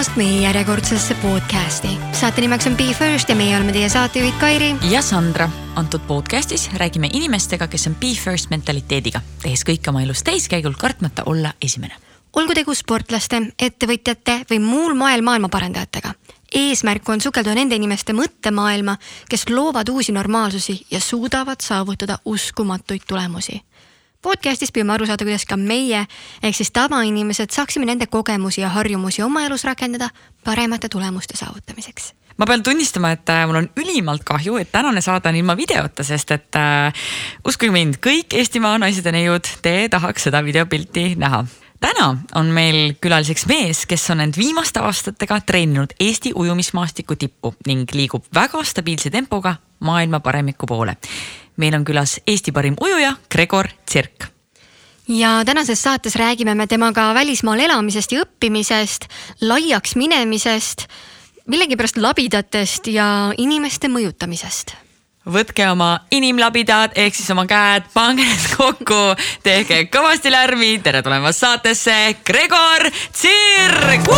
tulemast meie järjekordsesse podcasti. saate nimeks on Be First ja meie oleme teie saatejuhid Kairi. ja Sandra. antud podcastis räägime inimestega, kes on Be First mentaliteediga, tehes kõike oma elus täiskäigul, kartmata olla esimene. olgu tegu sportlaste, ettevõtjate või muul moel maailma parandajatega eesmärk on sukelduda nende inimeste mõttemaailma, kes loovad uusi normaalsusi ja suudavad saavutada uskumatuid tulemusi podcast'is püüame aru saada, kuidas ka meie ehk siis tavainimesed saaksime nende kogemusi ja harjumusi oma elus rakendada paremate tulemuste saavutamiseks. Ma pean tunnistama, et äh, mul on ülimalt kahju, et tänane saade on ilma videota, sest et äh, uskuge mind, kõik Eestimaa naised ja neiud, te tahaks seda videopilti näha. Täna on meil külaliseks mees, kes on end viimaste aastatega treeninud Eesti ujumismaastiku tippu ning liigub väga stabiilse tempoga maailma paremiku poole meil on külas Eesti parim ujuja Gregor Tsirk. Ja tänases saates räägime me temaga välismaal elamisest ja õppimisest, laiaks minemisest, millegipärast labidatest ja inimeste mõjutamisest. Võtke oma inimlabidad ehk siis oma käed, pange need kokku, tehke kõvasti lärmi, tere tulemast saatesse, Gregor Tsirk.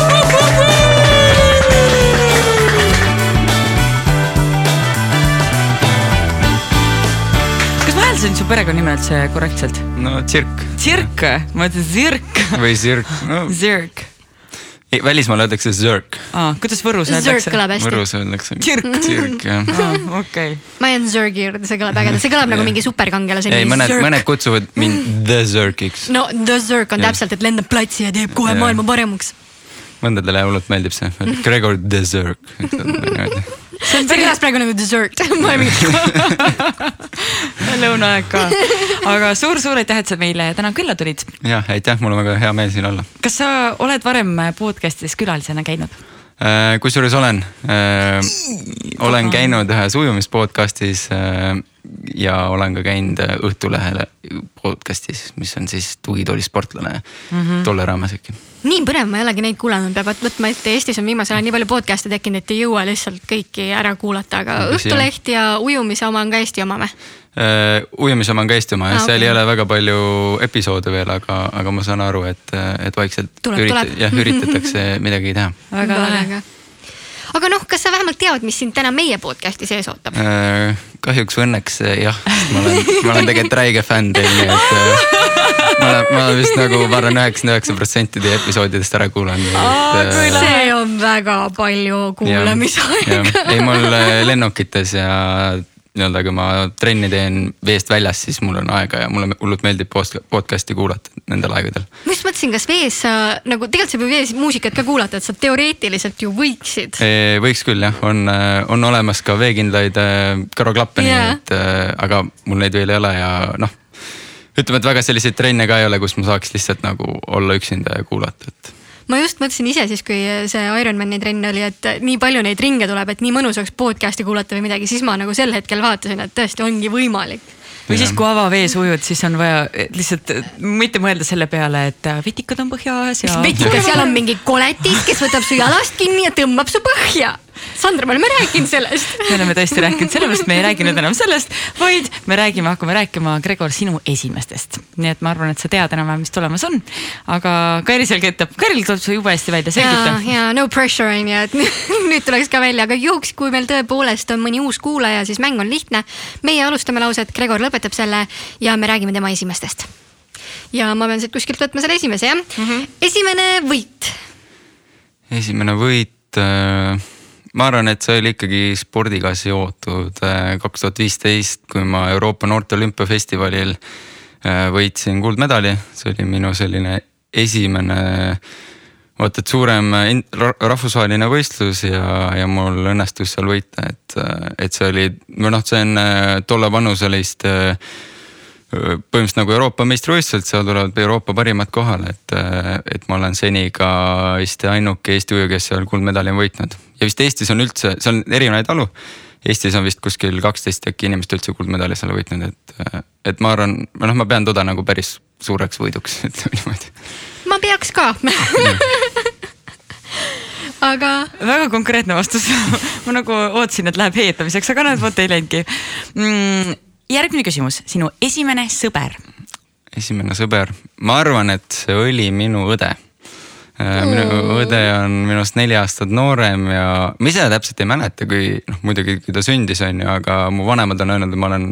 Hääldasin su perekonnanime üldse korrektselt? no Tsirk. Tsirk, ma ütlesin Zirk. või Zirk no.. Zirk. välismaal öeldakse Zirk ah,. kuidas Võrus öeldakse? Zirk kõlab hästi. Võrus öeldakse. Tsirk. Tsirk jah ah,. okei okay.. ma jään Zirgi juurde, see kõlab ägedalt, see kõlab nagu mingi superkangelase nimi. ei, mõned, mõned kutsuvad mind The Zirkiks. no The Zirk on ja. täpselt, et lendab platsi ja teeb kohe ja. maailma paremaks. mõndadele hullult meeldib see, Gregor The Zirk see kõlas praegu nagu dessert lõunaaeg ka. aga suur-suur aitäh, et sa meile täna külla tulid. jah, aitäh, mul on väga hea meel siin olla. kas sa oled varem podcast'is külalisena käinud? Äh, kusjuures olen, äh, olen käinud ühes ujumispodcastis äh, ja olen ka käinud Õhtulehele podcast'is, mis on siis tugitooli sportlane mm -hmm. Tolle raames äkki. nii põnev, ma ei olegi neid kuulanud, peavad võtma ette, Eestis on viimasel ajal nii palju podcast'e tekkinud, et ei jõua lihtsalt kõiki ära kuulata, aga Õhtuleht ja ujumise oma on ka Eesti oma või? uh,. ujumise oma on ka Eesti oma ja ah, seal okay. ei ole väga palju episoode veel, aga, aga ma saan aru, et, et vaikselt tuleb, ürita, tuleb. jah, üritatakse midagi teha. väga lahe aga noh, kas sa vähemalt tead, mis sind täna meie podcast'i sees ootab äh,? kahjuks või õnneks jah, ma olen, ma olen tegelikult räige fänn teil, nii et äh, ma olen, ma olen vist nagu ma arvan üheksakümmend üheksa protsenti teie episoodidest ära kuulanud. Äh, see on väga palju kuulamisaega. ei, mul lennukites ja nii-öelda, kui ma trenni teen veest väljas, siis mul on aega ja mulle hullult meeldib podcast'i kuulata nendel aegadel. ma just mõtlesin, kas vees sa nagu tegelikult sa võib vees muusikat ka kuulata, et sa teoreetiliselt ju võiksid. võiks küll jah, on, on olemas ka veekindlaid äh, kõrvaklappe yeah., nii et äh, aga mul neid veel ei ole ja noh. ütleme, et väga selliseid trenne ka ei ole, kus ma saaks lihtsalt nagu olla üksinda ja kuulata, et ma just mõtlesin ise siis, kui see Ironmani trenn oli, et nii palju neid ringe tuleb, et nii mõnus oleks podcast'i kuulata või midagi, siis ma nagu sel hetkel vaatasin, et tõesti ongi võimalik või siis, kui avavees ujud, siis on vaja lihtsalt mitte mõelda selle peale, et vetikad on põhjas ja. vetikad, seal on mingi koletis, kes võtab su jalast kinni ja tõmbab su põhja Sandra, me oleme rääkinud sellest. me oleme tõesti rääkinud, sellepärast me ei räägi nüüd enam sellest, vaid me räägime, hakkame rääkima, Gregor, sinu esimestest. nii et ma arvan, et sa tead enam-vähem, mis tulemas on. aga Kairi selgitab, Kairil tuleb see jube hästi välja, selgita. ja, ja no pressure on ju, et nüüd tuleks ka välja, aga juhuks, kui meil tõepoolest on mõni uus kuulaja, siis mäng on lihtne. meie alustame lauset, Gregor lõpetab selle ja me räägime tema esimestest. ja ma pean siit kuskilt võtma selle esimese jah mm -hmm., esimene võit. esimene võit äh ma arvan, et see oli ikkagi spordiga seotud äh, kaks tuhat viisteist, kui ma Euroopa Noorte Olümpiafestivalil äh, võitsin kuldmedali, see oli minu selline esimene vaata, et suurem rahvusvaheline võistlus ja, ja mul õnnestus seal võita, et, et see oli, või noh, see on äh, tolle vanuselist põhimõtteliselt nagu Euroopa meistrivõistlused, seal tulevad Euroopa parimad kohale, et, et ma olen seni ka vist ainuke Eesti ujuja, kes seal kuldmedali on võitnud. ja vist Eestis on üldse, seal on erinevaid alu. Eestis on vist kuskil kaksteist äkki inimest üldse kuldmedali seal võitnud, et, et ma arvan, noh, ma pean toda nagu päris suureks võiduks, ütleme niimoodi. ma peaks ka aga. väga konkreetne vastus ma nagu ootasin, et läheb heietamiseks, aga näed, vot ei läinudki mm järgmine küsimus, sinu esimene sõber. esimene sõber, ma arvan, et see oli minu õde. Äh, minu õde on minust neli aastat noorem ja ma ise täpselt ei mäleta, kui noh, muidugi kui ta sündis, on ju, aga mu vanemad on öelnud, et ma olen.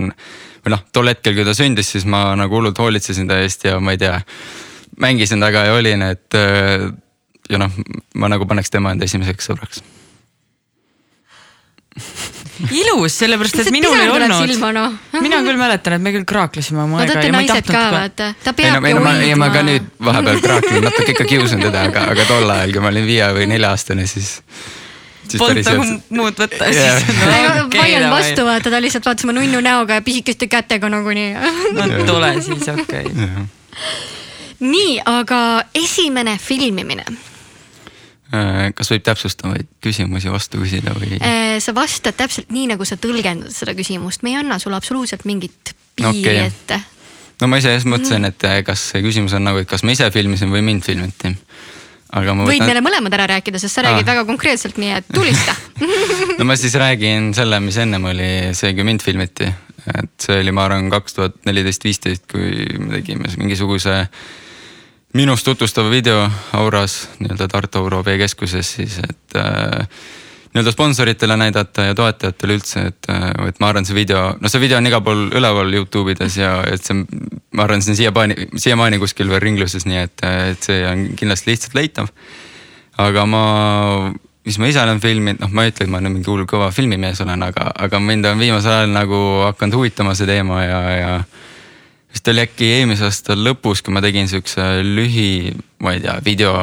või noh, tol hetkel, kui ta sündis, siis ma nagu hullult hoolitsesin ta eest ja ma ei tea. mängisin taga ja olin, et äh, ja noh, ma nagu paneks tema enda esimeseks sõbraks ilus, sellepärast et minul ei olnud noh. mina küll mäletan, et me küll kraaklesime oma no te aega olete ja ma ei naised ka vaata, ta ei no, peabki ei no ma, ei ma ka hoidma. nüüd vahepeal praaklenud, natuke ikka kiusan teda, aga, aga tol ajal, kui ma olin viie või nelja aastane, siis. siis Polnud nagu muud võtta Jah. siis ma ei no, okei, vaielnud davai. vastu, vaata, ta lihtsalt vaatas oma nunnu näoga ja pisikeste kätega nagunii. no tule siis, okei okay.. Nii, aga esimene filmimine. Äh, kas võib täpsustavaid küsimusi vastu küsida või? Äh, sa vastad täpselt nii, nagu sa tõlgendad seda küsimust, me ei anna sulle absoluutselt mingit piiri Okei. ette. no ma ise just mõtlesin, et äh, kas see küsimus on nagu, et kas ma ise filmisin või mind filmiti. aga ma võid meile mõlemad ära rääkida, sest sa räägid Aa. väga konkreetselt, nii et tulista no ma siis räägin selle, mis ennem oli see, kui mind filmiti. et see oli, ma arvan, kaks tuhat neliteist, viisteist, kui me tegime mingisuguse minust tutvustava video Auras, nii-öelda Tartu Auro veekeskuses siis, et äh, nii-öelda sponsoritele näidata ja toetajatele üldse, et, äh, et ma arvan, see video, no see video on igal pool üleval Youtube ides ja et see, ma arvan, see on siiamaani, siiamaani kuskil veel ringluses, nii et, et see on kindlasti lihtsalt leitav. aga ma, mis ma ise olen filminud, noh, ma ei ütle, et ma nüüd mingi hull kõva filmimees olen, aga, aga mind on viimasel ajal nagu hakanud huvitama see teema ja, ja vist oli äkki eelmise aasta lõpus, kui ma tegin siukse lühi, ma ei tea, video,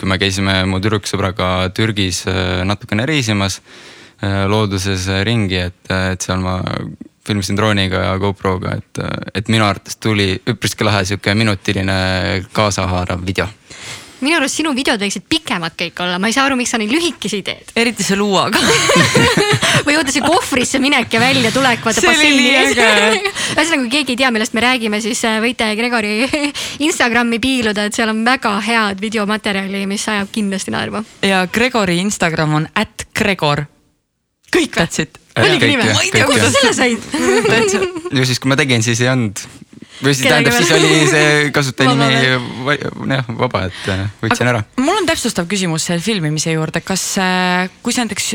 kui me käisime mu tüdruksõbraga Türgis äh, natukene reisimas äh, looduses ringi, et, et seal ma filmisin drooniga ja GoProga, et, et minu arvates tuli üpriski lahe sihuke minutiline kaasahaarav video minu arust sinu videod võiksid pikemad kõik olla, ma ei saa aru, miks sa nii lühikesi teed eriti see luuaga või oota see kohvrisse minek ja väljatulek, vaata basseini nii ees ühesõnaga, kui keegi ei tea, millest me räägime, siis äh, võite Gregori Instagrami piiluda, et seal on väga head videomaterjali, mis ajab kindlasti naerma. ja Gregori Instagram on at Gregor. kõik tahtsid. Äh, oligi nime ma ei tea, kuidas jah. selle said. ju siis, kui ma tegin, siis ei olnud või siis tähendab, siis oli see kasutajanimi Vaba va- jah vaba, et äh, võtsin ära. mul on täpsustav küsimus selle filmimise juurde, kas, kui sa näiteks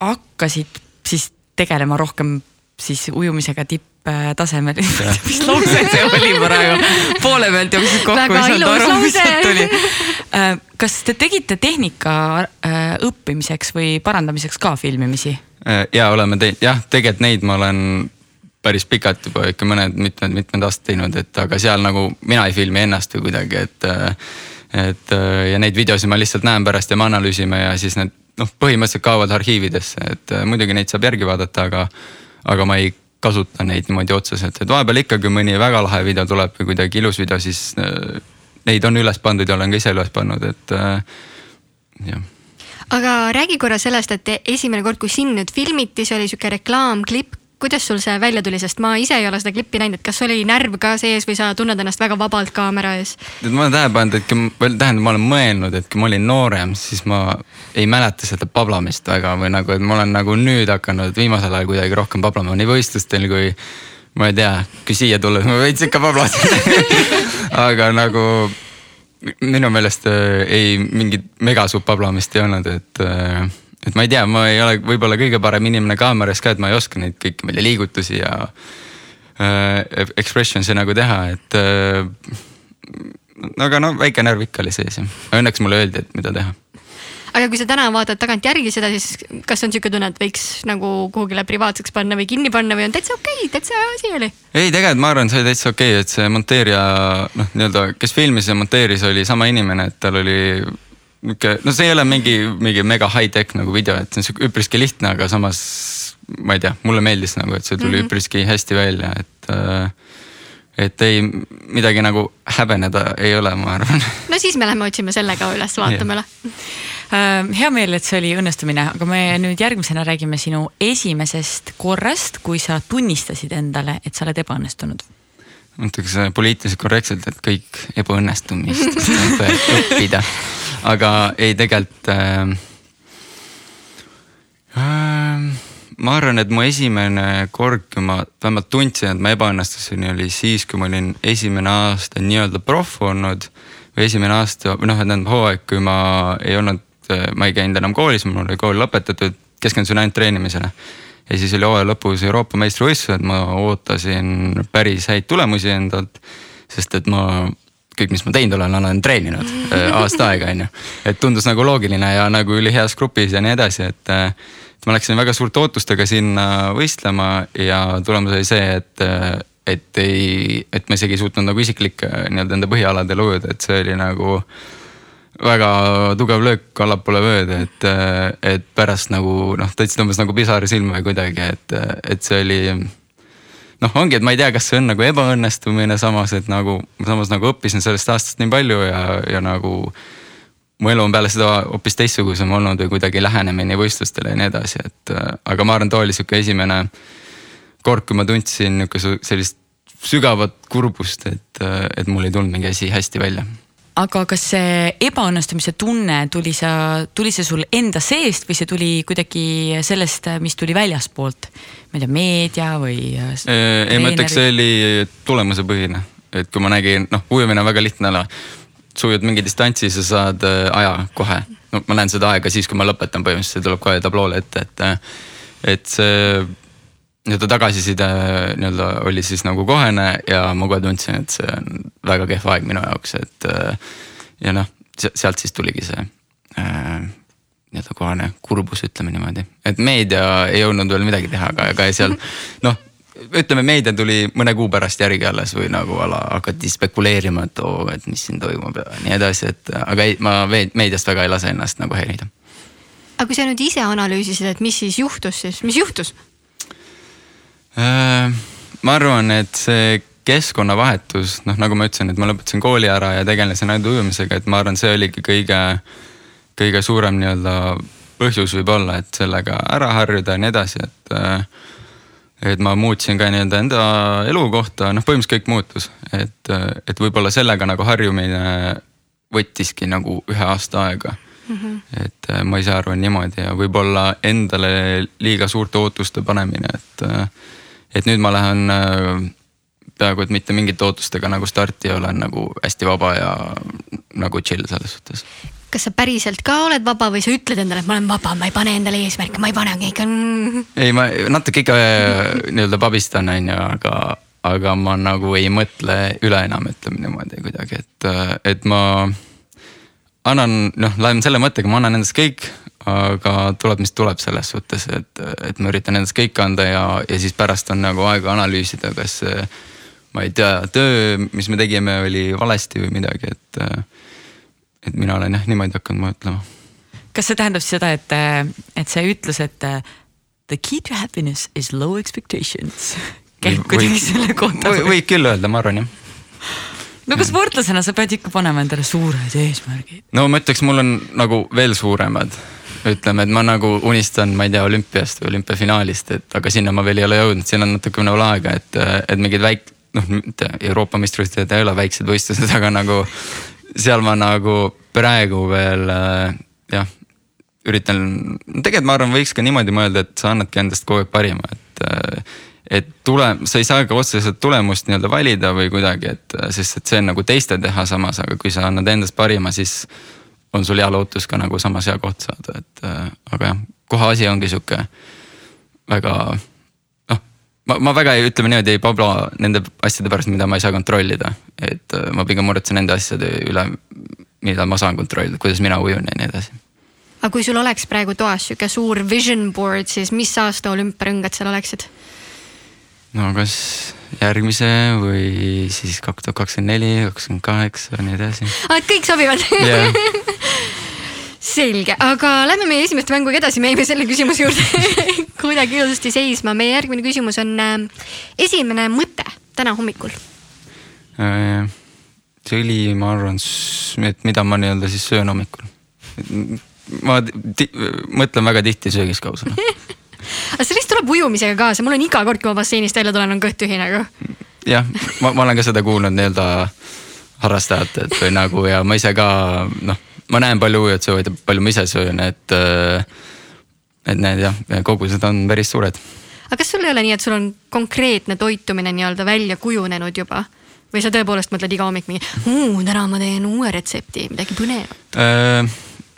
hakkasid siis tegelema rohkem siis ujumisega tipptasemel, mis lause see oli praegu, poole pealt jooksis kokku, ei saanud aru, mis sealt tuli. kas te tegite tehnika äh, õppimiseks või parandamiseks ka filmimisi? Äh, ja oleme teinud, jah, tegelikult neid ma olen päris pikalt juba ikka mõned mitmed-mitmed aastad teinud, et aga seal nagu mina ei filmi ennast või kuidagi, et. et ja neid videosid ma lihtsalt näen pärast ja me analüüsime ja siis need noh, põhimõtteliselt kaovad arhiividesse, et muidugi neid saab järgi vaadata, aga. aga ma ei kasuta neid niimoodi otseselt, et vahepeal ikka, kui mõni väga lahe video tuleb või kuidagi ilus video, siis neid on üles pandud ja olen ka ise üles pannud, et jah aga räägi korra sellest, et esimene kord, kui sind nüüd filmiti, see oli sihuke reklaamklipp, kuidas sul see välja tuli, sest ma ise ei ole seda klippi näinud, et kas oli närv ka sees või sa tunned ennast väga vabalt kaamera ees? et ma olen tähele pannud, et kui, või tähendab, ma olen mõelnud, et kui ma olin noorem, siis ma ei mäleta seda pablamist väga või nagu, et ma olen nagu nüüd hakanud viimasel ajal kuidagi rohkem pablama nii võistlustel kui. ma ei tea, kui siia tulles ma veits ikka pablatan aga nagu minu meelest äh, ei mingit megasuurt pablamist ei olnud, et äh, et ma ei tea, ma ei ole võib-olla kõige parem inimene kaameras ka, et ma ei oska neid kõiki meil liigutusi ja äh, expressions'e nagu teha, et äh, aga no väike närv ikka oli sees ja õnneks mulle öeldi, et mida teha. aga kui sa täna vaatad tagantjärgi seda, siis kas on sihuke tunne, et võiks nagu kuhugile privaatseks panna või kinni panna või on täitsa okei okay,, täitsa asi oli? ei, tegelikult ma arvan, see oli täitsa okei okay,, et see monteerija noh, nii-öelda, kes filmis ja monteeris, oli sama inimene, et tal oli nihuke, no see ei ole mingi, mingi mega high-tech nagu video, et see on sihuke üpriski lihtne, aga samas ma ei tea, mulle meeldis nagu, et see tuli mm -hmm. üpriski hästi välja, et äh, et ei, midagi nagu häbeneda ei ole, ma arvan no siis me lähme otsime selle ka üles, vaatame üle. Äh, hea meel, et see oli õnnestumine, aga me nüüd järgmisena räägime sinu esimesest korrast, kui sa tunnistasid endale, et sa oled ebaõnnestunud. ütleks äh, poliitiliselt korrektselt, et kõik ebaõnnestumist õppida, aga ei tegelikult äh,. Äh, ma arvan, et mu esimene kord, kui ma vähemalt tundsin, et ma ebaõnnestusin, oli siis, kui ma olin esimene aasta nii-öelda proff olnud. esimene aasta või noh, tähendab hooaeg, kui ma ei olnud, ma ei käinud enam koolis, mul oli kool lõpetatud, keskendusin ainult treenimisele. ja siis oli hooaja lõpus Euroopa meistrivõistlused, ma ootasin päris häid tulemusi endalt, sest et ma kõik, mis ma teinud olen, olen treeninud äh, aasta aega, on ju. et tundus nagu loogiline ja nagu üliheas grupis ja nii edasi, et. Äh, et ma läksin väga suurte ootustega sinna võistlema ja tulemus oli see, et äh, et ei, et ma isegi ei suutnud nagu isiklikke nii-öelda enda põhialadel ujuda, et see oli nagu väga tugev löök allapoole vööd, et, et pärast nagu noh, tõstsid umbes nagu pisar silma või kuidagi, et, et see oli. Noh, ongi, et ma ei tea, kas see on nagu ebaõnnestumine, samas, et nagu samas nagu õppisin sellest aastast nii palju ja, ja nagu. mu elu on peale seda hoopis teistsugusem olnud või kuidagi lähenemine võistlustele ja nii edasi, et aga ma arvan, too oli sihuke esimene kord, kui ma tundsin niisuguse sellist sügavat kurbust, et, et mul ei tulnud mingi asi hästi välja aga kas see ebaõnnestumise tunne tuli sa, tuli see sul enda seest või see tuli kuidagi sellest, mis tuli väljaspoolt? ma ei tea, meedia või? ei, ma ütleks, see oli tulemusepõhine, et kui ma nägin, noh, ujumine on väga lihtne ala. sa ujud mingi distantsi, sa saad aja kohe. no ma näen seda aega siis, kui ma lõpetan põhimõtteliselt, see tuleb kohe tabloole ette, et, et see nii-öelda tagasiside nii-öelda oli siis nagu kohene ja ma kohe tundsin, et see on väga kehv aeg minu jaoks, et. Äh, ja noh, sealt siis tuligi see äh, nii-öelda kohane kurbus, ütleme niimoodi, et meedia ei jõudnud veel midagi teha, aga ega seal noh ütleme, meedia tuli mõne kuu pärast järgi alles või nagu ala hakati spekuleerima, et oo, et mis siin toimub ja nii edasi, et aga ei, ma meediast väga ei lase ennast nagu häirida. aga kui sa nüüd ise analüüsisid, et mis siis juhtus siis, mis juhtus? Äh, ma arvan, et see keskkonnavahetus, noh, nagu ma ütlesin, et ma lõpetasin kooli ära ja tegelesin ainult ujumisega, et ma arvan, see oligi kõige, kõige suurem nii-öelda põhjus võib-olla, et sellega ära harjuda ja nii edasi, et. Äh, et ma muutsin ka nii-öelda enda elukohta, noh, põhimõtteliselt kõik muutus, et, et võib-olla sellega nagu harjumine võttiski nagu ühe aasta aega mm. -hmm. et ma ise arvan niimoodi ja võib-olla endale liiga suurte ootuste panemine, et et nüüd ma lähen äh, peaaegu et mitte mingite ootustega nagu starti ja olen nagu hästi vaba ja nagu chill selles suhtes. kas sa päriselt ka oled vaba või sa ütled endale, et ma olen vaba, ma ei pane endale eesmärke, ma ei pane ikka. ei, ma natuke ikka äh, nii-öelda pabistan, on ju, aga, aga ma nagu ei mõtle üle enam, ütleme niimoodi kuidagi, et, äh, et ma annan, noh, lähen selle mõttega, ma annan endast kõik, aga tuleb, mis tuleb selles suhtes, et, et ma üritan endast kõike anda ja, ja siis pärast on nagu aega analüüsida, kas ma ei tea, töö, mis me tegime, oli valesti või midagi, et. et mina olen jah niimoodi hakanud mõtlema. kas see tähendab seda, et, et see ütlus, et the key to happiness is low expectations käib kuidagi selle kohta? võib küll öelda, ma arvan jah no aga sportlasena sa pead ikka panema endale suured eesmärgid. no ma ütleks, mul on nagu veel suuremad ütleme, et ma nagu unistan, ma ei tea, olümpiast või olümpiafinaalist, et aga sinna ma veel ei ole jõudnud, siin on natukene veel aega, et, et mingid väik-, noh, mitte Euroopa meistrivõistlused ei ole väiksed võistlused, aga nagu seal ma nagu praegu veel jah, üritan, tegelikult ma arvan, võiks ka niimoodi mõelda, et sa annadki endast kogu aeg parima, et. Et tule, sa ei saa ka otseselt tulemust nii-öelda valida või kuidagi, et sest et see on nagu teiste teha samas, aga kui sa annad endast parima, siis on sul hea lootus ka nagu samas hea koht saada, et äh, aga jah, koha asi ongi sihuke väga noh, ma, ma väga ei, ütleme niimoodi, ei pabla nende asjade pärast, mida ma ei saa kontrollida. et äh, ma pigem muretsen nende asjade üle, mida ma saan kontrollida, kuidas mina ujun ja nii edasi. aga kui sul oleks praegu toas sihuke suur vision board, siis mis aasta olümpiarõngad seal oleksid? No kas järgmise või siis kaks tuhat kakskümmend neli, kakskümmend kaheksa ja nii edasi. et kõik sobivad yeah. selge, aga lähme meie esimeste mänguga edasi, me jäime selle küsimuse juurde kuidagi ilusasti seisma. meie järgmine küsimus on äh, esimene mõte täna hommikul äh,. see oli, ma arvan, et mida ma nii-öelda siis söön hommikul. ma mõtlen väga tihti söögis kaasa aga see vist tuleb ujumisega kaasa, mul on iga kord, kui ma basseinist välja tulen, on kõht tühi nagu. jah, ma, ma olen ka seda kuulnud nii-öelda harrastajatelt või nagu ja ma ise ka noh, ma näen palju ujujad söövad ja palju ma ise söön, et. et need jah, kogused on päris suured. aga kas sul ei ole nii, et sul on konkreetne toitumine nii-öelda välja kujunenud juba? või sa tõepoolest mõtled iga hommik mingi, täna ma teen uue retsepti, midagi põnevat?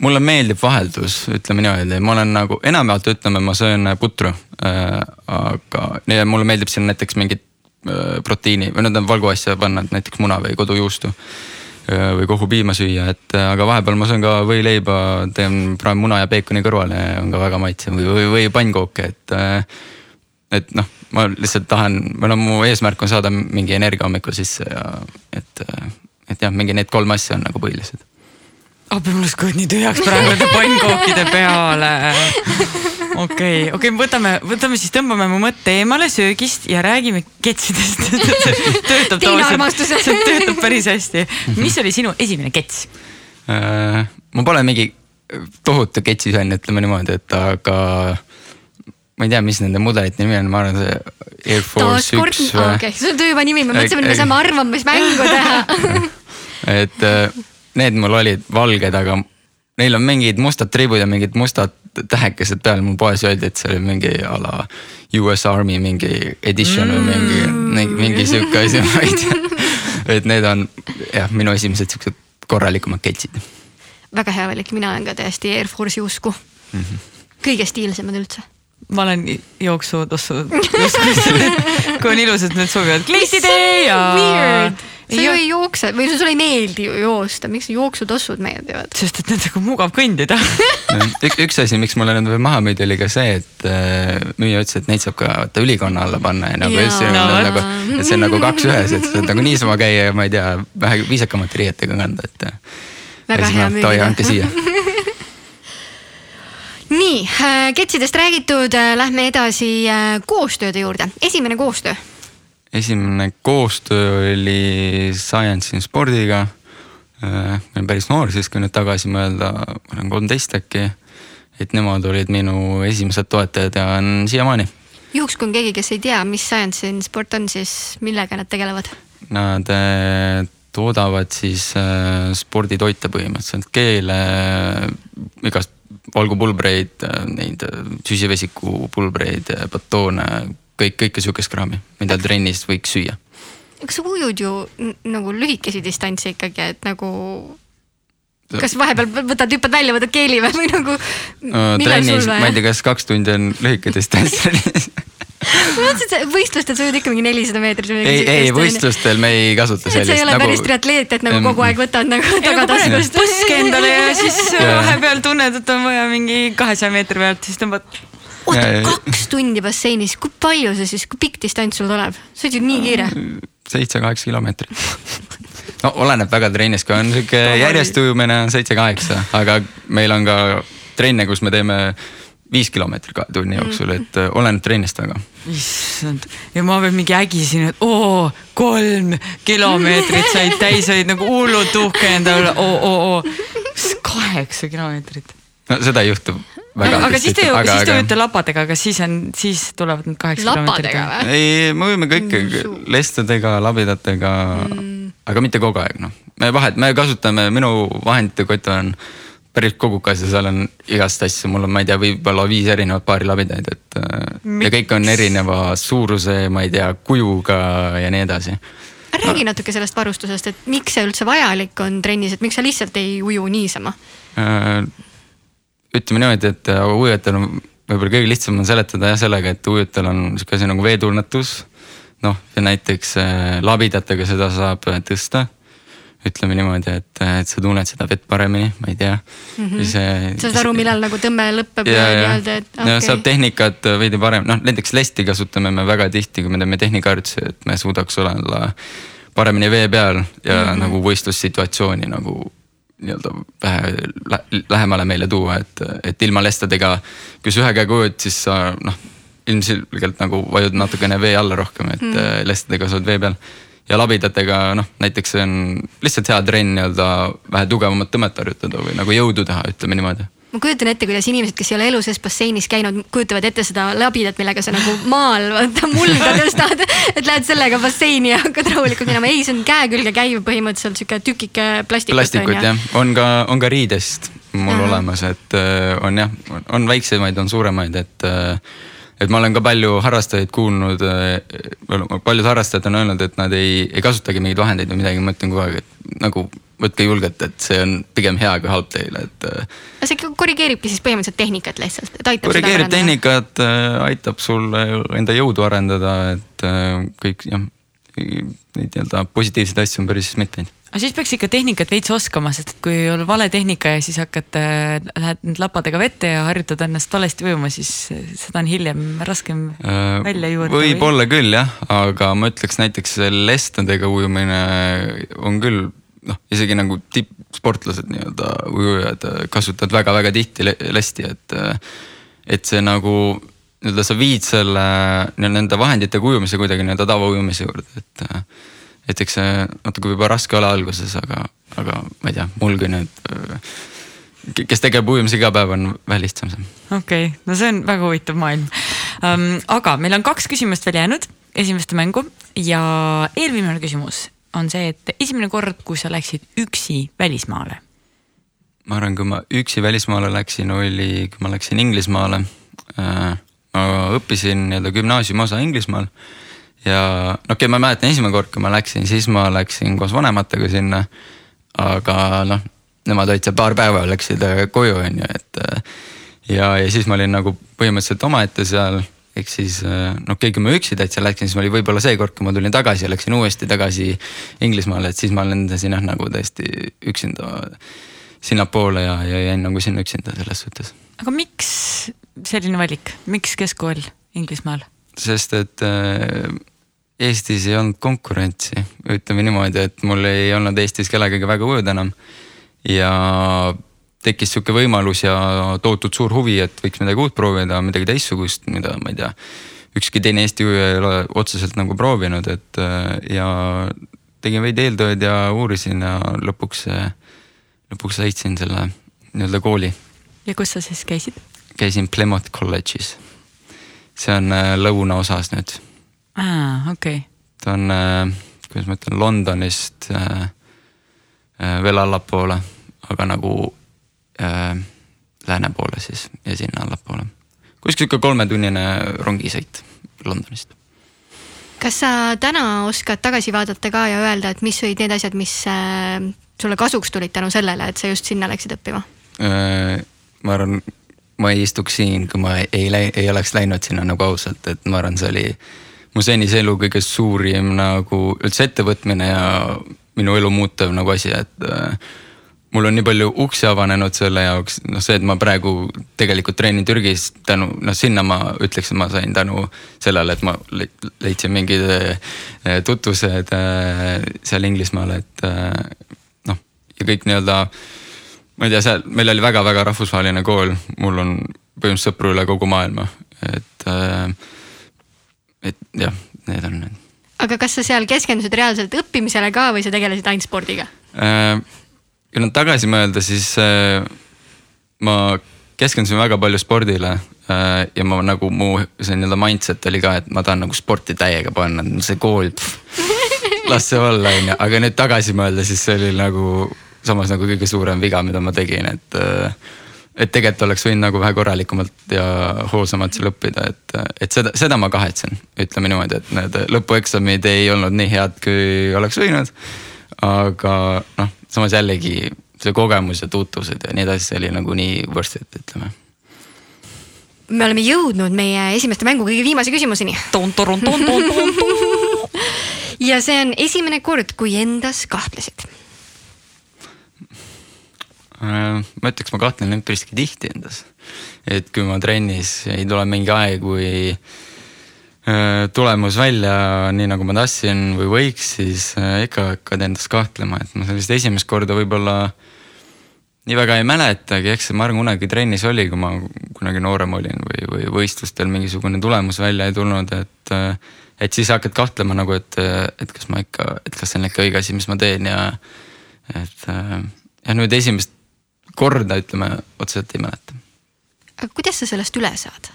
Äh, mulle meeldib vaheldus, ütleme niimoodi, ma olen nagu enamjaolt ütleme, ma söön putru äh,. aga mulle meeldib sinna näiteks mingit äh, proteiini või no valguasja panna, näiteks muna või kodujuustu äh, või kohupiima süüa, et äh, aga vahepeal ma söön ka võileiba, teen praegu muna ja peekoni kõrvale ja on ka väga maitsev või, või, või pannkooke, et äh, et noh, ma lihtsalt tahan, või no mu eesmärk on saada mingi energia hommikul sisse ja et, et jah, mingi need kolm asja on nagu põhilised. Appi, mul läks kõht nii tühjaks praegu nende pannkookide peale. okei okay,, okei okay,, võtame, võtame siis, tõmbame mu mõtte eemale söögist ja räägime ketsidest töötab tavaliselt, see töötab päris hästi. mis oli sinu esimene kets äh,? ma pole mingi tohutu ketsifänn, ütleme niimoodi, et aga ma ei tea, mis nende mudelite nimi on, ma arvan, see Air Force üks või. okei okay., see on tööva nimi, me mõtlesime, et me saame arvamismängu teha et äh, need mul olid valged, aga neil on mingid mustad tribud ja mingid mustad tähekesed peal, mul poes öeldi, et see oli mingi a la US Army mingi edition mm. või mingi, mingi, mingi sihuke asi, ma ei tea. et need on jah, minu esimesed siuksed korralikumad ketsid. väga hea valik, mina olen ka täiesti Air Force'i usku mm. -hmm. kõige stiilsemad üldse ma olen jooksutossu kui on ilusad, need sobivad kleitide ja. Sa ju ei jookse või sulle ei meeldi ju joosta, miks jooksutossud meeldivad? sest et nendega on mugav kõndida Ük, üks asi, miks mulle need maha müüdi, oli ka see, et äh, müüja ütles, et neid saab ka vaata ülikonna alla panna ja nagu just no, nagu, et see on nagu kaks ühes, et sa saad nagu niisama käia ja ma ei tea, vähe viisakamate riietega kanda, et. väga hea müüa. andke siia nii, äh, ketsidest räägitud, äh, lähme edasi äh, koostööde juurde, esimene koostöö. Esimene koostöö oli Science in spordiga. ma olin päris noor siis, kui nüüd tagasi mõelda, ma olen kolmteist äkki. et nemad olid minu esimesed toetajad ja on siiamaani. juhuks, kui on keegi, kes ei tea, mis Science in sport on, siis millega nad tegelevad? Nad toodavad siis sporditoite põhimõtteliselt, keele, igast valgupulbreid, neid süsivesiku pulbreid, batoone, kõik, kõike sihukest kraami, mida trennis võiks süüa. kas sa ujud ju nagu lühikesi distantse ikkagi, et nagu kas vahepeal võtad, hüppad välja, võtad keeli või, või nagu no,? trennis, ma ei tea, kas kaks tundi on lühike distants ma mõtlesin, et võistlustel sa jõud ikka mingi nelisada meetrit ei, ei võistlustel me ei kasuta sellist. sa ei ole nagu... päris triatleet, et nagu kogu aeg võtad nagu tagataskust. põske endale ja siis vahepeal tunned, et on vaja mingi kahesaja meetri pealt, siis tõmbad. Oota, kaks tundi basseinis, kui palju see siis, kui pikk distants sul tuleb? sa oled ju nii kiire. seitse-kaheksa kilomeetrit no oleneb väga trennist, kui on sihuke järjest ujumine on seitse-kaheksa, aga meil on ka trenne, kus me teeme viis kilomeetrit kahe tunni jooksul, mm. et äh, oleneb trennist väga. issand, ja ma veel mingi ägisin, et oo, kolm kilomeetrit said täis, olid nagu hullult uhke enda üle, oo, oo, oo, kaheksa kilomeetrit. no seda ei juhtu väga aga siis te ju, siis te ujute lapadega, kas siis on, siis tulevad need kaheksa kilomeetrit? ei, me ujime kõike mm, lestadega, labidatega mm., aga mitte kogu aeg, noh. me vahet, me kasutame, minu vahendite kott on päris kogukas ja seal on igast asju, mul on, ma ei tea, võib-olla viis erinevat paari labidaid, et Miks? ja kõik on erineva suuruse, ma ei tea, kujuga ja nii edasi. räägi natuke sellest varustusest, et miks see üldse vajalik on trennis, et miks sa lihtsalt ei uju niisama? Äh, ütleme niimoodi, et ujujatel on võib-olla kõige lihtsam on seletada jah sellega, et ujujatel on sihuke asi nagu veetunnetus. noh, ja näiteks äh, labidatega seda saab tõsta ütleme niimoodi, et, et sa tunned seda vett paremini, ma ei tea mm. -hmm. see. sa saad aru, millal nagu tõmme lõpeb ja, ja nii-öelda, et okay.. saab tehnikat veidi parem, noh näiteks lesti kasutame me väga tihti, kui me teeme tehnikaharjutusi, et me suudaks olla paremini vee peal ja mm -hmm. nagu võistlussituatsiooni nagu nii-öelda vähe lähemale meile tuua, et, et ilma lestadega, kui sa ühe käega ujud, siis sa noh, ilmselgelt nagu vajud natukene vee alla rohkem, et mm. -hmm. lestadega sa oled vee peal ja labidatega noh, näiteks see on lihtsalt hea trenn nii-öelda vähe tugevamat tõmmet harjutada või nagu jõudu teha, ütleme niimoodi ma kujutan ette, kuidas inimesed, kes ei ole elu sees basseinis käinud, kujutavad ette seda labidat, millega sa nagu maal vaata mulda tõstad, et lähed sellega basseini ja hakkad rahulikult minema. ei, see on käe külge käiv põhimõtteliselt sihuke tükike plastikut. plastikut jah, on ka, on ka riidest mul Aha. olemas, et äh, on jah, on väiksemaid, on suuremaid, et äh, et ma olen ka palju harrastajaid kuulnud, paljud harrastajad on öelnud, et nad ei, ei kasutagi mingeid vahendeid või midagi, ma ütlen kogu aeg, et nagu võtke julgelt, et see on pigem hea kui halb teile, et. no see korrigeeribki siis põhimõtteliselt tehnikat lihtsalt, et aitab. korrigeerib tehnikat, aitab sul enda jõudu arendada, et kõik jah, neid nii-öelda positiivseid asju on päris mitmeid aga siis peaks ikka tehnikat veits oskama, sest et kui on vale tehnika ja siis hakkad, lähed nüüd lapadega vette ja harjutad ennast valesti ujuma, siis seda on hiljem raskem äh, välja juurde. võib-olla küll jah, aga ma ütleks näiteks lestadega ujumine on küll noh, isegi nagu tippsportlased nii-öelda ujujad kasutavad väga-väga tihti lesti, et, et see nagu nii-öelda sa viid selle nende vahenditega ujumise kuidagi nii-öelda tavaujumise juurde, et et eks see natuke võib-olla raske ole alguses, aga, aga ma ei tea, mul kui nüüd, kes tegeleb ujumisega iga päev, on vähe lihtsam see. okei okay., no see on väga huvitav maailm um,. aga meil on kaks küsimust veel jäänud esimeste mängu ja eelviimane küsimus on see, et esimene kord, kui sa läksid üksi välismaale. ma arvan, kui ma üksi välismaale läksin, oli, kui ma läksin Inglismaale. Äh, ma õppisin nii-öelda gümnaasiumi osa Inglismaal ja okei okay,, ma mäletan esimene kord, kui ma läksin, siis ma läksin koos vanematega sinna. aga noh, nemad olid seal paar päeva, läksid koju, on ju, et. Äh, ja, ja siis ma olin nagu põhimõtteliselt omaette seal, ehk siis noh, kui ma üksi täitsa läksin, siis oli võib-olla see kord, kui ma tulin tagasi ja läksin uuesti tagasi Inglismaale, et siis ma lendasin jah nagu täiesti üksinda sinnapoole ja, ja jäin nagu sinna üksinda selles suhtes. aga miks selline valik, miks keskkool Inglismaal? sest et äh, Eestis ei olnud konkurentsi, ütleme niimoodi, et mul ei olnud Eestis kellegagi väga ujud enam. ja tekkis sihuke võimalus ja tohutult suur huvi, et võiks midagi uut proovida, midagi teistsugust, mida ma ei tea. ükski teine Eesti ujuja ei ole otseselt nagu proovinud, et ja tegin veidi eeltööd ja uurisin ja lõpuks, lõpuks leidsin selle nii-öelda kooli. ja kus sa siis käisid? käisin Plymouth College'is. see on äh, lõunaosas nüüd aa, okei okay.. ta on, äh, kuidas ma ütlen, Londonist äh, äh, veel allapoole, aga nagu äh, lääne poole siis ja sinna allapoole. kuskil sihuke kolmetunnine rongisõit Londonist. kas sa täna oskad tagasi vaadata ka ja öelda, et mis olid need asjad, mis äh, sulle kasuks tulid tänu sellele, et sa just sinna läksid õppima äh,? ma arvan, ma ei istuks siin, kui ma ei, ei, ei oleks läinud sinna nagu ausalt, et ma arvan, see oli mu senise elu kõige suurim nagu üldse ettevõtmine ja minu elu muutev nagu asi, et äh, mul on nii palju uksi avanenud selle jaoks, noh see, et ma praegu tegelikult treenin Türgis tänu, noh sinna ma ütleks, et ma sain tänu sellele, et ma leidsin mingid äh, tutvused äh, seal Inglismaal, et noh. ja kõik nii-öelda, ma ei tea, seal meil oli väga-väga rahvusvaheline kool, mul on põhimõtteliselt sõpru üle kogu maailma, et et jah, need on need. aga kas sa seal keskendusid reaalselt õppimisele ka või sa tegelesid ainult spordiga äh,? Kui nüüd tagasi mõelda, siis äh, ma keskendusin väga palju spordile äh, ja ma nagu mu see nii-öelda mindset oli ka, et ma tahan nagu sporti täiega panna, see kool, las see olla, onju, aga nüüd tagasi mõelda, siis see oli nagu samas nagu kõige suurem viga, mida ma tegin, et äh, et tegelikult oleks võinud nagu vähe korralikumalt ja hoolsamalt seal õppida, et, et seda, seda ma kahetsen, ütleme niimoodi, et need lõpueksamid ei olnud nii head, kui oleks võinud. aga noh, samas jällegi see kogemus ja tutvused ja nii edasi, see oli nagu nii worth it, ütleme. me oleme jõudnud meie esimeste mängu kõige viimase küsimuseni. ja see on esimene kord, kui endas kahtlesid Äh, ma ütleks, ma kahtlen üpriski tihti endas. et kui ma trennis ei tule mingi aeg või äh, tulemus välja nii nagu ma tahtsin või võiks, siis äh, ikka hakkad endas kahtlema, et ma sellist esimest korda võib-olla nii väga ei mäletagi, eks ma arvan, kunagi trennis oli, kui ma kunagi noorem olin või, või võistlustel mingisugune tulemus välja ei tulnud, et. et siis hakkad kahtlema nagu, et, et kas ma ikka, et kas see on ikka õige asi, mis ma teen ja et ja nüüd esimest korda ütleme otseselt ei mäleta. aga kuidas sa sellest üle saad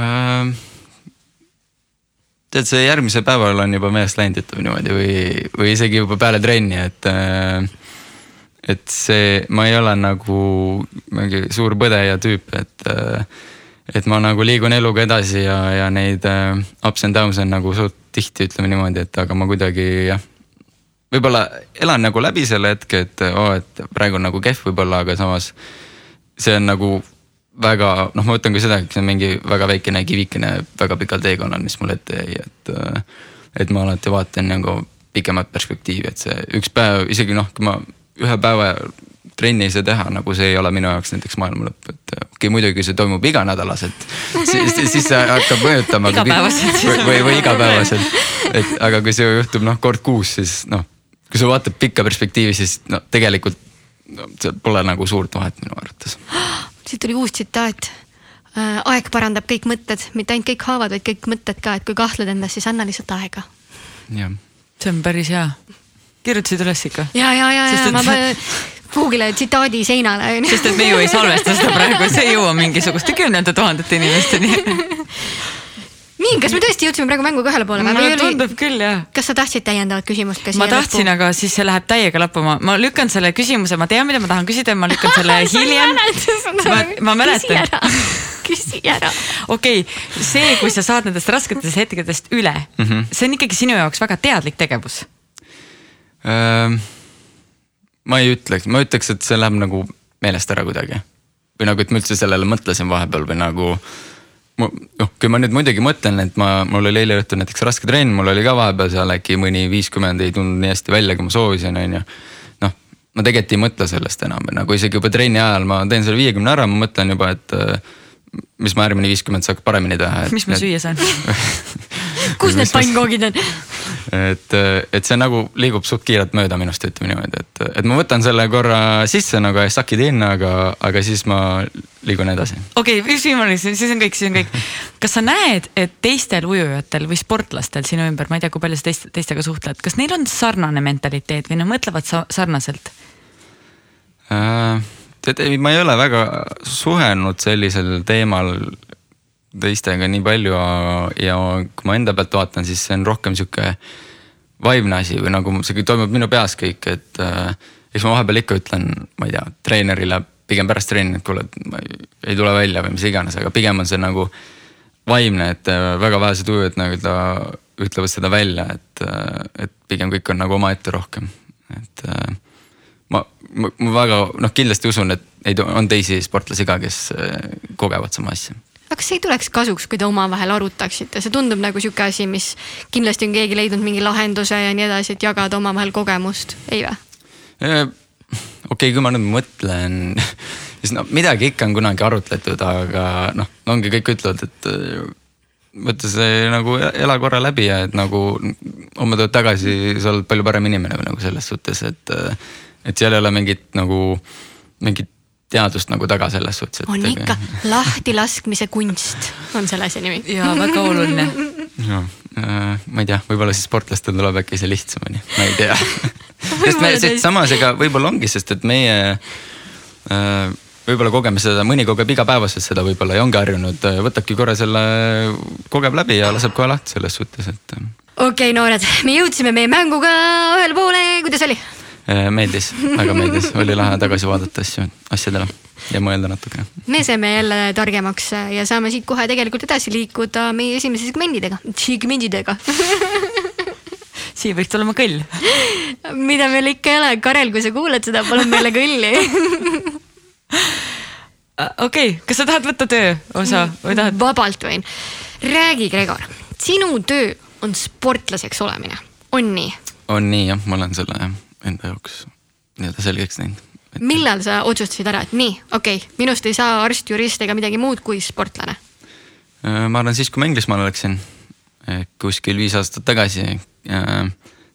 äh,? tead, see järgmisel päeval on juba meelest läinud, ütleme niimoodi või, või isegi juba peale trenni, et äh, et see, ma ei ole nagu mingi suur põdeja tüüp, et äh, et ma nagu liigun eluga edasi ja, ja neid äh, ups and downs on nagu suht tihti, ütleme niimoodi, et aga ma kuidagi jah. võib-olla elan nagu läbi selle hetke, et oo oh,, et praegu on nagu kehv võib-olla, aga samas see on nagu väga, noh, ma ütlen ka seda, et see on mingi väga väikene kivikene väga pikal teekonnal, mis mul ette jäi, et. Et ma alati vaatan nagu pikemat perspektiivi, et see üks päev, isegi noh, kui ma ühe päeva trenni ei saa teha, nagu see ei ole minu jaoks näiteks maailma lõpp, et okei okay,, muidugi see toimub iganädalaselt. siis, siis see hakkab mõjutama. igapäevaselt. või, või, või igapäevaselt, et aga kui see juhtub noh kord kuus, siis noh, kui sa vaatad pikka perspektiivi, siis no tegelikult no, seal pole nagu suurt vahet minu arvates. siit tuli uus tsitaat äh, aeg parandab kõik mõtted, mitte ainult kõik haavad, vaid kõik mõtted ka, et kui kahtled endas, siis anna lihtsalt aega. jah. see on päris hea. kirjutasid üles ikka? ja, ja, ja, ja ma Google'i tsitaadi seinale. sest et me ju ei salvesta seda praegu, see ei jõua mingisuguste kümnete tuhandete inimesteni nii, kas me tõesti jõudsime praegu mänguga ühele poole? mulle tundub küll jah. kas sa tahtsid täiendavat küsimust ka siia? ma tahtsin, aga siis see läheb täiega lappama, ma lükkan selle küsimuse, ma tean, mida ma tahan küsida, ma lükkan selle hiljem. ma, ma mäletan. küsi ära. okei see, kui sa saad nendest rasketest hetkedest üle mm, -hmm. see on ikkagi sinu jaoks väga teadlik tegevus ähm ma ei ütleks, ma ütleks, et see läheb nagu meelest ära kuidagi. või nagu, et ma üldse sellele mõtlesin vahepeal või nagu. Noh, kui ma nüüd muidugi mõtlen, et ma, mul oli eile õhtul näiteks raske trenn, mul oli ka vahepeal seal äkki mõni viiskümmend ei tulnud nii hästi välja, kui ma soovisin, on ju. noh, ma tegelikult ei mõtle sellest enam, nagu isegi juba trenni ajal ma teen selle viiekümne ära, ma mõtlen juba, et mis ma järgmine viiskümmend saaks paremini teha. mis ma süüa saan kus need pannkoogid on? et, et see nagu liigub suht kiirelt mööda minust, ütleme niimoodi, et, et ma võtan selle korra sisse nagu suck it in, aga, aga siis ma liigun edasi. okei okay,, üks viimane, siis on kõik, siis on kõik. kas sa näed, et teistel ujujatel või sportlastel sinu ümber, ma ei tea, kui palju sa teist, teistega suhtled, kas neil on sarnane mentaliteet või nad mõtlevad sa, sarnaselt äh,? tead, ei, ma ei ole väga suhelnud sellisel teemal teistega nii palju ja kui ma enda pealt vaatan, siis see on rohkem sihuke vaimne asi või nagu see toimub minu peas kõik, et äh, eks ma vahepeal ikka ütlen, ma ei tea, treenerile pigem pärast trenni, et kuule, et ma ei, ei tule välja või mis iganes, aga pigem on see nagu vaimne, et äh, väga vähesed ujujad nagu ta ütlevad seda välja, et, äh, et pigem kõik on nagu omaette rohkem, et äh, ma, ma, ma väga noh, kindlasti usun, et ei, on teisi sportlasi ka, kes kogevad sama asja aga kas ei tuleks kasuks, kui te omavahel arutaksite, see tundub nagu sihuke asi, mis kindlasti on keegi leidnud mingi lahenduse ja nii edasi, et jagada omavahel kogemust, ei või? okei okay,, kui ma nüüd mõtlen, siis no midagi ikka on kunagi arutletud, aga noh, ongi kõik ütlevad, et võta see nagu ela korra läbi ja et nagu homme tuled tagasi, sa oled palju parem inimene nagu selles suhtes, et. et seal ei ole mingit nagu, mingit teadust nagu taga selles suhtes. on ikka, lahtilaskmise kunst on selle asja nimi. ja väga oluline. no äh, ma ei tea, võib-olla siis sportlastel tuleb äkki see lihtsamini, ma ei tea sest me, sest samas ega võib-olla ongi, sest et meie äh, võib-olla kogeme seda, mõni kogeb igapäevaselt seda võib-olla ja ongi harjunud, äh, võtabki korra selle, kogeb läbi ja laseb kohe lahti selles suhtes, et. okei okay,, noored, me jõudsime meie mänguga ühele poole, kuidas oli? Äh, meeldis, väga meeldis, oli lahe tagasi vaadata asju, asjadele ja mõelda natukene. me saime jälle targemaks ja saame siit kohe tegelikult edasi liikuda meie esimese segmentidega, segmentidega siin võiks olema kõll. mida meil ikka ei ole, Karel, kui sa kuulad seda, palun meile kõlli äh, okei okay., kas sa tahad võtta tööosa või tahad? vabalt võin. räägi, Gregor, sinu töö on sportlaseks olemine, on nii? on nii jah, ma olen selle jah enda jaoks nii-öelda selgeks teinud et.... millal sa otsustasid ära, et nii, okei okay,, minust ei saa arst, jurist ega midagi muud kui sportlane? Äh, ma arvan siis, kui ma Inglismaale läksin, kuskil viis aastat tagasi.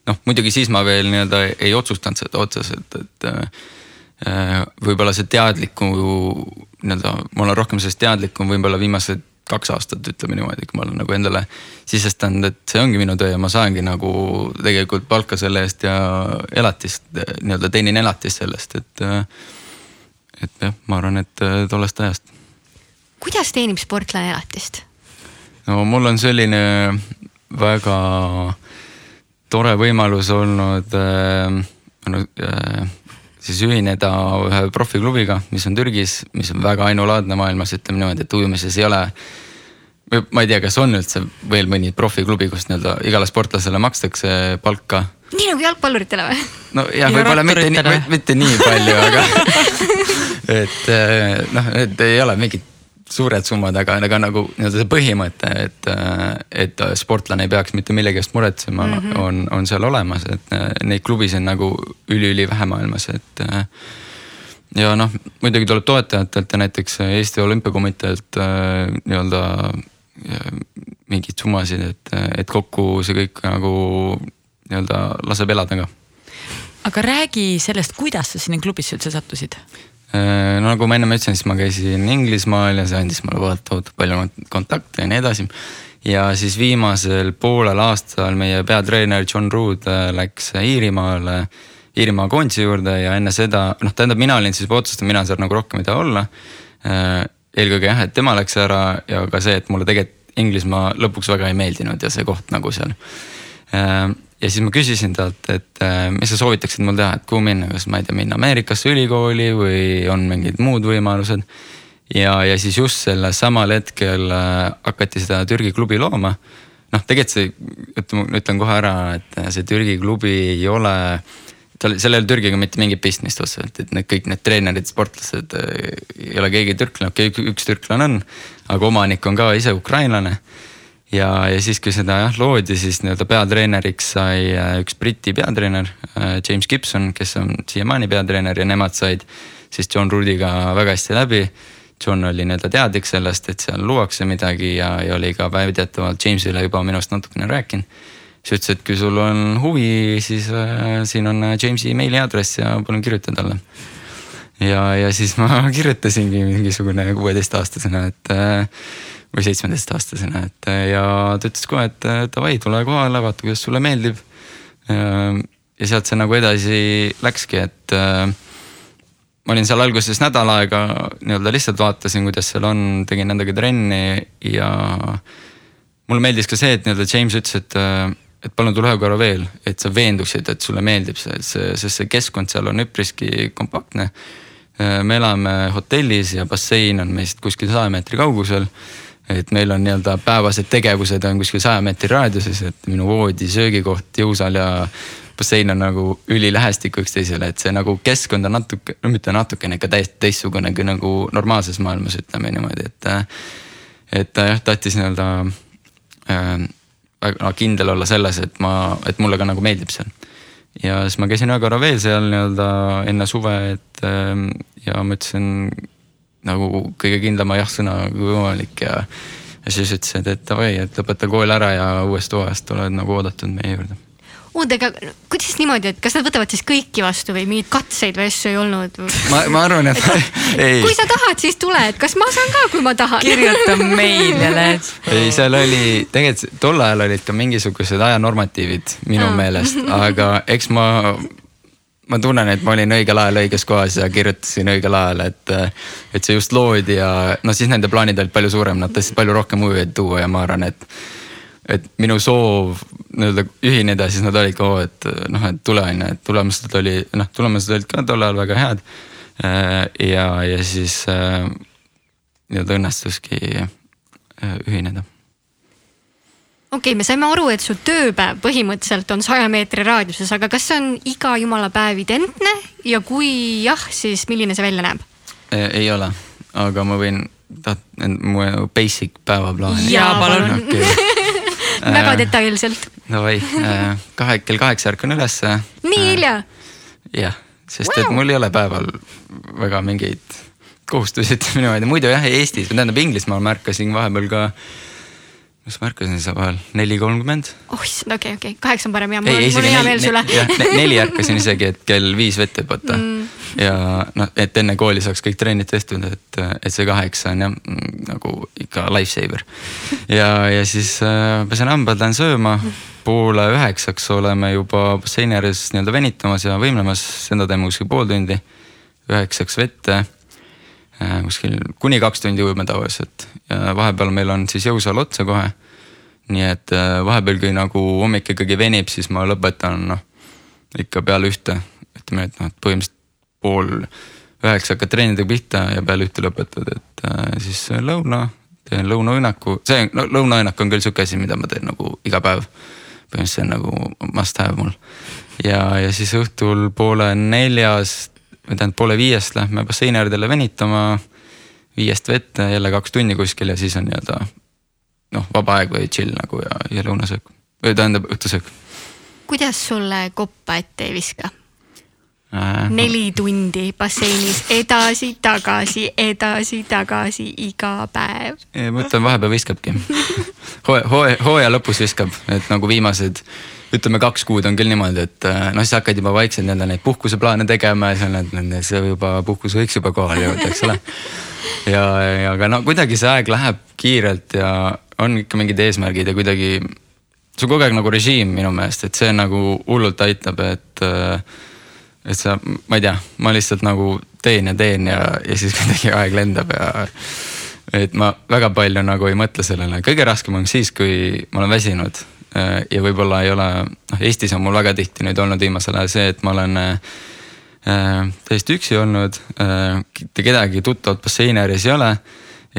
noh, muidugi siis ma veel nii-öelda ei otsustanud seda otseselt, et äh, võib-olla see teadliku nii-öelda, ma olen rohkem sellest teadlikum võib-olla viimased kaks aastat, ütleme niimoodi, kui ma olen nagu endale sisestanud, et see ongi minu töö ja ma saangi nagu tegelikult palka selle eest ja elatist, nii-öelda teenin elatist sellest, et. et jah, ma arvan, et tollest ajast. kuidas teenib sportlane elatist? no mul on selline väga tore võimalus olnud äh, no, äh, siis ühineda ühe profiklubiga, mis on Türgis, mis on väga ainulaadne maailmas, ütleme niimoodi, et ujumises ei ole. ma ei tea, kas on üldse veel mõni profiklubi, kus nii-öelda igale sportlasele makstakse palka. nii nagu jalgpalluritele või? nojah, võib-olla mitte nii, mitte nii palju, aga et eh, noh, need ei ole mingid suured summad, aga, aga nagu nii-öelda see põhimõte, et, et sportlane ei peaks mitte millegi eest muretsema mm, -hmm. on, on seal olemas, et neid klubisid on nagu üliülivähe maailmas, et. ja noh, muidugi tuleb toetajatelt ja näiteks Eesti Olümpiakomiteelt nii-öelda mingeid summasid, et, et kokku see kõik nagu nii-öelda laseb elada ka. aga räägi sellest, kuidas sa sinna klubisse üldse sattusid Äh, no nagu ma ennem ütlesin, siis ma käisin Inglismaal ja see andis mulle tohutult palju kontakte ja nii edasi. ja siis viimasel poolel aastal meie peatreener John Rood äh, läks Iirimaale, Iirimaa koondise juurde ja enne seda, noh, tähendab, mina olin siis otsustanud, mina seal nagu rohkem ei taha olla. Äh, eelkõige jah, et tema läks ära ja ka see, et mulle tegelikult Inglismaa lõpuks väga ei meeldinud ja see koht nagu seal ja siis ma küsisin talt, et äh, mis sa soovitaksid mul teha, et kuhu minna, kas ma ei tea, minna Ameerikasse ülikooli või on mingid muud võimalused. ja, ja siis just sellel samal hetkel äh, hakati seda Türgi klubi looma. noh, tegelikult see, ütleme, ütlen kohe ära, et see Türgi klubi ei ole tal, sellel Türgiga mitte mingit pistmist otseselt, et need kõik need treenerid, sportlased äh, ei ole keegi türklane, okei okay, üks türklane on, aga omanik on ka ise ukrainlane ja, ja siis, kui seda jah loodi, siis nii-öelda peatreeneriks sai äh, üks Briti peatreener, äh, James Gibson, kes on siiamaani peatreener ja nemad said siis John Rudiga väga hästi läbi. John oli nii-öelda teadlik sellest, et seal luuakse midagi ja, ja oli ka väidetavalt Jamesile juba minust natukene rääkinud. siis ütles, et kui sul on huvi, siis äh, siin on Jamesi meiliaadress ja palun kirjuta talle. ja, ja siis ma kirjutasingi mingisugune kuueteistaastasena, et äh, või seitsmeteistaastasena, et ja ta ütles kohe, et davai, tule kohale, vaata, kuidas sulle meeldib. ja sealt see nagu edasi läkski, et ma olin seal alguses nädal aega nii-öelda lihtsalt vaatasin, kuidas seal on, tegin nendega trenni ja mulle meeldis ka see, et nii-öelda James ütles, et, et palun tule ühe korra veel, et sa veenduksid, et sulle meeldib see, see, sest see keskkond seal on üpriski kompaktne. me elame hotellis ja bassein on meist kuskil saja meetri kaugusel et meil on nii-öelda päevased tegevused on kuskil saja meetri raadiuses, et minu voodi, söögikoht, jõusaal ja bassein on nagu ülilähestik üksteisele, et see nagu keskkond on natuke, no mitte natukene, ikka täiesti teistsugune kui nagu normaalses maailmas, ütleme niimoodi, et. et ta jah, tahtis nii-öelda äh, väga kindel olla selles, et ma, et mulle ka nagu meeldib seal. ja siis ma käisin ühe korra veel seal nii-öelda enne suve, et äh, ja ma ütlesin nagu kõige kindlama jah-sõna kui võimalik ja. ja siis ütlesid, et davai, et lõpeta kool ära ja uuest hooajast oled nagu oodatud meie juurde oota, aga kuidas niimoodi, et kas nad võtavad siis kõiki vastu või mingeid katseid või asju ei olnud? ma, ma arvan, et ei. kui sa tahad, siis tule, et kas ma saan ka, kui ma tahan. kirjuta meilile. ei, seal oli, tegelikult tol ajal olid ka mingisugused ajanormatiivid minu Aa. meelest, aga eks ma ma tunnen, et ma olin õigel ajal õiges kohas ja kirjutasin õigel ajal, et, et see just loodi ja noh, siis nende plaanid olid palju suurem, nad tahtsid palju rohkem ujujaid tuua ja ma arvan, et. et minu soov nii-öelda ühineda, siis nad olid ka, et noh, et tule on ju, et tulemused oli noh, tulemused olid ka tol ajal väga head. ja, ja siis nii-öelda õnnestuski ühineda okei okay,, me saime aru, et su tööpäev põhimõtteliselt on saja meetri raadiuses, aga kas see on iga jumala päev identne ja kui jah, siis milline see välja näeb? ei ole, aga ma võin, tahad mu basic päevaplaan? jaa, palun okay. väga detailselt. Davai, kahe, kell kaheksa ärkan ülesse. nii hilja? jah, sest wow. et mul ei ole päeval väga mingeid kohustusi, ütleme niimoodi, muidu jah, Eestis, tähendab Inglismaal ma ärkasin vahepeal ka mis ma ärkasin seal vahel, neli kolmkümmend. issand, okei okei kaheksa on parem ja mul on hea meel sulle. neli ärkasin isegi, et kell viis vette hüpata mm.. ja noh, et enne kooli saaks kõik trennid tehtud, et, et see kaheksa on jah nagu ikka lifesaver. ja, ja siis äh, pesen hambad, lähen sööma. poole üheksaks oleme juba basseini ääres nii-öelda venitamas ja võimlemas, seda teeme kuskil pool tundi. üheksaks vette kuskil kuni kaks tundi ujume tavaliselt ja vahepeal meil on siis jõusaal otsa kohe. nii et äh, vahepeal, kui nagu hommik ikkagi venib, siis ma lõpetan noh ikka peale ühte, ütleme, et noh, et põhimõtteliselt pool üheksa hakkad treenidega pihta ja peale ühte lõpetad, et äh, siis lõuna, teen lõunaõnnaku, see no, lõunaõnnak on küll sihuke asi, mida ma teen nagu iga päev. põhimõtteliselt see on nagu must have mul. ja, ja siis õhtul poole neljast tähendab poole viiest lähme basseini äärde venitama. viiest vette jälle kaks tundi kuskil ja siis on nii-öelda noh, vaba aeg või chill nagu ja, ja lõunasöök või tähendab õhtusöök. kuidas sulle koppa ette ei viska? äh, neli tundi basseinis edasi-tagasi, edasi-tagasi iga päev. ma ütlen, vahepeal viskabki hooaja, hooaja, hooaja lõpus viskab, et nagu viimased ütleme, kaks kuud on küll niimoodi, et äh, noh, siis hakkad juba vaikselt nii-öelda neid puhkuseplaane tegema ja on need, see juba puhkus võiks juba kohale jõuda, eks ole. ja, ja aga no kuidagi see aeg läheb kiirelt ja on ikka mingid eesmärgid ja kuidagi. see on kogu aeg nagu režiim minu meelest, et see nagu hullult aitab, et äh, et sa, ma ei tea, ma lihtsalt nagu teen ja teen ja, ja siis kuidagi aeg lendab ja. et ma väga palju nagu ei mõtle sellele, kõige raskem on siis, kui ma olen väsinud. Äh, ja võib-olla ei ole, noh Eestis on mul väga tihti nüüd olnud viimasel ajal see, et ma olen äh, täiesti üksi olnud äh,. kedagi tuttavat basseini ääres ei ole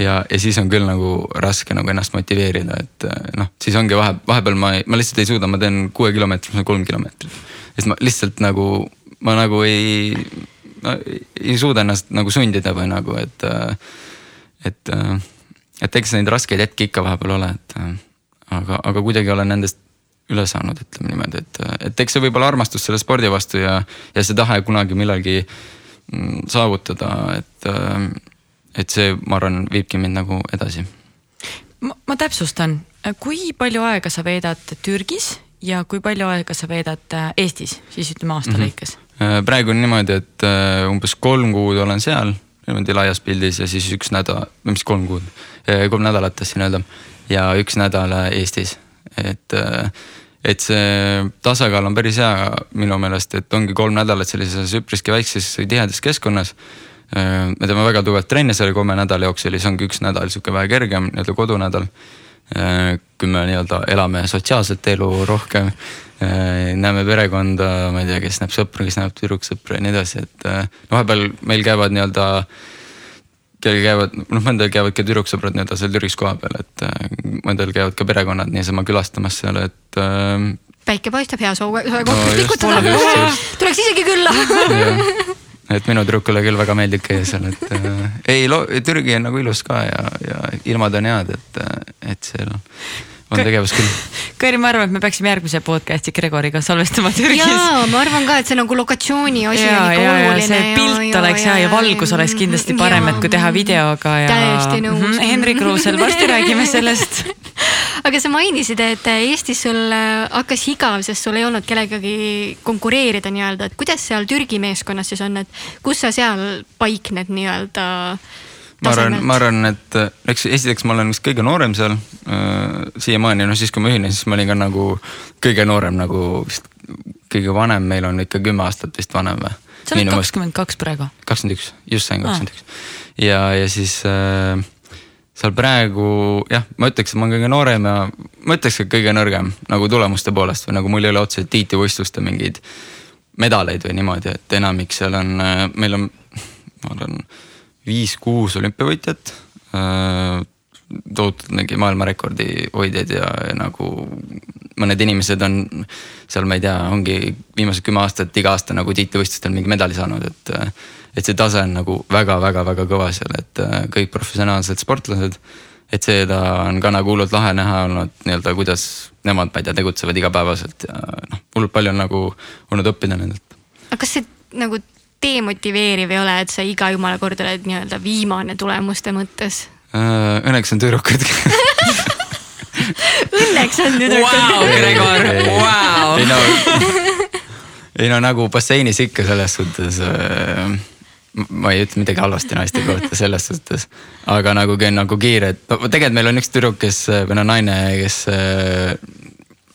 ja, ja siis on küll nagu raske nagu ennast motiveerida, et äh, noh, siis ongi vahe, vahepeal ma, ma lihtsalt ei suuda, ma teen kuue kilomeetrit, kolm kilomeetrit. siis ma lihtsalt nagu ma nagu ei ei suuda ennast nagu sundida või nagu, et, et, et eks neid raskeid hetki ikka vahepeal ole, et aga, aga kuidagi olen nendest üle saanud, ütleme niimoodi, et, et eks see võib olla armastus selle spordi vastu ja, ja see tahe kunagi millalgi mm, saavutada, et, et see, ma arvan, viibki mind nagu edasi. ma, täpsustan, kui palju aega sa veedad Türgis ja kui palju aega sa veedad Eestis, siis ütleme aasta mm -hmm. lõikes? Äh, praegu on niimoodi, et äh, umbes kolm kuud olen seal niimoodi laias pildis ja siis üks nädal, mis kolm kuud, äh, kolm nädalat tahtsin öelda ja üks nädal Eestis, et et see tasakaal on päris hea minu meelest, et ongi kolm nädalat sellises üpriski väikses tihedas keskkonnas. me teeme väga tugevalt trenne selle kolme nädala jooksul ja siis ongi üks nädal sihuke vähe kergem nii-öelda kodunädal. kui me nii-öelda elame sotsiaalset elu rohkem Äh, näeme perekonda, ma ei tea, kes näeb sõpra, kes näeb tüdruksõpra ja nii edasi, et äh, vahepeal meil käivad nii-öelda kellel käivad, noh mõndadel käivad ka tüdruksõbrad nii-öelda seal Türgis kohapeal, et äh, mõndadel käivad ka perekonnad niisama külastamas seal, et äh,. päike paistab, hea soe koht no, pikutada, tuleks isegi külla. Et minu tüdrukule küll väga meeldib käia seal, et äh, ei, Türgi on nagu ilus ka ja, ja ilmad on head, et, et seal on tegevus küll. Kairi, ma arvan, et me peaksime järgmise podcast'i Gregoriga salvestama Türgis. jaa, ma arvan ka, et see nagu lokatsiooni asi on ikka ja, oluline. see pilt ja, oleks hea ja, ja valgus oleks kindlasti parem, et kui teha videoga ja. täiesti nõus mm. -hmm. Henri Kruusel, varsti räägime sellest aga sa mainisid, et Eestis sul äh, hakkas igav, sest sul ei olnud kellegagi konkureerida nii-öelda, et kuidas seal Türgi meeskonnas siis on, et kus sa seal paikned nii-öelda ma arvan, ma arvan, et eks esiteks ma olen vist kõige noorem seal äh, siiamaani, noh siis kui ma ühinesin, siis ma olin ka nagu kõige noorem nagu vist kõige vanem meil on ikka kümme aastat vist vanem või? sa oled kakskümmend kaks praegu? kakskümmend üks, just sain kakskümmend üks. ja, ja siis äh, seal praegu jah, ma ütleks, et ma olen kõige noorem ja ma ütleks, et kõige nõrgem nagu tulemuste poolest või nagu mul ei ole otseselt tiitlivõistluste mingeid medaleid või niimoodi, et enamik seal on, äh, meil on, ma arvan viis-kuus olümpiavõitjat tohutult maailmarekordi hoidjaid ja, ja nagu mõned inimesed on seal, ma ei tea, ongi viimased kümme aastat iga aasta nagu tiitlivõistlustel mingi medali saanud, et. et see tase on nagu väga-väga-väga kõva seal, et äh, kõik professionaalsed sportlased. et seda on ka nagu hullult lahe näha olnud nii-öelda, kuidas nemad, ma ei tea, tegutsevad igapäevaselt ja noh, hullult palju on nagu olnud õppida nendelt. aga kas see nagu demotiveeriv ei ole, et sa iga jumala kord oled nii-öelda viimane tulemuste mõttes uh,? Õnneks on tüdrukud Õnneks on tüdrukud wow,. Gregor, wow. ei no, ei no nagu basseinis ikka selles suhtes äh, ma ei ütle midagi halvasti naiste kohta selles suhtes, aga nagu, nagu kiire, et tegelikult meil on üks tüdruk, kes või no naine, kes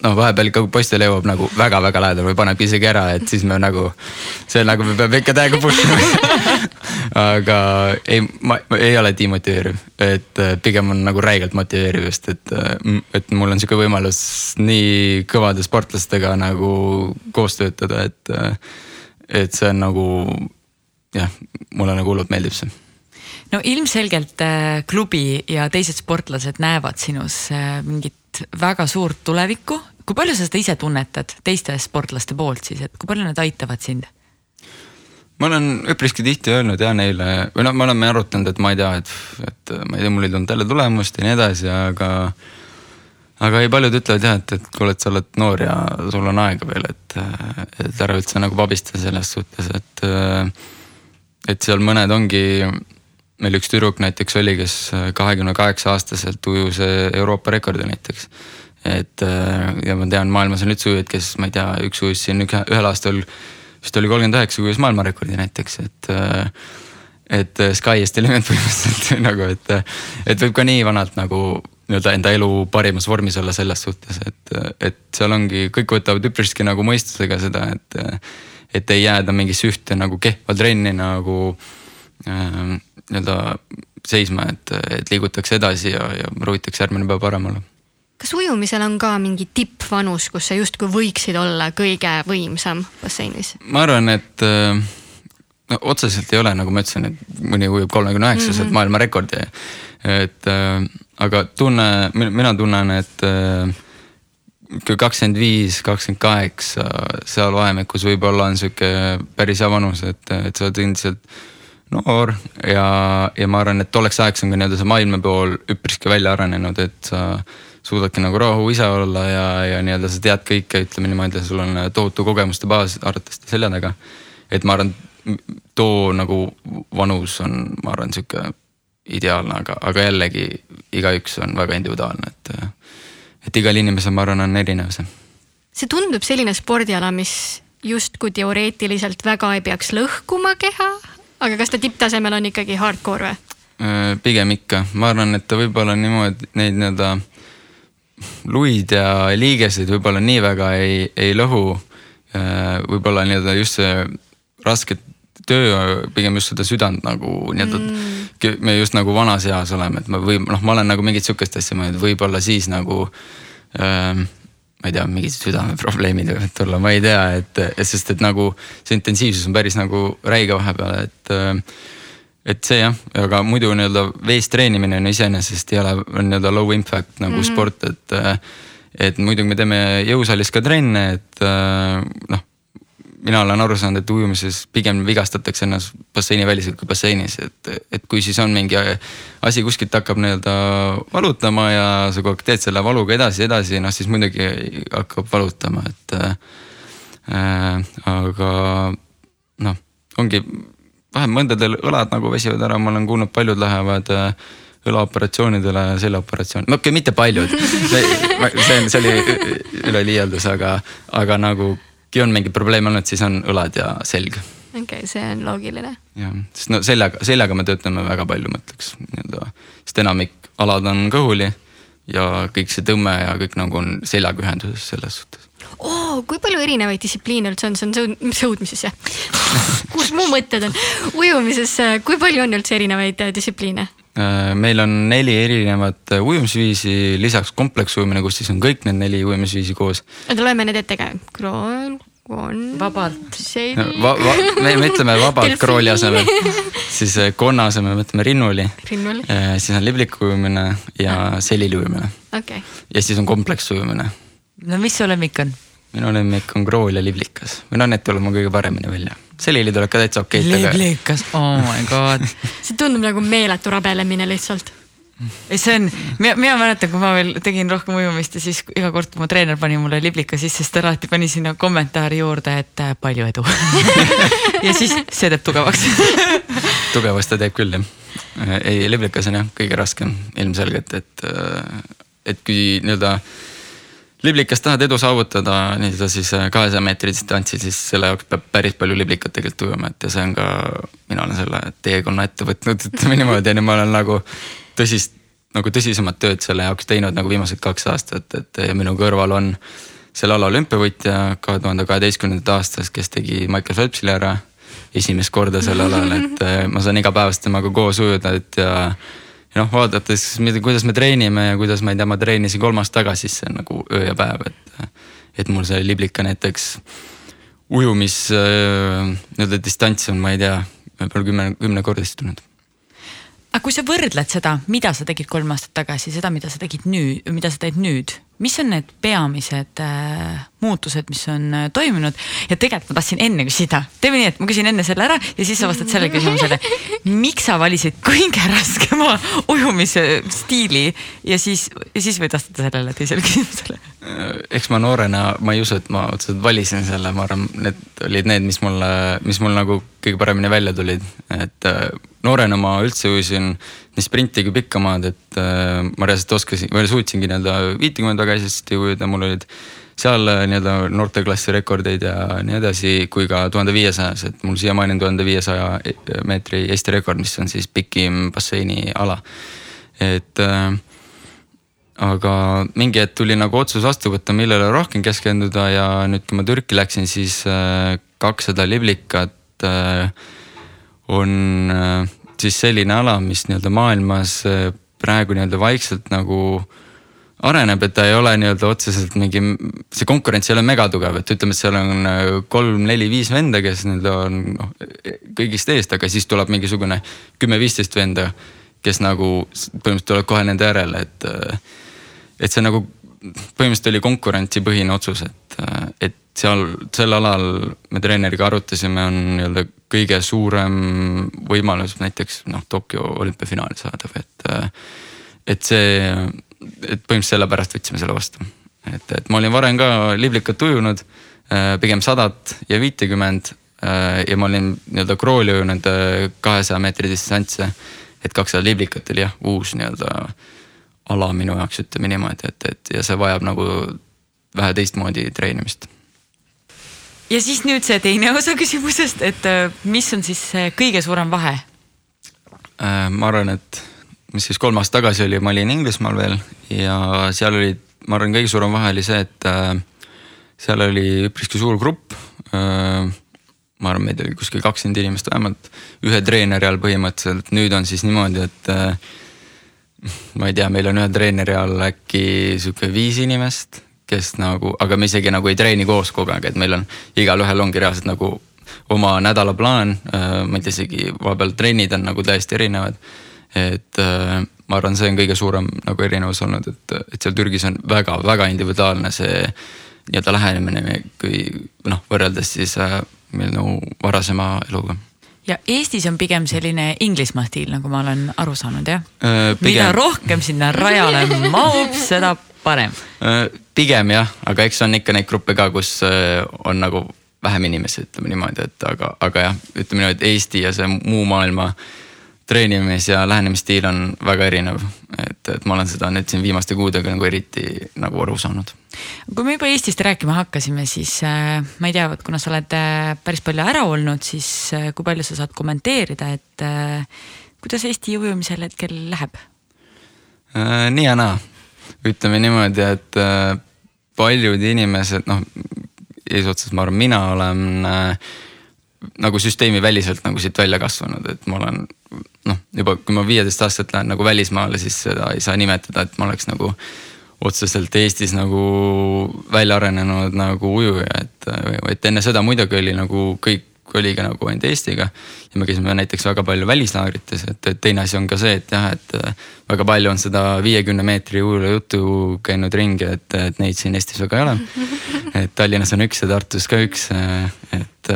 noh, vahepeal ikka poistele jõuab nagu väga-väga lähedal või panebki isegi ära, et siis me nagu, see nagu me peame ikka täiega push ima aga ei, ma, ei ole demotiveeriv, et äh, pigem on nagu räigelt motiveeriv just, et, äh, et mul on sihuke võimalus nii kõvade sportlastega nagu koos töötada, et, äh, et see on nagu jah, mulle nagu hullult meeldib see. No ilmselgelt klubi ja teised sportlased näevad sinus äh, mingit väga suurt tulevikku. kui palju sa seda ise tunnetad teiste sportlaste poolt siis, et kui palju nad aitavad sind? ma olen üpriski tihti öelnud ja neile või noh, me oleme arutanud, et ma ei tea, et, et ma ei tea, mul ei tulnud jälle tulemust ja nii edasi, aga. aga ei, paljud ütlevad jah, et, et kuule, et sa oled noor ja sul on aega veel, et, et ära üldse nagu pabista selles suhtes, et. et seal mõned ongi meil üks tüdruk näiteks oli, kes kahekümne kaheksa aastaselt ujus Euroopa rekordi näiteks. et ja ma tean, maailmas on üldse ujujaid, kes ma ei tea, üks ujus siin ühel aastal vist oli kolmkümmend üheksa, ujus maailmarekordi näiteks, et. et sky is the limit põhimõtteliselt nagu, et, et võib ka nii vanalt nagu nii-öelda enda elu parimas vormis olla selles suhtes, et, et seal ongi, kõik võtavad üpriski nagu mõistusega seda, et. et ei jääda mingisse ühte nagu kehva trenni nagu äh, nii-öelda seisma, et, et liigutakse edasi ja, ja proovitakse järgmine päev parem olla. kas ujumisel on ka mingi tippvanus, kus sa justkui võiksid olla kõige võimsam basseinis? ma arvan, et no otseselt ei ole, nagu ma ütlesin, et mõni ujub kolmekümne üheksaselt mm -hmm. maailmarekordi. et aga tunne, mina tunnen, et kakskümmend viis, kakskümmend kaheksa, seal vahemikus võib-olla on sihuke päris hea vanus, et, et sa oled endiselt noor ja, ja ma arvan, et tolleks ajaks on ka nii-öelda see maailma pool üpriski välja arenenud, et sa suudadki nagu rahu ise olla ja, ja nii-öelda sa tead kõike, ütleme niimoodi, sul on tohutu kogemuste baas arvatavasti selja taga. et ma arvan, too nagu vanus on, ma arvan, sihuke ideaalne, aga, aga jällegi igaüks on väga individuaalne, et, et igal inimesel, ma arvan, on erinev see. see tundub selline spordiala, mis justkui teoreetiliselt väga ei peaks lõhkuma keha, aga kas ta tipptasemel on ikkagi hardcore või? Äh, pigem ikka, ma arvan, et ta võib-olla niimoodi neid nii-öelda luid ja liigeseid võib-olla nii väga ei, ei lõhu. Äh, võib-olla nii-öelda just see raske töö, pigem just seda südant nagu nii-öelda mm., me just nagu vanas eas oleme, et ma või noh, ma olen nagu mingit sihukest asja mõelnud, võib-olla siis nagu ähm, ma ei tea, mingid südameprobleemid võivad tulla, ma ei tea, et sest et nagu see intensiivsus on päris nagu räige vahepeal, et. et see jah, aga muidu nii-öelda vees treenimine on iseenesest ei ole, on nii-öelda low impact nagu mm -hmm. sport, et. et muidugi me teeme jõusaalis ka trenne, et noh mina olen aru saanud, et ujumises pigem vigastatakse ennast basseiniväliselt kui basseinis, et, et kui siis on mingi asi kuskilt hakkab nii-öelda valutama ja sa kogu aeg teed selle valuga edasi, edasi, noh siis muidugi hakkab valutama, et äh,. aga noh, ongi vähem mõndadel õlad nagu väsivad ära, ma olen kuulnud, paljud lähevad äh, õlaoperatsioonidele, seljaoperatsioon, no okei okay,, mitte paljud see, see, see oli üle liialdus, aga, aga nagu kui on mingeid probleeme olnud, siis on õlad ja selg. okei okay,, see on loogiline. jah, sest no seljaga, seljaga me töötame väga palju, ma ütleks nii-öelda, sest enamik alad on kõhuli ja kõik see tõmme ja kõik nagu on seljaga ühenduses selles suhtes oh,. kui palju erinevaid distsipliine üldse on, see on sõud-, sõudmises jah kus mu mõtted on? ujumises, kui palju on üldse erinevaid äh, distsipliine? Äh, meil on neli erinevat äh, ujumisviisi, lisaks kompleksujumine, kus siis on kõik need neli ujumisviisi koos. oota, loeme need ette ka. krool, kon. vabalt. Va, va, me, me ütleme vabalt krooli asemel, siis äh, konna asemel me ütleme rinnuli. rinnuli. siis on libliku ujumine ja selili ujumine okay.. ja siis on kompleksujumine. no mis su lemmik on? minu lemmik on krool ja liblikas või noh, need tulevad mul kõige paremini välja selili tuleb ka täitsa okei. liblikas, oh my god see tundub nagu meeletu rabelemine lihtsalt ei, see on, mina, mina mäletan, kui ma veel tegin rohkem ujumist ja siis iga kord, kui mu treener pani mulle liblika sisse, siis ta alati pani sinna kommentaari juurde, et äh, palju edu ja siis see teeb tugevaks tugevaks ta teeb küll jah. ei, liblikas on jah kõige raskem ilmselgelt, et, äh, et kui nii-öelda liblikas tahad edu saavutada nii-öelda siis äh, kahesaja meetri distantsil, siis selle jaoks peab päris palju liblikat tegelikult ujuma, et ja see on ka, mina olen selle teekonna ette võtnud, ütleme niimoodi ja nüüd ma olen nagu tõsist, nagu tõsisemat tööd selle jaoks teinud nagu viimased kaks aastat, et ja minu kõrval on selle ala olümpiavõitja kahe tuhande kaheteistkümnendast aastast, kes tegi Michael Phelpsile ära esimest korda sel alal, et äh, ma saan igapäevaselt temaga koos ujuda, et ja ja noh, vaadates, kuidas me treenime ja kuidas ma ei tea, ma treenisin kolmast tagasi, siis see on nagu öö ja päev, et. et mul see liblika näiteks ujumis nii-öelda distants on, ma ei tea, võib-olla kümme, kümnekordistunud aga kui sa võrdled seda, mida sa tegid kolm aastat tagasi, seda, mida sa tegid nüüd, mida sa teed nüüd, mis on need peamised äh, muutused, mis on äh, toimunud? Ja tegelikult ma tahtsin enne küsida, teeme nii, et ma küsin enne selle ära ja siis sa vastad sellele küsimusele. miks sa valisid kõige raskema ujumise stiili? Ja siis, ja siis võid vastata sellele teisele küsimusele. Äh, eks ma noorena, ma ei usu, et ma otseselt valisin selle, ma arvan, need olid need, mis mulle, mis mul nagu kõige paremini välja tulid, et äh, noorena ma üldse ujusin nii sprinti kui pikka maad, et äh, ma reaalselt oskasin või suutsingi nii-öelda viitekümmet väga hästi ujuda, mul olid seal äh, nii-öelda noorteklassi rekordeid ja nii edasi, kui ka tuhande viiesajas, et mul siiamaani on tuhande viiesaja meetri Eesti rekord, mis on siis pikim basseini ala. et äh, aga mingi hetk tuli nagu otsus vastu võtta, millele rohkem keskenduda ja nüüd, kui ma Türki läksin, siis äh, kakssada liblikat äh, on äh, siis selline ala, mis nii-öelda maailmas äh, praegu nii-öelda vaikselt nagu areneb, et ta ei ole nii-öelda otseselt mingi, see konkurents ei ole megatugev, et ütleme, et seal on äh, kolm-neli-viis venda, kes nii-öelda on noh kõigist eest, aga siis tuleb mingisugune kümme-viisteist venda, kes nagu põhimõtteliselt tulevad kohe nende järele, et. et see nagu põhimõtteliselt oli konkurentsipõhine otsus, et, et seal sel alal me treeneriga arutasime, on nii-öelda kõige suurem võimalus näiteks noh, Tokyo olümpiafinaali saada või et. et see, et põhimõtteliselt sellepärast võtsime selle vastu. et, et ma olin varem ka liblikat ujunud, pigem sadat ja viitekümmend. ja ma olin nii-öelda krooli ujunud kahesaja meetri distantse. et kakssada liblikat oli jah, uus nii-öelda ala minu jaoks, ütleme niimoodi, et, et ja see vajab nagu vähe teistmoodi treenimist ja siis nüüd see teine osa küsimusest, et äh, mis on siis kõige suurem vahe? Äh, ma arvan, et mis siis kolm aastat tagasi oli, ma olin Inglismaal veel ja seal oli, ma arvan, kõige suurem vahe oli see, et äh, seal oli üpriski suur grupp. ma arvan, meid oli kuskil kakskümmend inimest vähemalt, ühe treeneri all põhimõtteliselt, nüüd on siis niimoodi, et ma ei tea, meil on ühe treeneri all äkki sihuke viis inimest kes nagu, aga me isegi nagu ei treeni koos kogu aeg, et meil on igalühel ongi reaalselt nagu oma nädalaplaan. Äh, ma ei tea, isegi vahepeal trennid on nagu täiesti erinevad. et äh, ma arvan, see on kõige suurem nagu erinevus olnud, et, et seal Türgis on väga-väga individuaalne see nii-öelda lähenemine, kui noh, võrreldes siis äh, minu varasema eluga ja Eestis on pigem selline Inglismaa stiil, nagu ma olen aru saanud, jah äh,? mida rohkem sinna rajale mahub, seda parem? Äh, pigem jah, aga eks on ikka neid gruppe ka, kus äh, on nagu vähem inimesi, ütleme niimoodi, et aga, aga jah, ütleme niimoodi, et Eesti ja see muu maailma treenimis- ja lähenemisstiil on väga erinev. et, et ma olen seda nüüd siin viimaste kuudega nagu eriti nagu aru saanud. kui me juba Eestist rääkima hakkasime, siis äh, ma ei tea, kuna sa oled äh, päris palju ära olnud, siis äh, kui palju sa saad kommenteerida, et kuidas Eesti ujumisel hetkel läheb äh,? nii ja naa ütleme niimoodi, et paljud inimesed, noh eesotsas ma arvan, mina olen nagu süsteemiväliselt nagu siit välja kasvanud, et ma olen noh, juba kui ma viieteist aastaselt lähen nagu välismaale, siis seda ei saa nimetada, et ma oleks nagu otseselt Eestis nagu välja arenenud nagu ujuja, et, et enne seda muidugi oli nagu kõik oligi nagu ainult Eestiga. ja me käisime näiteks väga palju välislaagrites, et, et teine asi on ka see, et jah, et väga palju on seda viiekümne meetri huulujuttu käinud ringi, et, et neid siin Eestis väga ei ole. et Tallinnas on üks ja Tartus ka üks, et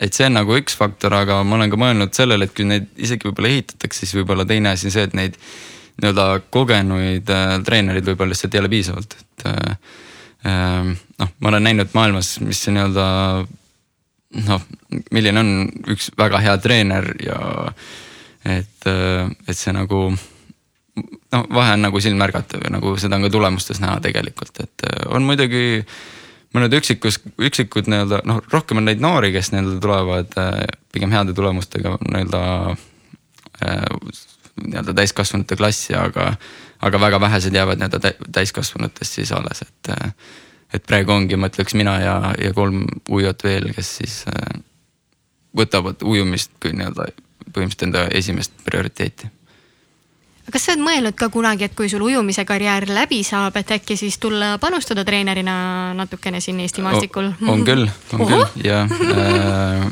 et see on nagu üks faktor, aga ma olen ka mõelnud sellele, et kui neid isegi võib-olla ehitatakse, siis võib-olla teine asi on see, et neid nii-öelda kogenuid äh, treenereid võib-olla lihtsalt ei ole piisavalt, et äh, noh, ma olen näinud maailmas, mis nii-öelda noh, milline on üks väga hea treener ja et, et see nagu noh, vahe on nagu silmärgatav ja nagu seda on ka tulemustes näha tegelikult, et on muidugi mõned üksikus, üksikud nii-öelda noh, rohkem on neid noori, kes nii-öelda tulevad pigem heade tulemustega nii-öelda nii-öelda täiskasvanute klassi, aga, aga väga vähesed jäävad nii-öelda täiskasvanutest siis alles, et et praegu ongi, ma ütleks mina ja, ja kolm ujujat veel, kes siis äh, võtavad ujumist kui nii-öelda põhimõtteliselt enda esimest prioriteeti kas sa oled mõelnud ka kunagi, et kui sul ujumise karjäär läbi saab, et äkki siis tulla panustada treenerina natukene siin Eesti maastikul? on küll, on Oho. küll ja äh,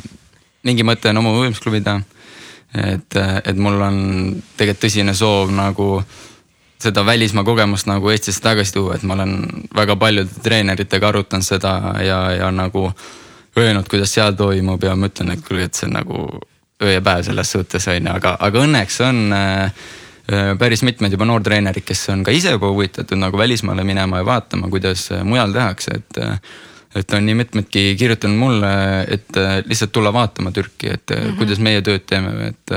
mingi mõte on oma võimusklubi teha. et, et mul on tegelikult tõsine soov nagu seda välismaa kogemust nagu Eestisse tagasi tuua, et ma olen väga paljude treeneritega arutanud seda ja, ja nagu öelnud, kuidas seal toimub ja ma ütlen, et kuulge, et see on nagu öö ja päev selles suhtes on ju, aga, aga õnneks on äh, päris mitmed juba noortreenerid, kes on ka ise juba huvitatud nagu välismaale minema ja vaatama, kuidas mujal tehakse, et et on nii mitmedki kirjutanud mulle, et lihtsalt tulla vaatama Türki, et mm -hmm. kuidas meie tööd teeme, et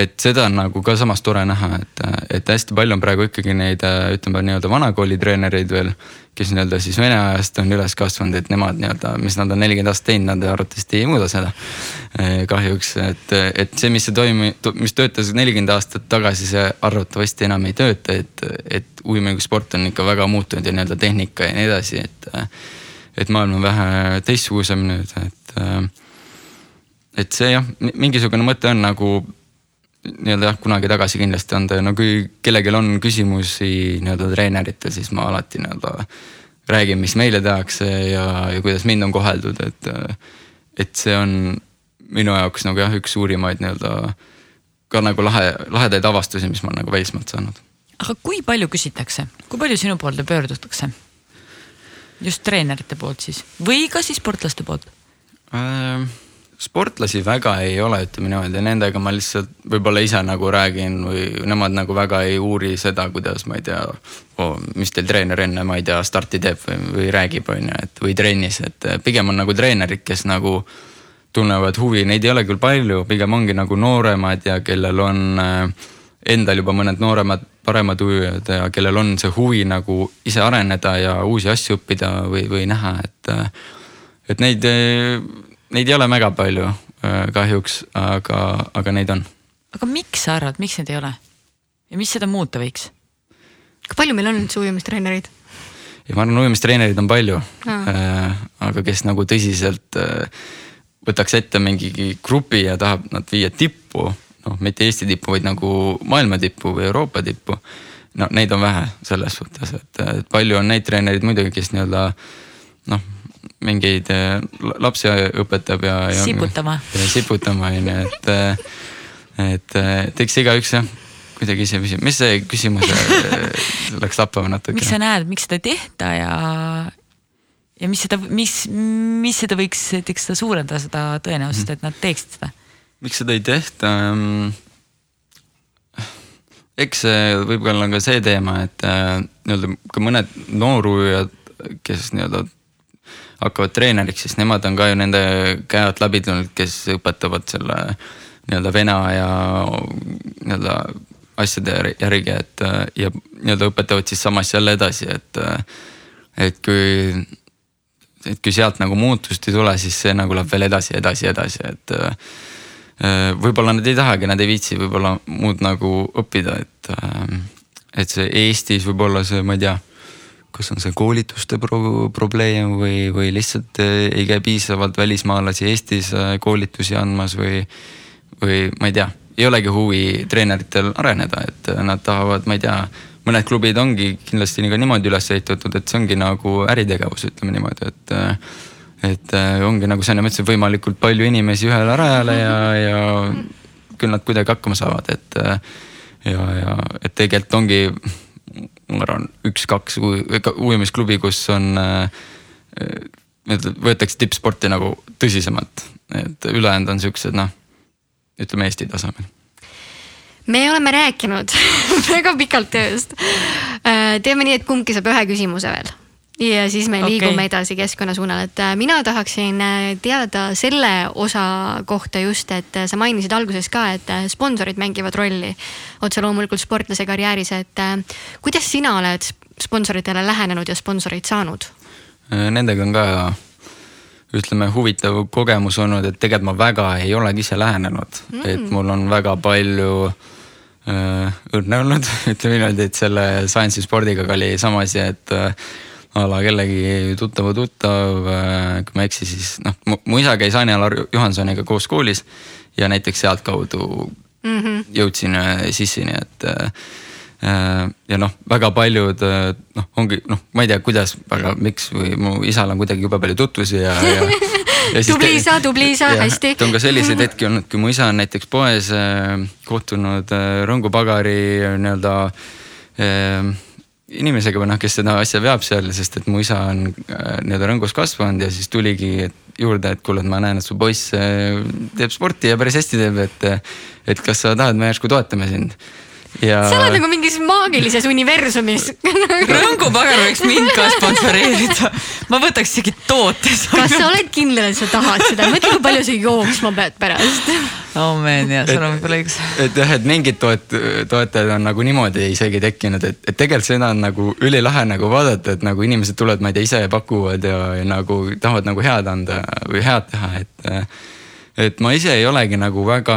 et seda on nagu ka samas tore näha, et, et hästi palju on praegu ikkagi neid ütleme nii-öelda vanakooli treenereid veel. kes nii-öelda siis vene ajast on üles kasvanud, et nemad nii-öelda, mis nad on nelikümmend aastat teinud, nad arvatavasti ei muuda seda. kahjuks, et, et see, mis see toimi-, mis töötas nelikümmend aastat tagasi, see arvatavasti enam ei tööta, et, et uimingusport on ikka väga muutunud ja nii-öelda tehnika ja nii edasi, et. et maailm on vähe teistsugusem nüüd, et et see jah, mingisugune mõte on nagu nii-öelda jah, kunagi tagasi kindlasti anda ja no kui kellelgi on küsimusi nii-öelda treeneritel, siis ma alati nii-öelda räägin, mis meile tehakse ja, ja kuidas mind on koheldud, et. et see on minu jaoks nagu jah, üks suurimaid nii-öelda ka nagu lahe, lahedaid avastusi, mis ma olen nagu välismaalt saanud. aga kui palju küsitakse, kui palju sinu poolde pöördutakse? just treenerite poolt siis või ka siis sportlaste poolt äh,? Sportlasi väga ei ole, ütleme niimoodi, nendega ma lihtsalt võib-olla ise nagu räägin või nemad nagu väga ei uuri seda, kuidas ma ei tea oh,, mis teil treener enne, ma ei tea, starti teeb või, või räägib, on ju, et või trennis, et pigem on nagu treenerid, kes nagu tunnevad huvi, neid ei ole küll palju, pigem ongi nagu nooremad ja kellel on äh, endal juba mõned nooremad, paremad ujujad ja kellel on see huvi nagu ise areneda ja uusi asju õppida või, või näha, et. et neid neid ei ole väga palju äh, kahjuks, aga, aga neid on. aga miks sa arvad, miks neid ei ole? ja mis seda muuta võiks? kui palju meil on üldse ujumistreenereid? ja ma arvan, ujumistreenereid on palju äh,, aga kes nagu tõsiselt äh, võtaks ette mingi grupi ja tahab nad viia tippu, noh, mitte Eesti tippu, vaid nagu maailma tippu või Euroopa tippu. no neid on vähe selles suhtes, et palju on neid treenereid muidugi, kes nii-öelda noh mingeid äh, lapsi õpetab ja, ja. siputama. siputama on ju, et, äh, et, äh, et eks igaüks jah kuidagi ise püsib, mis see küsimus läks lappama natuke? miks sa näed, miks seda ei tehta ja, ja mis seda, mis, mis seda võiks näiteks seda suurendada, seda tõenäosust -hmm. et nad teeksid seda? miks seda ei tehta ähm,? eks see võib-olla on ka see teema, et nii-öelda ka mõned noorujujad, kes nii-öelda hakkavad treeneriks, siis nemad on ka ju nende käe alt läbi tulnud, kes õpetavad selle nii-öelda vena ja nii-öelda asjade järgi, et ja nii-öelda õpetavad siis samas jälle edasi, et. et kui, et kui sealt nagu muutust ei tule, siis see nagu läheb veel edasi, edasi, edasi, et. võib-olla nad ei tahagi, nad ei viitsi võib-olla muud nagu õppida, et. et see Eestis võib-olla see, ma ei tea kas on see koolituste pro probleem või, või lihtsalt eh, ei käi piisavalt välismaalasi Eestis eh, koolitusi andmas või, või ma ei tea, ei olegi huvi treeneritel areneda, et eh, nad tahavad, ma ei tea, mõned klubid ongi kindlasti ka niimoodi üles ehitatud, et see ongi nagu äritegevus, ütleme niimoodi, et et ongi nagu Sanja mõtles, et võimalikult palju inimesi ühele rajale ja, ja küll nad kuidagi hakkama saavad, et ja, ja et tegelikult ongi ma arvan, üks-kaks ujumisklubi, kus on äh,, võetakse tippsporti nagu tõsisemalt, et ülejäänud on siuksed noh, ütleme Eesti tasemel. Me oleme rääkinud väga pikalt tööst. Äh, teeme nii, et kumbki saab ühe küsimuse veel ja siis me liigume okay. edasi keskkonna suunal, et äh, mina tahaksin äh, teada selle osa kohta just, et äh, sa mainisid alguses ka, et sponsorid mängivad rolli otse loomulikult sportlase karjääris, et kuidas sina oled sponsoritele lähenenud ja sponsoreid saanud? Nendega on ka ütleme huvitav kogemus olnud, et tegelikult ma väga ei olegi ise lähenenud mm., et mul on väga palju äh, õnne olnud ütleme niimoodi, et selle Science'i spordiga oli sama asi, et a la kellegi tuttava tuttav, äh, kui ma ei eksi, siis noh, mu isa käis Anja-Lar Johansoniga koos koolis ja näiteks sealtkaudu mm -hmm. jõudsin äh, sisse, nii et äh, ja noh, väga paljud noh, ongi noh, ma ei tea, kuidas, aga miks või mu isal on kuidagi jube palju tutvusi ja, ja, tubli isa, tubli isa, hästi. on ka selliseid hetki olnud, kui mu isa on näiteks poes kohtunud äh, rõngupagari nii-öelda inimesega või noh, kes seda asja veab seal, sest et mu isa on äh, nii-öelda rõngus kasvanud ja siis tuligi juurde, et kuule, et ma näen, et su poiss äh, teeb sporti ja päris hästi teeb, et. et kas sa tahad, me järsku toetame sind ja.... sa oled nagu mingis maagilises universumis rõngupagan võiks mind ka sponsoreerida. ma võtaks isegi toote. kas sa oled kindel, et sa tahad seda, mõtle, kui palju sa jooksma pead pärast. oh man, jah, sul on võib-olla õigus. et jah, et mingid toet-, toetajad on nagu niimoodi isegi tekkinud, et, et tegelikult seda on nagu ülilahe nagu vaadata, et nagu inimesed tulevad, ma ei tea, ise pakuvad ja, ja nagu tahavad nagu head anda või head teha, et. et ma ise ei olegi nagu väga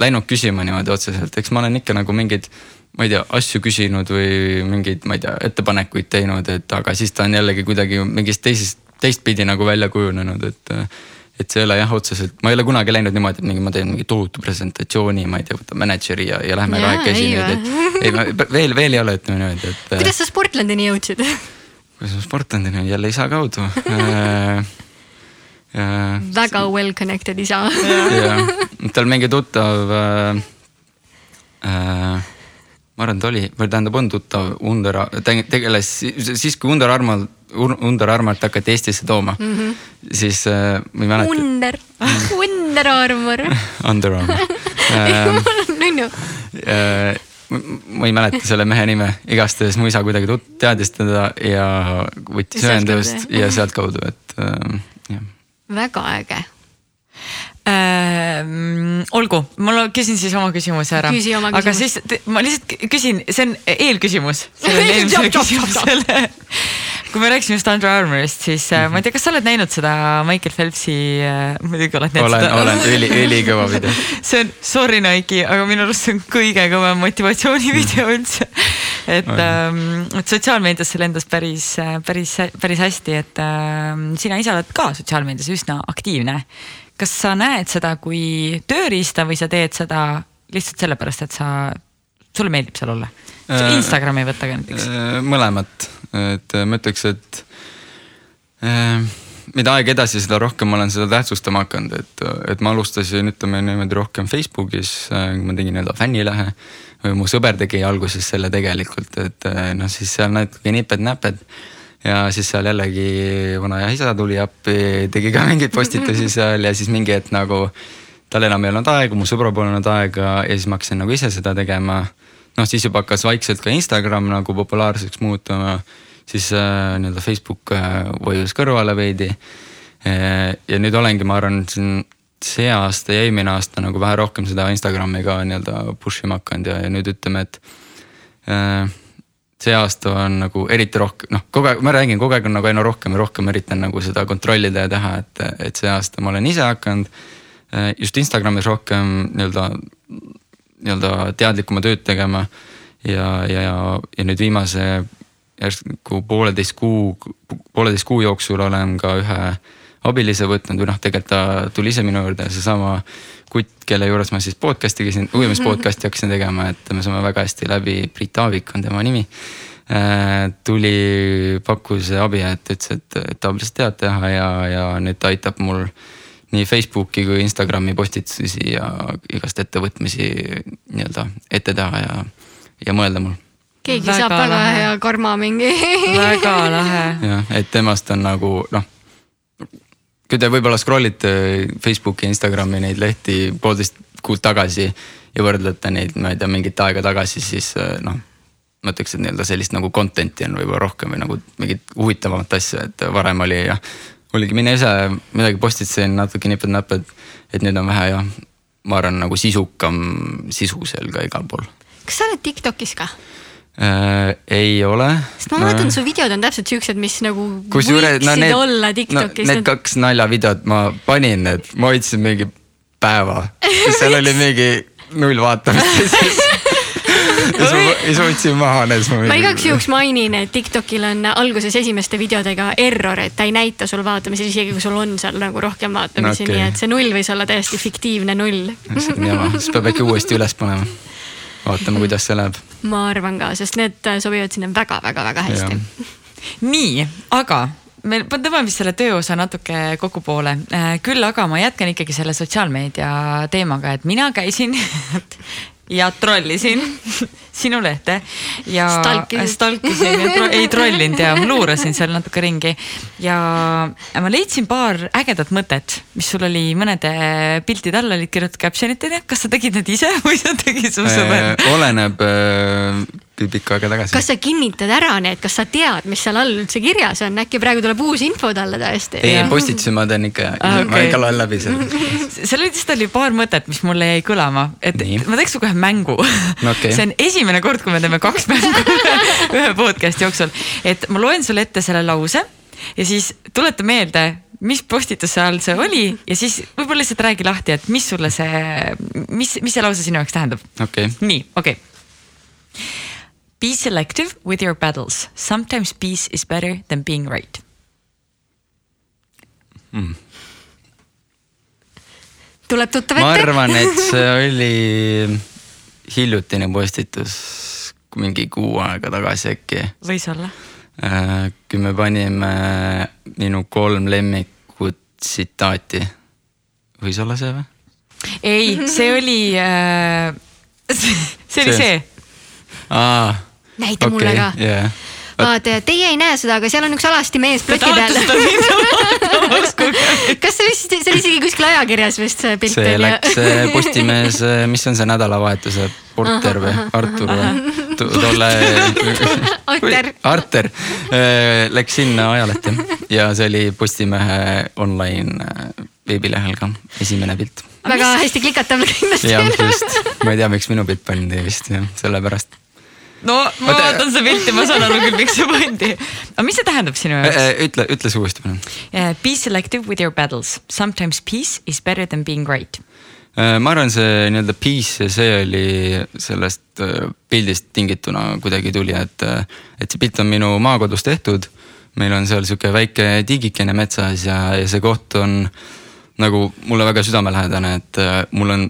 läinud küsima niimoodi otseselt, eks ma olen ikka nagu mingeid, ma ei tea, asju küsinud või mingeid, ma ei tea, ettepanekuid teinud, et aga siis ta on jällegi kuidagi mingist teisest, teistpidi nagu välja kujunenud, et. et see ei ole jah, otseselt, ma ei ole kunagi läinud niimoodi, et mingi, ma teen mingi tohutu presentatsiooni, ma ei tea, võtan mänedžeri ja, ja lähme kahekesi nüüd, et. ei, veel, veel ei ole, ütleme niimoodi, et. kuidas sa Sportlandini jõudsid? kuidas ma Sportlandini, jälle isa kaudu väga well connected isa. tal mingi tuttav äh,. Äh, ma arvan, ta oli, või tähendab, on tuttav Under, tegeles siis, kui Under Armalt, Under Armalt hakati Eestisse tooma mm, -hmm. siis äh, ma ei mäleta. Under, Under Armor Under Armor nunnu äh, ma ei mäleta selle mehe nime, igastahes mu isa kuidagi teadis teda ja võttis ühendust ja sealtkaudu, et äh, väga äge äh,. olgu, ma küsin siis oma küsimuse ära. aga siis ma lihtsalt küsin, see on eelküsimus sellele eelmisele küsimusele. Kui me rääkisime just Under Armourist, siis äh, ma ei tea, kas sa oled näinud seda Michael Phelpsi äh,, muidugi oled näinud olen, seda. olen, üli, ülikõva video. see on, sorry Nike, aga minu arust see on kõige kõvem motivatsioonivideo üldse. et ähm,, et sotsiaalmeedias see lendas päris, päris, päris hästi, et äh, sina ise oled ka sotsiaalmeedias üsna aktiivne kas sa näed seda kui tööriista või sa teed seda lihtsalt sellepärast, et sa, sulle meeldib seal olla? Äh, Instagrami võtta ka näiteks. Äh, mõlemat, et äh, ma ütleks, et mida aeg edasi, seda rohkem ma olen seda tähtsustama hakanud, et, et ma alustasin, ütleme niimoodi rohkem Facebookis, ma tegin nii-öelda fännilehe. või mu sõber tegi alguses selle tegelikult, et noh, siis seal natuke niped-näped ja siis seal jällegi vanaisa isa tuli appi, tegi ka mingeid postitusi seal ja siis mingi hetk nagu tal enam ei olnud aega, mu sõbral pole olnud aega ja siis ma hakkasin nagu ise seda tegema. Noh, siis juba hakkas vaikselt ka Instagram nagu populaarseks muutuma, siis äh, nii-öelda Facebook äh, vajus kõrvale veidi e,. ja nüüd olengi, ma arvan, siin see aasta ja eelmine aasta nagu vähe rohkem seda Instagrami ka nii-öelda push ima hakanud ja, ja nüüd ütleme, et äh, see aasta on nagu eriti rohkem, noh, kogu aeg, ma räägin, kogu aeg on nagu aina rohkem ja rohkem üritan nagu seda kontrollida ja teha, et, et see aasta ma olen ise hakanud eh, just Instagramis rohkem nii-öelda, nii-öelda teadlikuma tööd tegema. ja, ja, ja, nüüd viimase järsku pooleteist kuu, pooleteist kuu jooksul olen ka ühe abilise võtnud või noh, tegelikult ta tuli ise minu juurde, seesama kutt, kelle juures ma siis podcast'i käisin, ujumis podcast'i hakkasin tegema, et me saame väga hästi läbi, Priit Aavik on tema nimi. Äh, tuli, pakkus abi, et ütles, et, et ta lihtsalt teab teha ja, ja nüüd ta aitab mul nii Facebooki kui Instagrami postitusi ja igast ettevõtmisi nii-öelda ette teha ja, ja mõelda mul keegi väga saab väga lahe. hea karma mingi väga lahe. jah, et temast on nagu noh, kui te võib-olla scroll ite Facebooki, Instagrami neid lehti poolteist kuud tagasi ja võrdlete neid, ma ei tea, mingit aega tagasi, siis noh. ma ütleks, et nii-öelda sellist nagu content'i on võib-olla rohkem või nagu mingit huvitavamat asja, et varem oli jah. Oligi mine ise midagi postitasin natuke niped-näped, et nüüd on vähe jah, ma arvan nagu sisukam sisu seal ka igal pool. kas sa oled Tiktokis ka? Äh, ei ole. sest ma mäletan, su videod on täpselt siuksed, mis nagu Kusjuures, no, need, olla Tiktokis no,. Need kaks naljavideot ma panin need, ma hoidsin mingi päeva, seal oli mingi null vaatamist ja siis ja siis ma võtsin maha need. ma igaks juhuks mainin, et Tiktokil on alguses esimeste videodega error, et ta ei näita sul vaatamisi, isegi kui sul on seal nagu rohkem vaatamisi okay., nii et see null võis olla täiesti fiktiivne null. siis peab äkki uuesti üles panema vaatame, kuidas see läheb. ma arvan ka, sest need sobivad sinna väga-väga-väga hästi. nii, aga me tõmbame vist selle tööosa natuke kokkupoole, küll aga ma jätkan ikkagi selle sotsiaalmeedia teemaga, et mina käisin ja trollisin sinu lehte ja stalkisin ja tro ei trollinud ja luurasin seal natuke ringi. ja ma leidsin paar ägedat mõtet, mis sul oli mõnede piltide all olid kirjutatud caption'itega, kas sa tegid need ise või sa tegid su sõber äh,? oleneb äh, pikka aega tagasi. kas sa kinnitad ära need, kas sa tead, mis seal all üldse kirjas on, äkki praegu tuleb uus info talle täiesti? ei, postitusi ma teen ikka ah,, okay. ma ikka loen läbi selle seal lihtsalt oli paar mõtet, mis mulle jäi kõlama, et Nii. ma teeks ühe mängu no,. Okay. see on esimene kord, kui me teeme kaks mängu ühe podcast'i jooksul, et ma loen sulle ette selle lause ja siis tuleta meelde, mis postituse all see oli ja siis võib-olla lihtsalt räägi lahti, et mis sulle see, mis, mis see lause sinu jaoks tähendab okay.. nii, okei okay.. Be selective with your battles, sometimes peace is better than being right mm tuleb tuttav ette? ma arvan, et see oli hiljutine postitus mingi kuu aega tagasi äkki. võis olla. Äh, kui me panime minu kolm lemmikut tsitaati. võis olla see või? ei, see oli äh,, see oli see, see.. aa. Näita okay, mulle ka yeah vaata, teie ei näe seda, aga seal on üks alasti mees ploti peal. kas see vist, see oli isegi kuskil ajakirjas vist see pilt? see läks Postimehes, mis on see nädalavahetuse porter või Artur või tolle. Arter. Arter läks sinna ajalehte ja see oli Postimehe online veebilehel ka esimene pilt. väga hästi klikatav kindlasti. jah, just, ma ei tea, miks minu pilt pandi vist jah, sellepärast no ma Oota, vaatan seda pilti, ma saan aru küll, miks see pandi. aga mis see tähendab sinu jaoks? Äh, äh, ütle, ütle see uuesti palun. Be selective with your battles, sometimes peace is better than being right. Äh, ma arvan, see nii-öelda peace, see oli sellest pildist tingituna kuidagi tuli, et, et see pilt on minu maakodus tehtud. meil on seal sihuke väike tiigikene metsas ja, ja see koht on nagu mulle väga südamelähedane, et mul on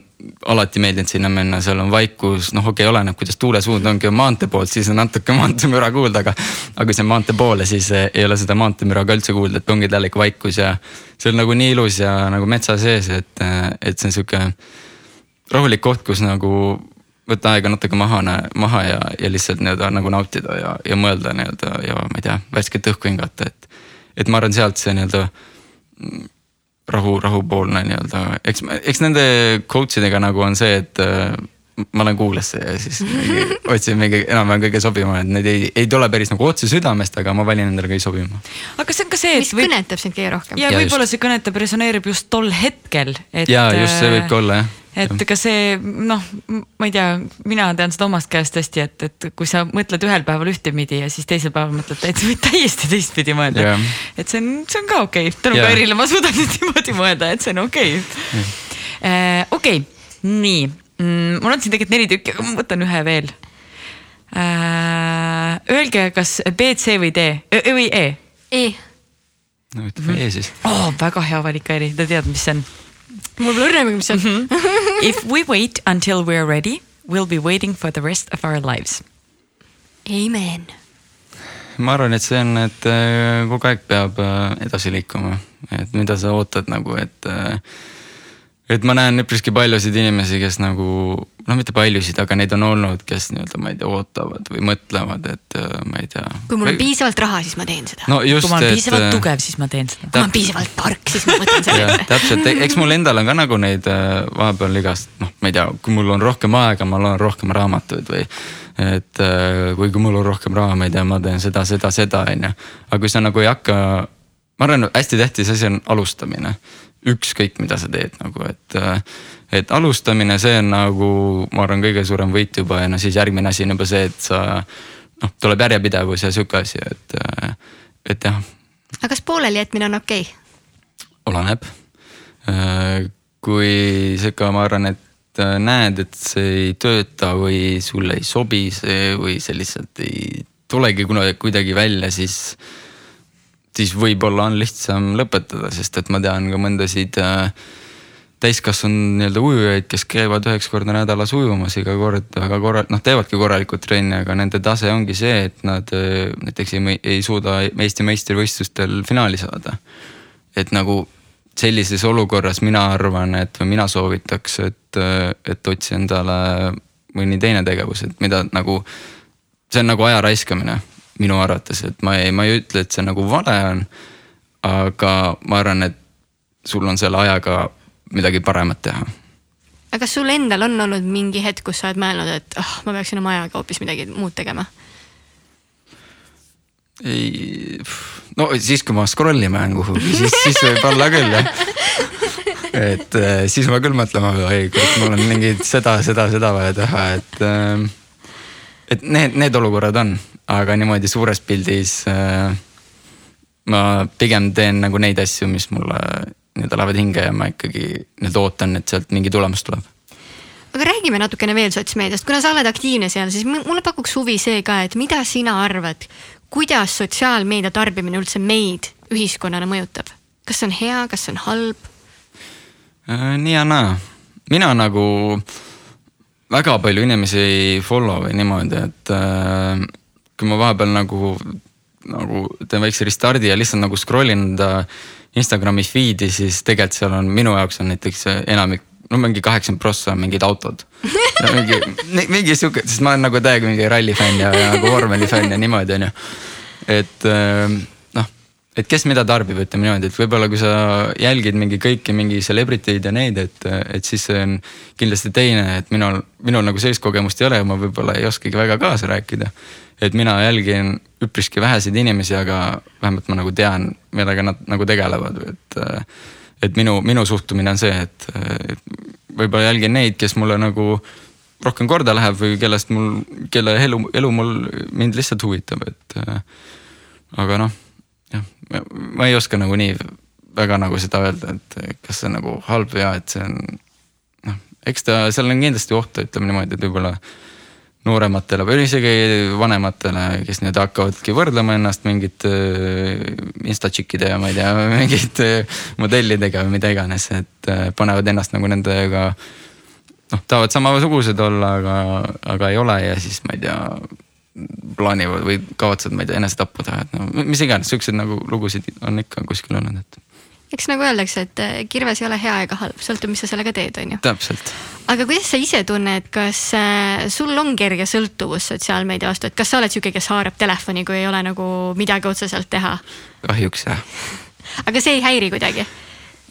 alati meeldinud sinna minna, seal on vaikus, noh, okei okay,, oleneb, kuidas tuulesuund on, kui on maantee poolt, siis on natuke maanteemüra kuulda, aga. aga kui see on maantee poole, siis eh, ei ole seda maanteemüra ka üldse kuulda, et ongi täielik vaikus ja. see on nagu nii ilus ja nagu metsa sees, et, eh, et see on sihuke rahulik koht, kus nagu võtta aega natuke maha, maha ja, ja lihtsalt nii-öelda nagu nautida ja, ja mõelda nii-öelda ja ma ei tea, värsket õhku hingata, et. et ma arvan, sealt see nii-öelda rahu, rahupoolne nii-öelda, eks, eks nende coach idega nagu on see, et äh, ma lähen Google'isse ja siis otsin mingi enam-vähem kõige sobivama, et need ei, ei tule päris nagu otse südamest, aga ma valin endale kõige sobivama. aga see on ka see, et. mis võib... kõnetab sind kõige rohkem. ja, ja võib-olla see kõnetab, resoneerib just tol hetkel, et. ja just see võib ka olla jah et ka see noh, ma ei tea, mina tean seda omast käest hästi, et, et kui sa mõtled ühel päeval ühtepidi ja siis teisel päeval mõtled täitsa täiesti teistpidi mõelda yeah.. et see on, see on ka okei okay., tänu yeah. Kairile ma suudan nüüd niimoodi mõelda, et see on okei okay. Äh, okei nii mm,, mul on siin tegelikult neli tükki, aga ma võtan ühe veel äh,. Öelge, kas B, C või D või E? E. no ütleme E siis oh,. väga hea valik, Kairi, ta teab, mis see on mul pole õrna, mis see on. Mhm. If we wait until we are ready, we'll be waiting for the rest of our lives. Amen. ma arvan, et see on, et äh, kogu aeg peab äh, edasi liikuma, et mida sa ootad nagu, et äh, et ma näen üpriski paljusid inimesi, kes nagu noh, mitte paljusid, aga neid on olnud, kes nii-öelda, ma ei tea, ootavad või mõtlevad, et äh, ma ei tea. kui mul on piisavalt raha, siis ma teen seda no. kui ma olen piisavalt et, tugev, siis ma teen seda. kui ma olen piisavalt tark, siis ma võtan selle täpselt, eks mul endal on ka nagu neid äh, vahepeal igast, noh, ma ei tea, kui mul on rohkem aega, ma loen rohkem raamatuid või et või kui mul on rohkem raha, ma ei tea, ma teen seda, seda, seda, on ju. aga kui sa nagu ei hakka, ma arvan, hästi tähtis asi on alustamine ükskõik, mida sa teed nagu, et. et alustamine, see on nagu, ma arvan, kõige suurem võit juba ja no siis järgmine asi on juba see, et sa. noh, tuleb järjepidevus ja sihuke asi, et, et jah. aga kas poolelijätmine on okei okay.? oleneb. kui sihuke, ma arvan, et näed, et see ei tööta või sulle ei sobi see või see lihtsalt ei tulegi kunagi kuidagi välja, siis siis võib-olla on lihtsam lõpetada, sest et ma tean ka mõndasid äh, täiskasvanud nii-öelda ujujaid, kes käivad üheksa korda nädalas ujumas iga kord väga korra-, noh teevadki korralikult trenni, aga nende tase ongi see, et nad äh, näiteks ei, ei suuda Eesti meistrivõistlustel finaali saada. et nagu sellises olukorras mina arvan, et või mina soovitaks, et, et otsi endale mõni teine tegevus, et mida nagu. see on nagu aja raiskamine minu arvates, et ma ei, ma ei ütle, et see nagu vale on. aga ma arvan, et sul on selle ajaga midagi paremat teha. aga kas sul endal on olnud mingi hetk, kus sa oled mõelnud, et oh, ma peaksin oma ajaga hoopis midagi muud tegema? ei, no siis, kui ma scroll ima jään kuhugi, siis, siis võib-olla küll jah. et äh, siis ma küll mõtlen, ei kurat, mul on mingit seda, seda, seda vaja teha, et. Äh, et need, need olukorrad on, aga niimoodi suures pildis äh, ma pigem teen nagu neid asju, mis mulle nii-öelda lähevad hinge ja ma ikkagi nii-öelda ootan, et sealt mingi tulemus tuleb aga räägime natukene veel sotsmeediast, kuna sa oled aktiivne seal, siis mulle pakuks huvi see ka, et mida sina arvad, kuidas sotsiaalmeedia tarbimine üldse meid ühiskonnana mõjutab? kas see on hea, kas see on halb? Äh, nii ja naa, mina nagu väga palju inimesi ei follow või niimoodi, et äh, kui ma vahepeal nagu, nagu teen väikse restardi ja lihtsalt nagu scroll in enda Instagrami feed'i, siis tegelikult seal on minu jaoks on näiteks enamik no mingi kaheksakümmend prossa on mingid autod mingi, mingi sihuke, sest ma olen nagu täiega mingi rallifänn ja, ja nagu vormeli fänn ja niimoodi onju. et ähm, noh, et kes mida tarbib, ütleme niimoodi, et võib-olla kui sa jälgid mingi kõiki mingi celebrity eid ja neid, et, et siis see on kindlasti teine, et minul, minul nagu sellist kogemust ei ole ja ma võib-olla ei oskagi väga kaasa rääkida. et mina jälgin üpriski väheseid inimesi, aga vähemalt ma nagu tean, millega nad nagu tegelevad, et et minu, minu suhtumine on see, et võib-olla jälgin neid, kes mulle nagu rohkem korda läheb või kellest mul, kelle elu, elu mul mind lihtsalt huvitab, et. aga noh, ma ei oska nagu nii väga nagu seda öelda, et kas see on nagu halb või hea, et see on. noh, eks ta, seal on kindlasti ohtu, ütleme niimoodi, et võib-olla noorematele või isegi vanematele, kes nüüd hakkavadki võrdlema ennast mingite äh, instatšikkide ja ma ei tea, mingite modellidega või mida iganes, et äh, panevad ennast nagu nendega. noh, tahavad samasugused olla, aga, aga ei ole ja siis ma ei tea plaanivad või kavatsevad, ma ei tea, enesetappu teha, et no mis iganes, siukseid nagu lugusid on ikka kuskil olnud, et eks nagu öeldakse, et äh, kirves ei ole hea ega halb, sõltub, mis sa sellega teed, on ju. täpselt. aga kuidas sa ise tunned, kas äh, sul on kerge sõltuvus sotsiaalmeedia vastu, et kas sa oled sihuke, kes haarab telefoni, kui ei ole nagu midagi otseselt teha? kahjuks jah. aga see ei häiri kuidagi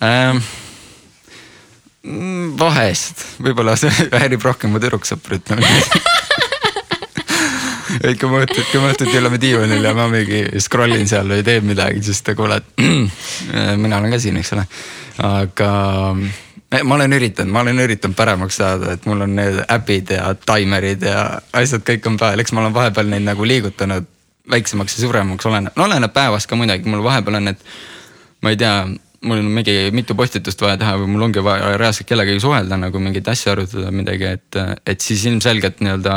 ähm,? vahest, võib-olla see häirib rohkem mu tüdruksõpru, ütleme et kui ma õhtuti, kui me õhtuti oleme diivanil ja ma mingi scroll in seal või teen midagi, siis ta kuuleb, mina olen ka siin, eks ole. aga eh, ma olen üritanud, ma olen üritanud paremaks saada, et mul on need äpid ja taimerid ja asjad kõik on peal, eks ma olen vahepeal neid nagu liigutanud väiksemaks ja suuremaks, oleneb, no oleneb päevast ka muidugi, mul vahepeal on need, ma ei tea mul on mingi mitu postitust vaja teha või mul ongi vaja reaalselt kellegagi suhelda nagu mingeid asju arutada midagi, et, et siis ilmselgelt nii-öelda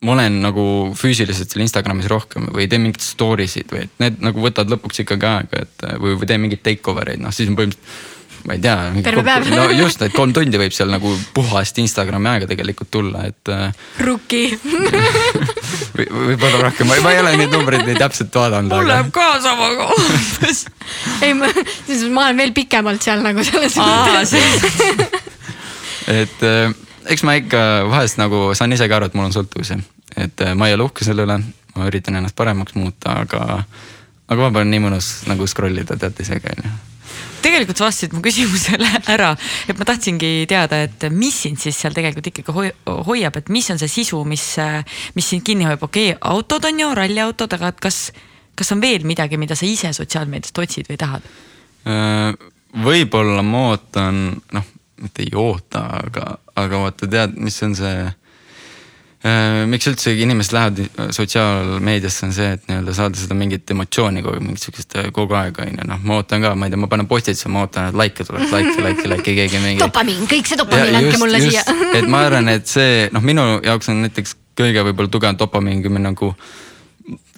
ma olen nagu füüsiliselt seal Instagramis rohkem või teen mingeid story sid või et need nagu võtavad lõpuks ikkagi aega, et või, või teen mingeid take over eid, noh siis on põhimõtteliselt ma ei tea. terve päev. no just, et kolm tundi võib seal nagu puhast Instagrami aega tegelikult tulla, et. Äh, Rookie või võib-olla rohkem, ma ei ole neid numbreid nii täpselt vaadanud. mul läheb ka samaga umbes ei, ma, siis ma olen veel pikemalt seal nagu selles mõttes. et äh, eks ma ikka vahest nagu saan ise ka aru, et mul on sõltuvusi, et äh, ma ei ole uhke selle üle, ma üritan ennast paremaks muuta, aga, aga vahepeal on nii mõnus nagu scroll ida, teate ise ka onju tegelikult sa vastasid mu küsimusele ära, et ma tahtsingi teada, et mis sind siis seal tegelikult ikkagi hoiab, et mis on see sisu, mis, mis sind kinni hoiab, okei okay,, autod on ju, ralliautod, aga et kas, kas on veel midagi, mida sa ise sotsiaalmeediast otsid või tahad? Äh, võib-olla ma ootan, noh, mitte ei oota, aga, aga vaata, tead, mis on see äh,. Miks üldse inimesed lähevad sotsiaalmeediasse, on see, et nii-öelda saada seda mingit emotsiooni kogu, mingit sihukest äh, kogu aeg on ju, noh, ma ootan ka, ma ei tea, ma panen postituse, ma ootan, et likee tuleks, likee, likee, likee, keegi mingi. dopamiin, kõik see dopamiin, andke mulle just, siia et ma arvan, et see noh, minu jaoks on näiteks kõige võib-olla tugevam dopamiin, kui me nagu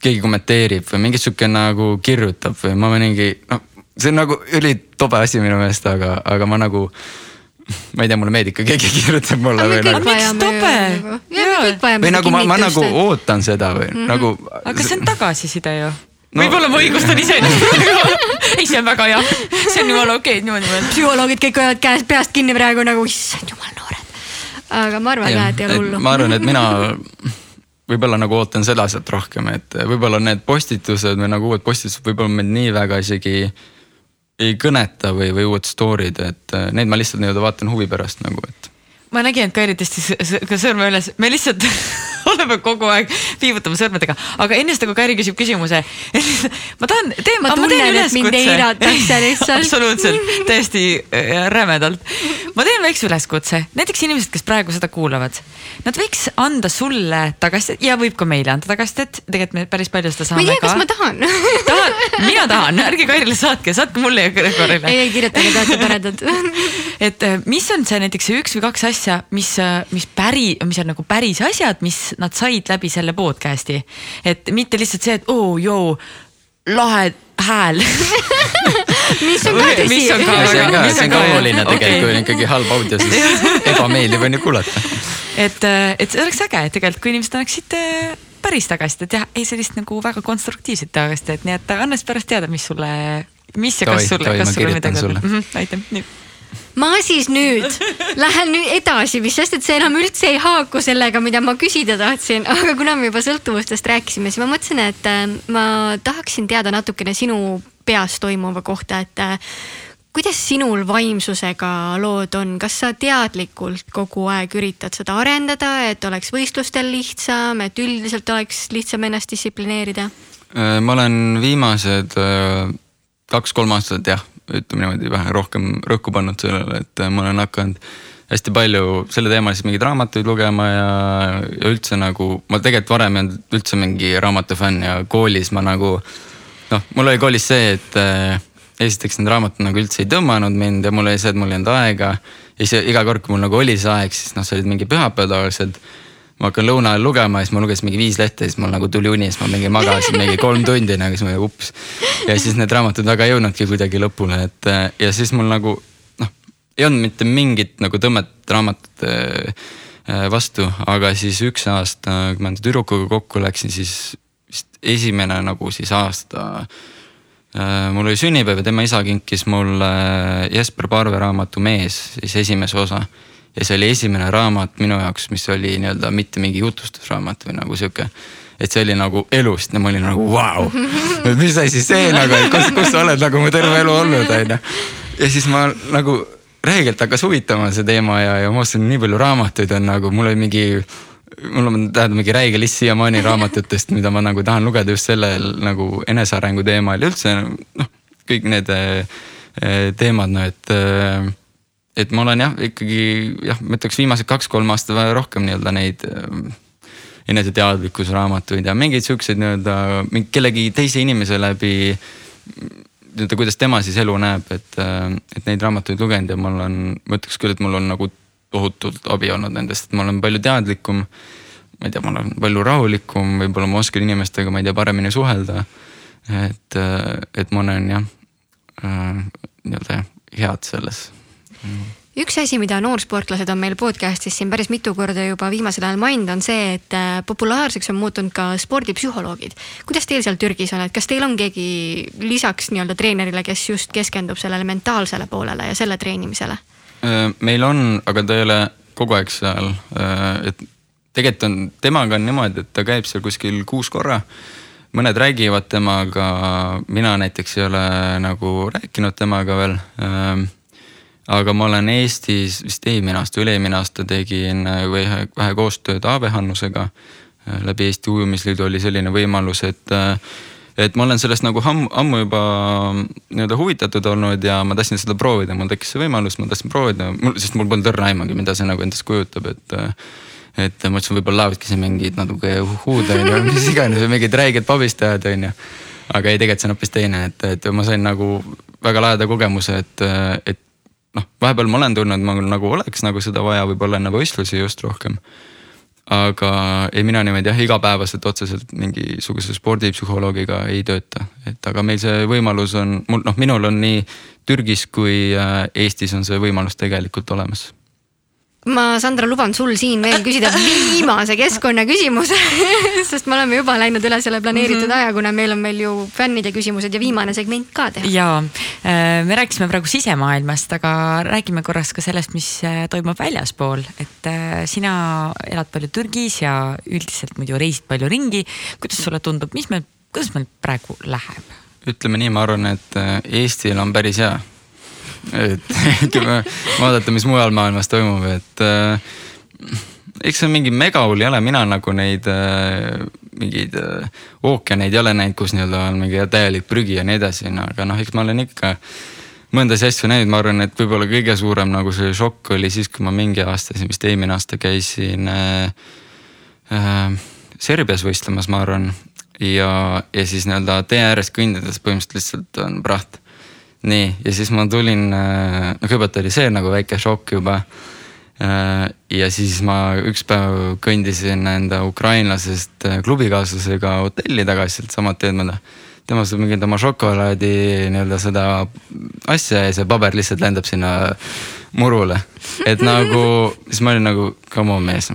keegi kommenteerib või mingi sihuke nagu kirjutab või ma mingi noh see on nagu ülitobe asi minu meelest, aga, aga ma nagu ma ei tea, mulle meeldib, kui keegi kirjutab mulle või nagu. miks tobe? või nagu ma, ma nagu ootan seda või mm -hmm. nagu. aga see on tagasiside ju no, võib-olla ma õigustan iseennast ei, see on väga hea, see on jumala okei okay,, niimoodi mõelda. psühholoogid kõik hoiavad käest, peast kinni praegu nagu issand jumal noored. aga ma arvan ka, et ei ole hullu. ma arvan, et mina võib-olla nagu ootan seda sealt rohkem, et võib-olla need postitused või nagu uued postitused võib-olla mind nii väga isegi ei kõneta või, või uued story'd, et need ma lihtsalt nii-öelda vaatan huvi pärast nagu, et ma nägin, et Kairi tõstis ka sõrme üles, me lihtsalt oleme kogu aeg viivutame sõrmedega, aga enne seda, kui Kairi küsib küsimuse ma tahan, teen, ma mind eiratakse lihtsalt. Absoluutselt, täiesti äh, rämedalt. ma teen väikse üleskutse, näiteks inimesed, kes praegu seda kuulavad, nad võiks anda sulle tagasisidet ja võib ka meile anda tagasisidet, tegelikult me päris palju seda saame ka. ma ei tea, kas ma tahan. Tahad, mina tahan, ärge Kairile saatke, saatke mulle ja Gregorile. ei, ei kirjutage, te olete toredad. Et äh, mis on see näiteks see üks või kaks asja, mis, äh, mis päri, mis on nagu päris asjad, mis nad said läbi selle podcast'i. et mitte lihtsalt see, et oo oh,, joo, lahe hääl mis on ka tõsi. mis on ka, see on ka, see on ka oluline tegelikult okay., kui on ikkagi halb audio, siis ebameeldiv on ju kuulata. et, et see oleks äge, et tegelikult kui inimesed annaksid äh, päris tagasisidet, jah, ei sellist nagu väga konstruktiivset tagasisidet, nii et anna siis pärast teada, mis sulle, mis ja kas sulle, kas sulle midagi. Mhm, aitäh, nii ma siis nüüd lähen nüüd edasi, mis sest, et see enam üldse ei haaku sellega, mida ma küsida tahtsin, aga kuna me juba sõltuvustest rääkisime, siis ma mõtlesin, et äh, ma tahaksin teada natukene sinu peas toimuva kohta, et äh, kuidas sinul vaimsusega lood on, kas sa teadlikult kogu aeg üritad seda arendada, et oleks võistlustel lihtsam, et üldiselt oleks lihtsam ennast distsiplineerida? Äh, ma olen viimased kaks-kolm aastat jah ütleme niimoodi vähe rohkem rõhku pannud sellele, et ma olen hakanud hästi palju selleteemalisi mingeid raamatuid lugema ja, ja üldse nagu ma tegelikult varem ei olnud üldse mingi raamatufänn ja koolis ma nagu noh, mul oli koolis see, et äh, esiteks need raamatud nagu üldse ei tõmmanud mind ja mul oli see, et mul ei olnud aega. ja siis iga kord, kui mul nagu oli see aeg, siis noh, see olid mingi pühapäevad tavaliselt ma hakkan lõuna ajal lugema ja siis ma lugesin mingi viis lehte ja siis mul nagu tuli uni, siis ma mingi magasin mingi kolm tundi nagu siis ma ups. ja siis need raamatud väga ei jõudnudki kuidagi lõpule, et ja siis mul nagu noh, ei olnud mitte mingit nagu tõmmet raamatute äh, vastu, aga siis üks aasta, kui ma tüdrukuga kokku läksin, siis vist esimene nagu siis aasta äh, mul oli sünnipäev ja tema isa kinkis mulle Jesper Parve raamatu Mees, siis esimese osa ja see oli esimene raamat minu jaoks, mis oli nii-öelda mitte mingi jutustusraamat või nagu sihuke. et see oli nagu elust ja ma olin nagu vau wow., mis asi see nagu, et kus, kus sa oled nagu mu terve elu olnud, onju. ja siis ma nagu räigelt hakkas huvitama see teema ja, ja ma ostsin nii palju raamatuid on nagu, mul oli mingi mul on tähendab mingi räige list siiamaani raamatutest, mida ma nagu tahan lugeda just sellel nagu enesearengu teemal ja üldse noh, kõik need eh, teemad, no et äh, et ma olen jah, ikkagi jah, ma ütleks viimased kaks-kolm aastat rohkem nii-öelda neid äh, eneseteadlikkusraamatuid ja mingeid siukseid nii-öelda kellegi teise inimese läbi. nii-öelda, kuidas tema siis elu näeb, et, äh, et neid raamatuid lugenud ja mul on, ma ütleks küll, et mul on nagu tohutult abi olnud nendest, et ma olen palju teadlikum. ma ei tea, ma olen palju rahulikum, võib-olla ma oskan inimestega, ma ei tea, paremini suhelda. et, äh, et ma olen jah äh, nii-öelda head selles üks asi, mida noorsportlased on meil podcast'is siin päris mitu korda juba viimasel ajal maininud, on see, et äh, populaarseks on muutunud ka spordipsühholoogid. kuidas teil seal Türgis on, et kas teil on keegi lisaks nii-öelda treenerile, kes just keskendub sellele mentaalsele poolele ja selle treenimisele? Äh, meil on, aga ta ei ole kogu aeg seal, äh, et tegelikult on, temaga on niimoodi, et ta käib seal kuskil kuus korra mõned räägivad temaga, mina näiteks ei ole nagu rääkinud temaga veel aga ma olen Eestis vist eelmine aasta, üle-eelmine aasta tegin äh, vähe, vähe koostööd Aave Hannusega. Äh, läbi Eesti Ujumisliidu oli selline võimalus, et, äh, et ma olen sellest nagu ammu, ammu juba nii-öelda huvitatud olnud ja ma tahtsin seda proovida, mul tekkis see võimalus, ma tahtsin proovida, mul, sest mul polnud õrna aimugi, mida see nagu endast kujutab, et et ma mõtlesin, võib-olla laevadki siin mingid natuke huud on ju, mis iganes või mingid räiged pabistajad on ju. aga ei, tegelikult see on hoopis teine, et, et ma sain nagu väga laheda kogemuse, et, et noh, vahepeal ma olen tundnud, ma nagu oleks nagu seda vaja võib-olla enne võistlusi just rohkem. aga ei, mina niimoodi jah, igapäevaselt otseselt mingisuguse spordipsühholoogiga ei tööta, et aga meil see võimalus on, mul noh, minul on nii Türgis kui äh, Eestis on see võimalus tegelikult olemas ma, Sandra, luban sul siin veel küsida viimase keskkonnaküsimuse sest me oleme juba läinud üle selle planeeritud mm -hmm. aja, kuna meil on veel ju fännide küsimused ja viimane segment ka teha. ja äh, me rääkisime praegu sisemaailmast, aga räägime korraks ka sellest, mis äh, toimub väljaspool, et äh, sina elad palju Türgis ja üldiselt muidu reisid palju ringi. kuidas sulle tundub, mis meil, kuidas meil praegu läheb? ütleme nii, ma arvan, et Eestil on päris hea et kui me vaadata, mis mujal maailmas toimub, et äh, eks see on mingi megahull ei ole, mina nagu neid äh, mingeid äh, ookeaneid ei ole näinud, kus nii-öelda on mingi täielik prügi ja nii edasi, no aga noh, eks ma olen ikka mõndasi asju näinud, ma arvan, et võib-olla kõige suurem nagu see šokk oli siis, kui ma mingi aasta, siin vist eelmine aasta käisin äh, äh, Serbias võistlemas, ma arvan. ja, ja siis nii-öelda tee ääres kõndides põhimõtteliselt lihtsalt on praht nii, ja siis ma tulin, äh, no kõigepealt oli see nagu väike šokk juba. Äh, ja siis ma üks päev kõndisin enda ukrainlasest äh, klubikaaslasega hotelli tagasi sealtsamad teed mööda. tema saab mingit oma šokolaadi nii-öelda seda asja ja see paber lihtsalt lendab sinna murule. et nagu, siis ma olin nagu, come on mees,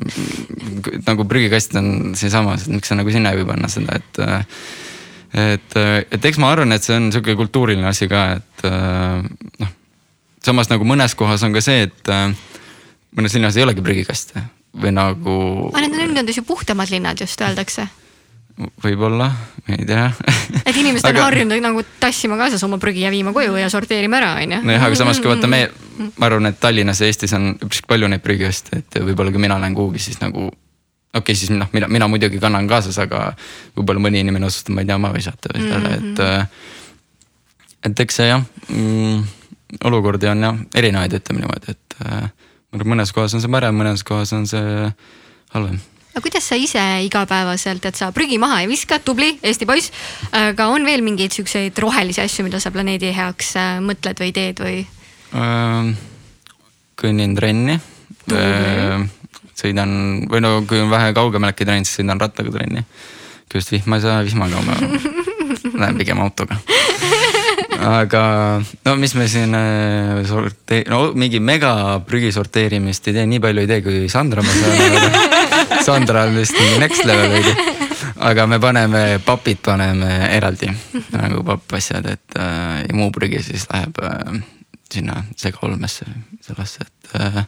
nagu prügikast on siinsamas, et miks sa nagu sinna ei või panna seda, et et, et eks ma arvan, et see on sihuke kultuuriline asi ka, et äh, noh. samas nagu mõnes kohas on ka see, et äh, mõnes linnas ei olegi prügikaste või nagu. aga need on üldjoontes ju puhtamad linnad just öeldakse võib-olla, ei tea. et inimesed aga... on harjunud nagu tassima kaasas oma prügi ja viima koju ja sorteerima ära, on ju. nojah, aga samas kui vaata me, ma arvan, et Tallinnas ja Eestis on üpris palju neid prügikaste, et võib-olla kui mina lähen kuhugi, siis nagu okei okay,, siis noh, mina, mina muidugi kannan kaasas, aga võib-olla mõni inimene otsustab, ma ei tea, ma visata või selle mm, -hmm. et. Äh, et eks see jah mm,, olukordi on jah erinevaid, ütleme niimoodi, et äh, mõnes kohas on see parem, mõnes kohas on see halvem aga kuidas sa ise igapäevaselt, et sa prügi maha ei viska, tubli Eesti poiss, aga on veel mingeid siukseid rohelisi asju, mida sa planeedi heaks äh, mõtled või teed või äh,? kõnnin trenni äh, sõidan või no kui on vähe kaugemale äkki trenn, siis sõidan rattaga trenni. kui just vihma ei saa, vihmaga ma lähen pigem autoga. aga no mis me siin äh, sortee-, no mingi mega prügi sorteerimist ei tee, nii palju ei tee kui Sandra, ma saan. Sandra on vist mingi next level veidi. aga me paneme, papid paneme eraldi nagu pappasjad, et äh, ja muu prügi siis läheb äh, sinna segaolmesse, sellesse, et äh,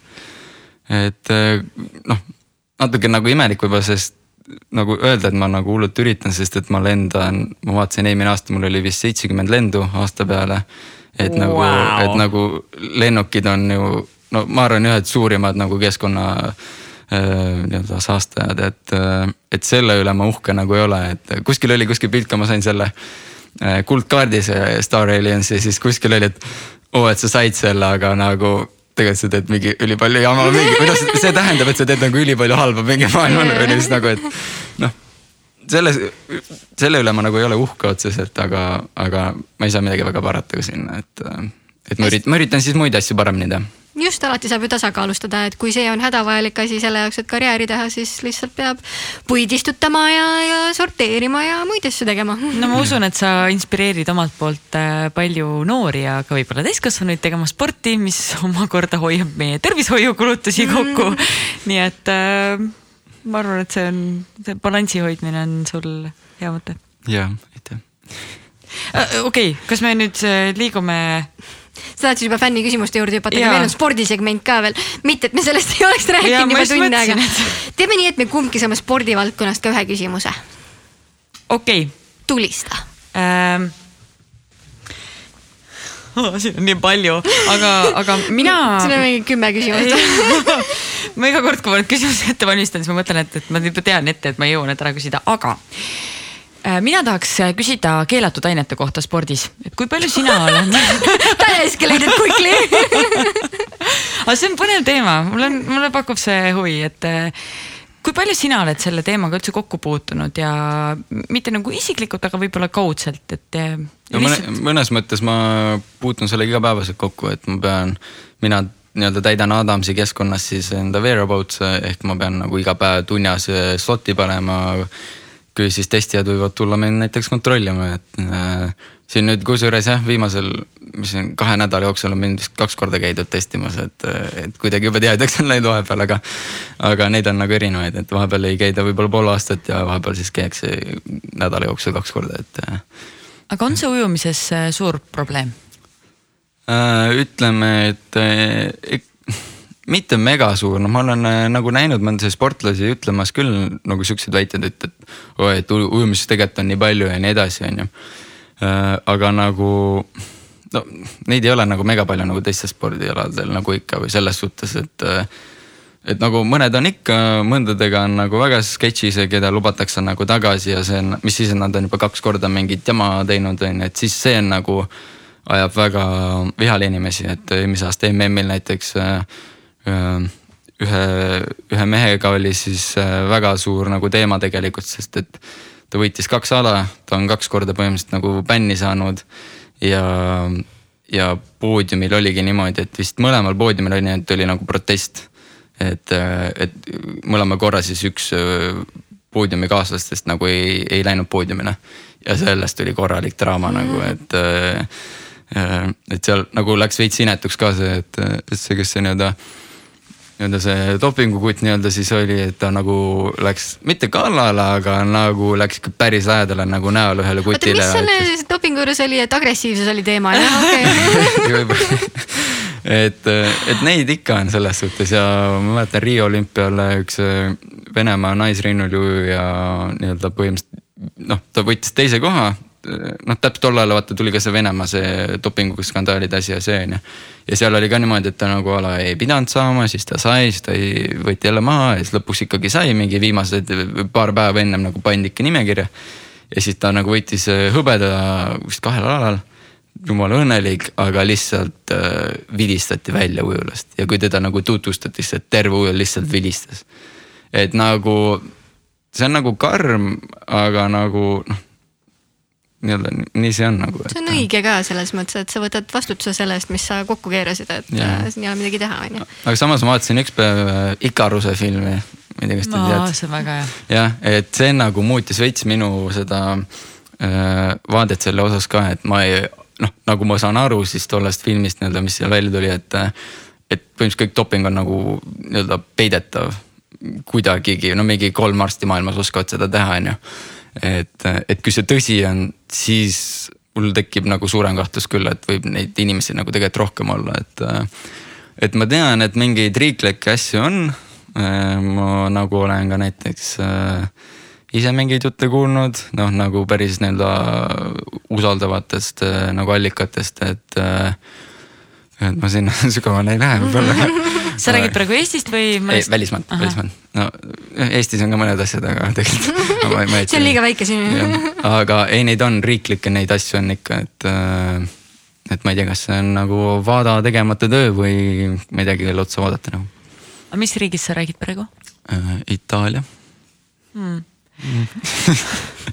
et eh, noh, natuke nagu imelik võib-olla, sest nagu öelda, et ma nagu hullult üritan, sest et ma lendan, ma vaatasin eelmine aasta, mul oli vist seitsekümmend lendu aasta peale. et wow. nagu, et nagu lennukid on ju, no ma arvan, ühed suurimad nagu keskkonna äh, nii-öelda saastajad, et, eh, et selle üle ma uhke nagu ei ole, et kuskil oli kuskil pilt ka, ma sain selle äh, kuldkaardi see Star Aliensi, siis kuskil oli, et oo oh,, et sa said selle, aga nagu tegelikult sa teed mingi ülipalju jama mingi, noh, see tähendab, et sa teed nagu ülipalju halba mingi maailmale või siis nagu, et noh. selle, selle üle ma nagu ei ole uhke otseselt, aga, aga ma ei saa midagi väga parata ka sinna, et, et ma üritan, ma üritan siis muid asju paremini teha just, alati saab ju tasakaalustada, et kui see on hädavajalik asi selle jaoks, et karjääri teha, siis lihtsalt peab puid istutama ja, ja sorteerima ja muid asju tegema. no ma usun, et sa inspireerid omalt poolt äh, palju noori ja ka võib-olla täiskasvanuid tegema sporti, mis omakorda hoiab meie tervishoiukulutusi kokku mm. nii et äh, ma arvan, et see on, see balansi hoidmine on sul hea mõte. jaa, aitäh. Äh, okei, kas me nüüd äh, liigume sa tahad siis juba fänni küsimuste juurde hüpata, aga meil on spordisegment ka veel. mitte, et me sellest ei oleks rääkinud juba tund aega. teeme nii, et me kumbki saame spordivaldkonnast ka ühe küsimuse. okei okay.. tulista ähm oh, siin on nii palju, aga, aga mina. siin on mingi kümme küsimust ma iga kord, kui ma neid küsimusi ette valmistan, siis ma mõtlen, et, et ma juba tean ette, et ma ei jõua need ära küsida, aga mina tahaks äh, küsida keelatud ainete kohta spordis, et kui palju sina oled escalated quickly aga see on põnev teema, mul on, mulle pakub see huvi, et äh, kui palju sina oled selle teemaga üldse kokku puutunud ja mitte nagu isiklikult, aga võib-olla kaudselt, et. no mõne, mõnes mõttes ma puutun sellega igapäevaselt kokku, et ma pean, mina nii-öelda täidan Adamsi keskkonnas siis enda whereabouts ehk ma pean nagu iga päev tunnis slot'i panema. Kui siis testijad võivad tulla meil näiteks kontrollima, et äh, siin nüüd kusjuures jah, viimasel, mis siin kahe nädala jooksul on mind vist kaks korda käidud testimas, et, et kuidagi jube tihedaks on läinud vahepeal, aga. aga neid on nagu erinevaid, et vahepeal ei käida võib-olla pool aastat ja vahepeal siis käiakse nädala jooksul kaks korda, et. aga on see ujumises äh, suur probleem? Äh, ütleme, et äh, mitte mega suur, noh, ma olen äh, nagu näinud mõndasid sportlasi ütlemas küll nagu siukseid väiteid, et, et oi, et ujumises tegelikult on nii palju ja nii edasi, on ju. aga nagu no neid ei ole nagu mega palju nagu teistel spordialadel nagu ikka või selles suhtes, et et nagu mõned on ikka, mõndadega on nagu väga sketšis ja keda lubatakse nagu tagasi ja see on, mis siis, et nad on juba kaks korda mingit jama teinud, on ju, et siis see on nagu ajab väga vihale inimesi, et eelmise aasta MM-il näiteks äh, äh, ühe, ühe mehega oli siis äh, väga suur nagu teema tegelikult, sest et ta võitis kaks ala, ta on kaks korda põhimõtteliselt nagu bänni saanud ja, ja poodiumil oligi niimoodi, et vist mõlemal poodiumil oli, et oli nagu protest. et, et mõlema korra siis üks poodiumikaaslastest nagu ei, ei läinud poodiumile ja sellest tuli korralik draama mm. nagu, et et seal nagu läks veits inetuks ka see, et, et see, kes see nii-öelda nii-öelda see dopingukutt nii-öelda siis oli, et ta nagu läks mitte kallale, aga nagu läks ikka päris lähedale nagu näol ühele kutile. oota, mis selle dopingu juures oli, et agressiivsus oli teema, jah, okei et, et neid ikka on selles suhtes ja ma mäletan Riio olümpial üks Venemaa naisrinnuliujuja nii-öelda põhimõtteliselt noh, ta võttis teise koha noh, täpselt tol ajal vaata tuli ka see Venemaa see dopinguskandaalide asi ja see on ju. ja seal oli ka niimoodi, et ta nagu ala ei pidanud saama, siis ta sai, siis ta ei, võeti jälle maha ja siis lõpuks ikkagi sai mingi viimased paar päeva ennem nagu pandi ikka nimekirja. ja siis ta nagu võitis äh, hõbeda vist kahel alal. jumala õnnelik, aga lihtsalt äh, vilistati välja ujulast ja kui teda nagu tutvustati, siis terve ujul lihtsalt vilistas. et nagu see on nagu karm, aga nagu noh nii-öelda nii see on nagu. see on õige ka selles mõttes, et sa võtad vastutuse selle eest, mis sa kokku keerasid, et yeah. siin ei ole midagi teha, on ju. aga samas ma vaatasin üks päev äh, Ikaruse filmi, ma ei tea, kas te no, teate. see on väga hea. jah, et see nagu muutis veits minu seda äh, vaadet selle osas ka, et ma ei noh, nagu ma saan aru siis tollest filmist nii-öelda, mis seal välja tuli, et. et põhimõtteliselt kõik doping on nagu nii-öelda peidetav kuidagigi, no mingi kolm arsti maailmas oskavad seda teha, on ju et, et kui see tõsi on, siis mul tekib nagu suurem kahtlus küll, et võib neid inimesi nagu tegelikult rohkem olla, et. et ma tean, et mingeid riiklikke asju on. ma nagu olen ka näiteks ise mingeid jutte kuulnud, noh nagu päris nii-öelda usaldavatest nagu allikatest, et et ma sinna sügavale ei lähe võib-olla sa räägid praegu Eestist või mõnest...? välismaalt, välismaalt, no Eestis on ka mõned asjad, aga tegelikult no,. see on liiga väike siin. aga ei, neid on riiklikke, neid asju on ikka, et, äh, et ma ei tea, kas see on nagu vaada tegemata töö või ma ei teagi, kelle otsa vaadata nagu. aga mis riigist sa räägid praegu äh,? Itaalia hmm.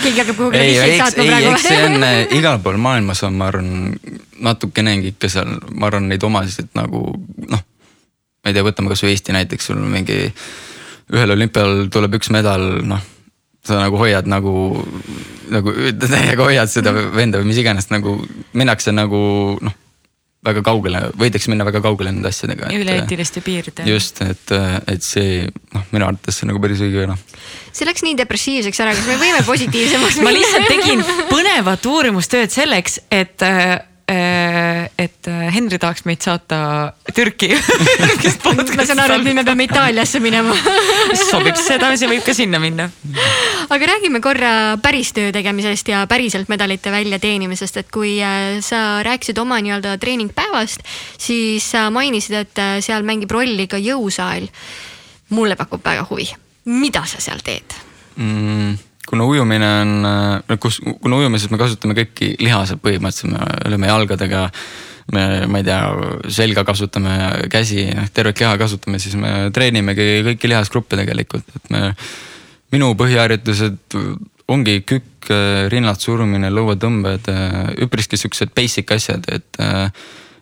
keegi hakkab kuhugi listeid saatma praegu. eks see on äh, igal pool maailmas on, ma arvan, natukenegi ikka seal, ma arvan, neid omasid nagu noh. Ma ei tea, võtame kasvõi Eesti näiteks, sul mingi ühel olümpial tuleb üks medal, noh. sa nagu hoiad nagu, nagu täiega hoiad seda venda või mis iganes nagu minnakse nagu noh väga kaugele, võidakse minna väga kaugele nende asjadega. üle-eetiliste piiride. just, et, et see noh, minu arvates see nagu päris õige noh. see läks nii depressiivseks ära, kas me võime positiivsemaks ma lihtsalt tegin põnevat uurimustööd selleks, et äh, Äh, et äh, Henri tahaks meid saata Türki ma saan aru, et nüüd me peame Itaaliasse minema sobib, sedasi võib ka sinna minna. aga räägime korra päris töö tegemisest ja päriselt medalite väljateenimisest, et kui äh, sa rääkisid oma nii-öelda treeningpäevast, siis sa mainisid, et seal mängib rolli ka jõusaal. mulle pakub väga huvi, mida sa seal teed mm.? Kuna ujumine on, äh, kus, kuna ujumises me kasutame kõiki lihased põhimõtteliselt, me lööme jalgadega. me, ma ei tea, selga kasutame, käsi, noh tervet liha kasutame, siis me treenimegi kõiki lihasgruppe tegelikult, et me. minu põhiharjutused ongi kükk, rinnad surumine, lõuatõmbed, üpriski siuksed basic asjad, et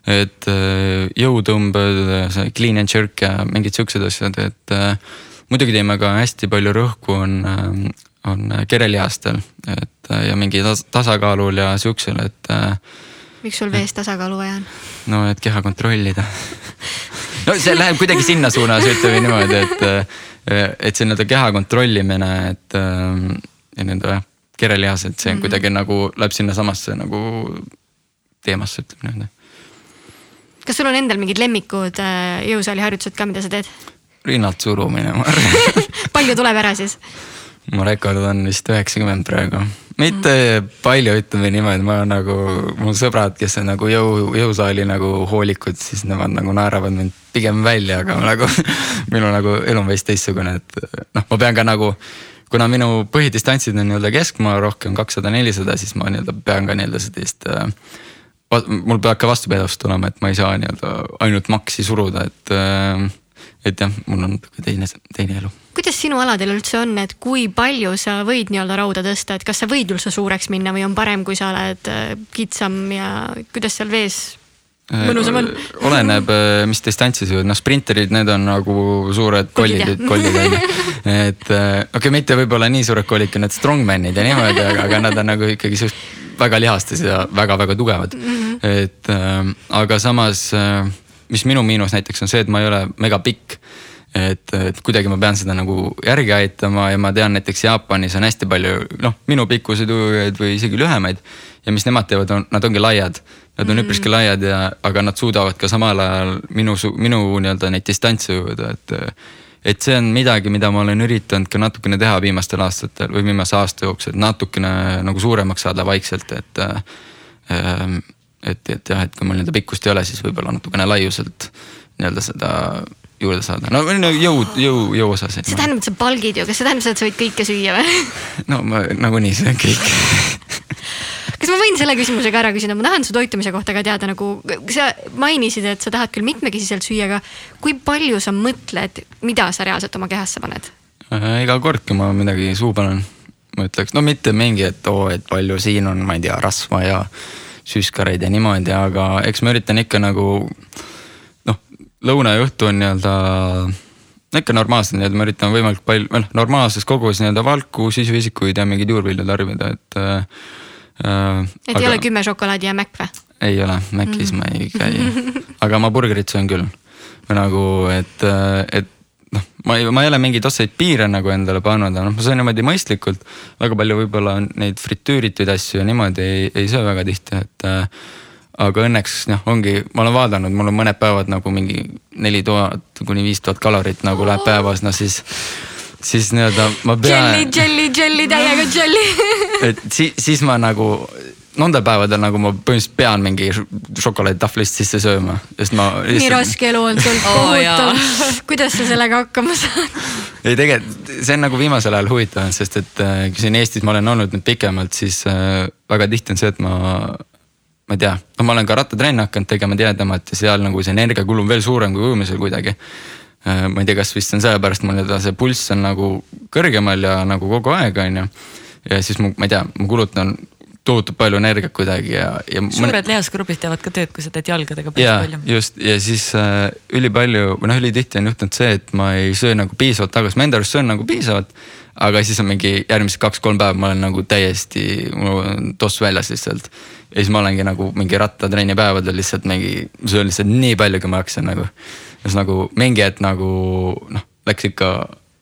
et äh, jõutõmbed, see clean and jerk ja mingid siuksed asjad, et äh, muidugi teeme ka hästi palju rõhku on, on kerelihastel, et ja mingi tas tasakaalul ja siuksel, et. miks sul vees tasakaalu vaja on? no et keha kontrollida no see läheb kuidagi sinna suunas, ütleme niimoodi, et, et see nii-öelda keha kontrollimine, et ja nii-öelda jah, kerelihas, et see mm -hmm. kuidagi nagu läheb sinnasamasse nagu teemasse, ütleme niimoodi. kas sul on endal mingid lemmikud äh, jõusaali harjutused ka, mida sa teed? rinnalt surumine, ma arvan palju tuleb ära siis? Mu rekord on vist üheksakümmend praegu mitte mm. palju, ütleme niimoodi, ma nagu, mu sõbrad, kes on nagu jõu, jõusaali nagu hoolikud, siis nemad nagu naeravad mind pigem välja, aga nagu minu nagu elu on veits teistsugune, et noh, ma pean ka nagu. kuna minu põhidistantsid on nii-öelda keskmaa rohkem kakssada, nelisada, siis ma nii-öelda pean ka nii-öelda sellist äh, mul peab ka vastupidavust tulema, et ma ei saa nii-öelda ainult maksi suruda, et äh, et jah, mul on teine, teine elu. kuidas sinu aladel üldse on, et kui palju sa võid nii-öelda rauda tõsta, et kas sa võid üldse suureks minna või on parem, kui sa oled äh, kitsam ja kuidas seal vees äh, mõnusam on? oleneb, äh, mis distantsi sa jõuad, noh sprinterid, need on nagu suured kollid, kollid on ju. et okei okay,, mitte võib-olla nii suured kollid kui need strongman'id ja niimoodi, aga, aga nad on nagu ikkagi suht väga lihastes ja väga-väga tugevad mm. -hmm. et äh, aga samas äh, mis minu miinus näiteks on see, et ma ei ole megapikk. et, et kuidagi ma pean seda nagu järgi aitama ja ma tean näiteks Jaapanis on hästi palju noh, minu pikkuseid ujujaid või isegi lühemaid. ja mis nemad teevad, on, nad ongi laiad. Nad on mm. üpriski laiad ja, aga nad suudavad ka samal ajal minu, minu nii-öelda neid distantse ujuda, et et see on midagi, mida ma olen üritanud ka natukene teha viimastel aastatel või viimase aasta jooksul, et natukene nagu suuremaks saada vaikselt, et äh, et, et jah, et kui mul nii-öelda pikkust ei ole, siis võib-olla natukene laiuselt nii-öelda seda juurde saada, no jõu, jõu, jõu osas. see tähendab, et sa palgid ju, kas see tähendab seda, et sa võid kõike süüa või? no ma nagunii söön kõike kas ma võin selle küsimusega ära küsida, ma tahan su toitumise kohta ka teada, nagu sa mainisid, et sa tahad küll mitmekesiselt süüa, aga kui palju sa mõtled, mida sa reaalselt oma kehasse paned äh,? iga kord, kui ma midagi suhu panen, ma ütleks, no mitte mingi, et oo, et palju siin on, ma ei tea, rasva ja süskareid ja niimoodi, aga eks ma üritan ikka nagu noh, lõuna ja õhtu on nii-öelda ikka normaalselt nii-öelda, ma üritan võimalikult palju, noh normaalses koguses nii-öelda valku, sisuisikuid ja mingeid juurvilju tarbida, et äh,. et aga... ei ole kümme šokolaadi ja Mac või? ei ole, Macis mm. ma ei käi, aga ma burgerit söön küll. nagu, et, et noh, ma ei, ma ei ole mingeid otseseid piire nagu endale pannud, aga noh, ma söön niimoodi mõistlikult. väga palju võib-olla neid fritüürituid asju ja niimoodi ei, ei söö väga tihti, et äh, aga õnneks noh, ongi, ma olen vaadanud, mul on mõned päevad nagu mingi neli tuhat kuni viis tuhat kalorit nagu läheb päevas, no siis siis nii-öelda ma pean. Jelly, jelly, jelly, täiega jelly et siis, siis ma nagu nendel päevadel nagu ma põhimõtteliselt pean mingi šokolaaditahvlist sisse sööma, sest ma. nii raske elu on sul kohutav oh,, kuidas sa sellega hakkama saad? ei tegelikult see on nagu viimasel ajal huvitav, sest et äh, kui siin Eestis ma olen olnud nüüd pikemalt, siis äh, väga tihti on see, et ma ma ei tea, no ma olen ka rattatrenni hakanud tegema tihedamalt ja seal nagu see energiakulu on veel suurem kui ujumisel kuidagi. Äh, ma ei tea, kas vist on sellepärast mul nii-öelda see pulss on nagu kõrgemal ja nagu kogu aeg on ju. ja siis mu, ma ei tea, ma kulutan tohutult palju energiat kuidagi ja, ja. suured mõne... lihasgrupid teevad ka tööd, kui sa teed jalgadega päris ja, palju. just ja siis äh, ülipalju või noh, ülitihti on juhtunud see, et ma ei söö nagu piisavalt tagasi, ma enda arust söön nagu piisavalt. aga siis on mingi järgmised kaks-kolm päeva, ma olen nagu täiesti, mul on toss väljas lihtsalt. ja siis ma olengi nagu mingi rattatrenni päevadel lihtsalt mingi, söön lihtsalt nii palju, kui ma jaksan nagu. siis nagu mingi hetk nagu noh, läks ikka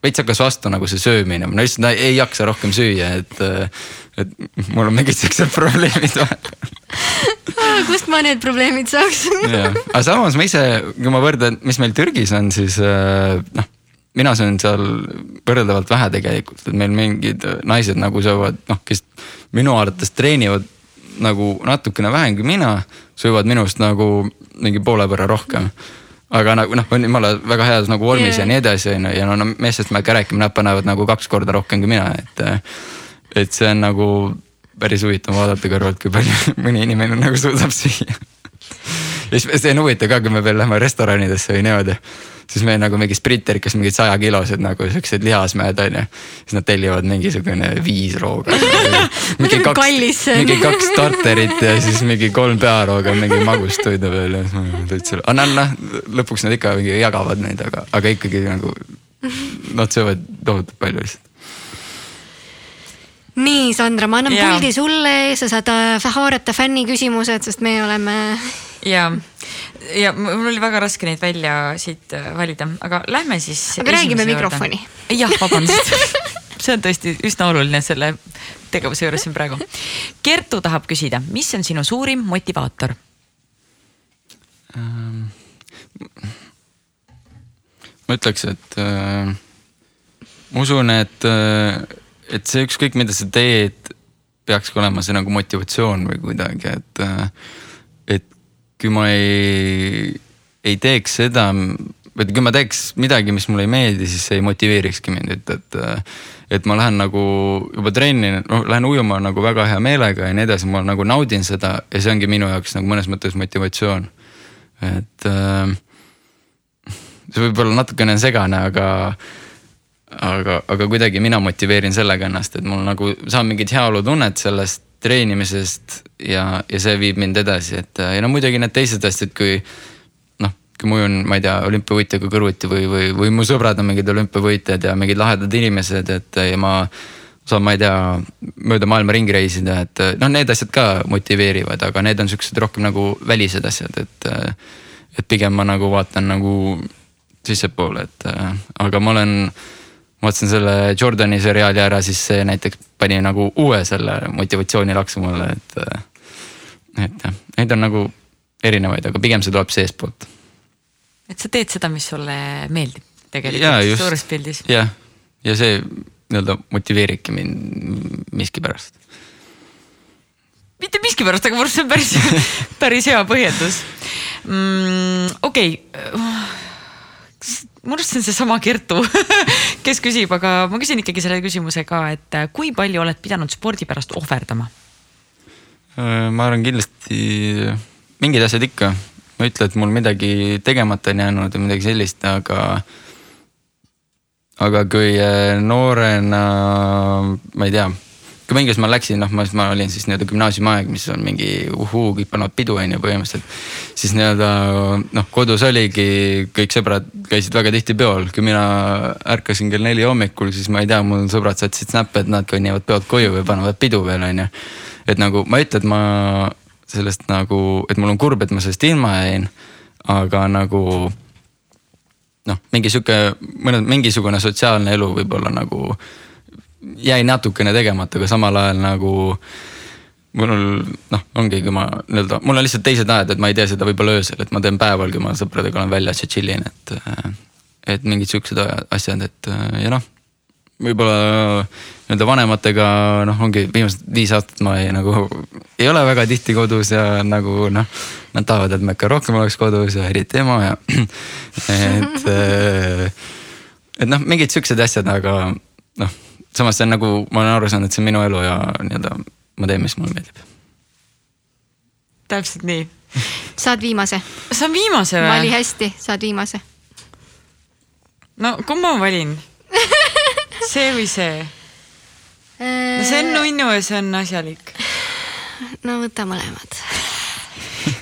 veits hakkas vastu nagu see söömine, ma lihtsalt ei jaksa rohkem süüa, et et mul on mingid siuksed probleemid. Vahel kust ma need probleemid saaks? Aga samas ma ise, kui ma võrdlen, mis meil Türgis on, siis äh, noh, mina söön seal võrreldavalt vähe tegelikult, et meil mingid naised nagu söövad, noh, kes minu arvates treenivad nagu natukene vähem kui mina, söövad minust nagu mingi poole võrra rohkem aga nagu noh, on jumala väga heas nagu vormis yeah. ja nii edasi on ju ja no, no meestest me ka räägime, nad panevad nagu kaks korda rohkem kui mina, et et see on nagu päris huvitav vaadata kõrvalt, kui palju mõni inimene nagu suudab süüa. ja siis see on huvitav ka, kui me veel lähme restoranidesse või niimoodi. Siis meil nagu mingi sprinter, kes mingid sajakilosed nagu siuksed lihasmehed on ju. siis nad tellivad mingisugune viis rooga. mingi kaks, mingi kaks starterit ja siis mingi kolm pearooga mingi magustoidu veel ja siis ma täitsa, aga noh, noh lõpuks nad ikka mingi jagavad neid, aga, aga ikkagi nagu nad söövad tohutult palju lihtsalt nii, Sandra, ma annan ja. puldi sulle, sa saad äh, haarata fänni küsimused, sest me oleme. Ja, ja mul oli väga raske neid välja siit äh, valida, aga lähme siis. aga räägime mikrofoni. jah, vabandust see on tõesti üsna oluline selle tegevuse juures siin praegu. Kertu tahab küsida, mis on sinu suurim motivaator ähm,? ma ütleks, et äh, ma usun, et äh, et see ükskõik, mida sa teed, peakski olema see nagu motivatsioon või kuidagi, et, et kui ma ei, ei teeks seda, või kui ma teeks midagi, mis mulle ei meeldi, siis see ei motiveerikski mind, et, et, et ma lähen nagu juba trenni, noh, lähen ujuma nagu väga hea meelega ja nii edasi, ma nagu naudin seda ja see ongi minu jaoks nagu mõnes mõttes motivatsioon. et see võib olla natukene segane, aga aga, aga kuidagi mina motiveerin sellega ennast, et mul nagu saan mingit heaolutunnet sellest treenimisest ja, ja see viib mind edasi, et ja no muidugi need teised asjad, kui noh, kui ma ujun, ma ei tea, olümpiavõitjaga kõrvuti või, või, või mu sõbrad on mingid olümpiavõitjad ja mingid lahedad inimesed, et ja ma saan, ma ei tea, mööda maailma ringi reisida, et noh, need asjad ka motiveerivad, aga need on siuksed rohkem nagu välised asjad, et. et pigem ma nagu vaatan nagu sissepoole, et aga ma olen ma vaatasin selle Jordani seriaali ära, siis see näiteks pani nagu uue selle motivatsioonilaksu mulle, et. et jah, neid on nagu erinevaid, aga pigem see tuleb seestpoolt. et sa teed seda, mis sulle meeldib tegelikult suures pildis. jah, ja see nii-öelda motiveeribki mind miskipärast. mitte miskipärast, aga minu arust see on päris päris hea põhjendus mm,. okei okay minu arust see on seesama Kertu kes küsib, aga ma küsin ikkagi selle küsimuse ka, et äh, kui palju oled pidanud spordi pärast ohverdama? Äh, ma arvan kindlasti mingid asjad ikka, ma ei ütle, et mul midagi tegemata on jäänud või midagi sellist, aga. aga kui äh, noorena, ma ei tea kui ma Inglismaal läksin, noh, ma, ma olin siis nii-öelda gümnaasiumiaeg, mis on mingi uhuu, kõik panevad pidu on ju põhimõtteliselt. siis nii-öelda noh, kodus oligi, kõik sõbrad käisid väga tihti peol, kui mina ärkasin kell neli hommikul, siis ma ei tea, mul sõbrad saatsid snap'e, et nad kõnnivad peod koju või panevad pidu veel on ju. et nagu ma ei ütle, et ma sellest nagu, et mul on kurb, et ma sellest ilma jäin, aga nagu noh, mingi sihuke, mõne, mingisugune sotsiaalne elu võib-olla nagu jäi natukene tegemata, aga samal ajal nagu mul noh, ongi, kui ma nii-öelda, mul on lihtsalt teised ajad, et ma ei tee seda võib-olla öösel, et ma teen päeval, kui ma sõpradega olen väljas ja chill in, et. et mingid siuksed asjad, et ja noh, võib-olla nii-öelda vanematega noh, ongi viimased viis aastat ma ei nagu ei ole väga tihti kodus ja nagu noh. Nad tahavad, et ma ikka rohkem oleks kodus ja eriti ema ja et, et noh, mingid siuksed asjad, aga noh samas see on nagu, ma olen aru saanud, et see on minu elu ja nii-öelda ma teen, mis mulle meeldib. täpselt nii. saad viimase. saan viimase või? vali hästi, saad viimase. no kumma ma valin? see või see? no see on nunnu ja see on asjalik. no võta mõlemad.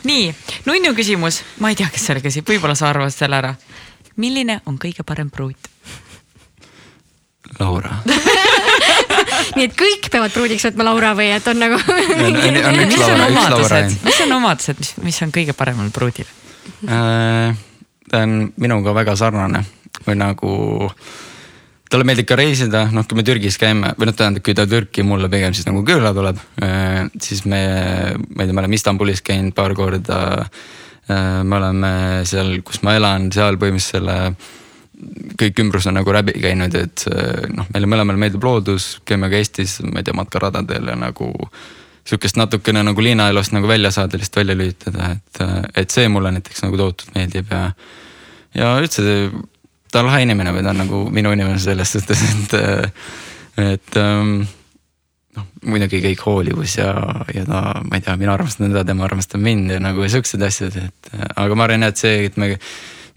nii, nunnu küsimus, ma ei tea, kes selle küsib, võib-olla sa arvad selle ära. milline on kõige parem pruut? Laura nii et kõik peavad pruudiks võtma Laura või et on nagu. mis on omadused, mis on omadused, mis, mis on kõige paremal pruudil äh,? ta on minuga väga sarnane või nagu talle meeldib ka reisida, noh, kui me Türgis käime või noh, tähendab, kui ta Türki mulle pigem siis nagu külla tuleb, äh, siis me, ma ei tea, me oleme Istanbulis käinud paar korda. Äh, me oleme seal, kus ma elan, seal põhimõtteliselt selle kõik ümbrus on nagu läbi käinud, et noh, meile mõlemale meeldib loodus, käime ka Eestis, ma ei tea, matkaradadel ja nagu. sihukest natukene nagu linnaelust nagu välja saada, lihtsalt välja lülitada, et, et see mulle näiteks nagu tohutult meeldib ja. ja üldse ta on lahe inimene või ta on nagu minu inimene selles suhtes, et, et ähm, noh, muidugi kõik hoolivus ja, ja ta, ma ei tea, mina armastan teda, tema armastab mind ja nagu siuksed asjad, et aga ma arvan jah, et see, et me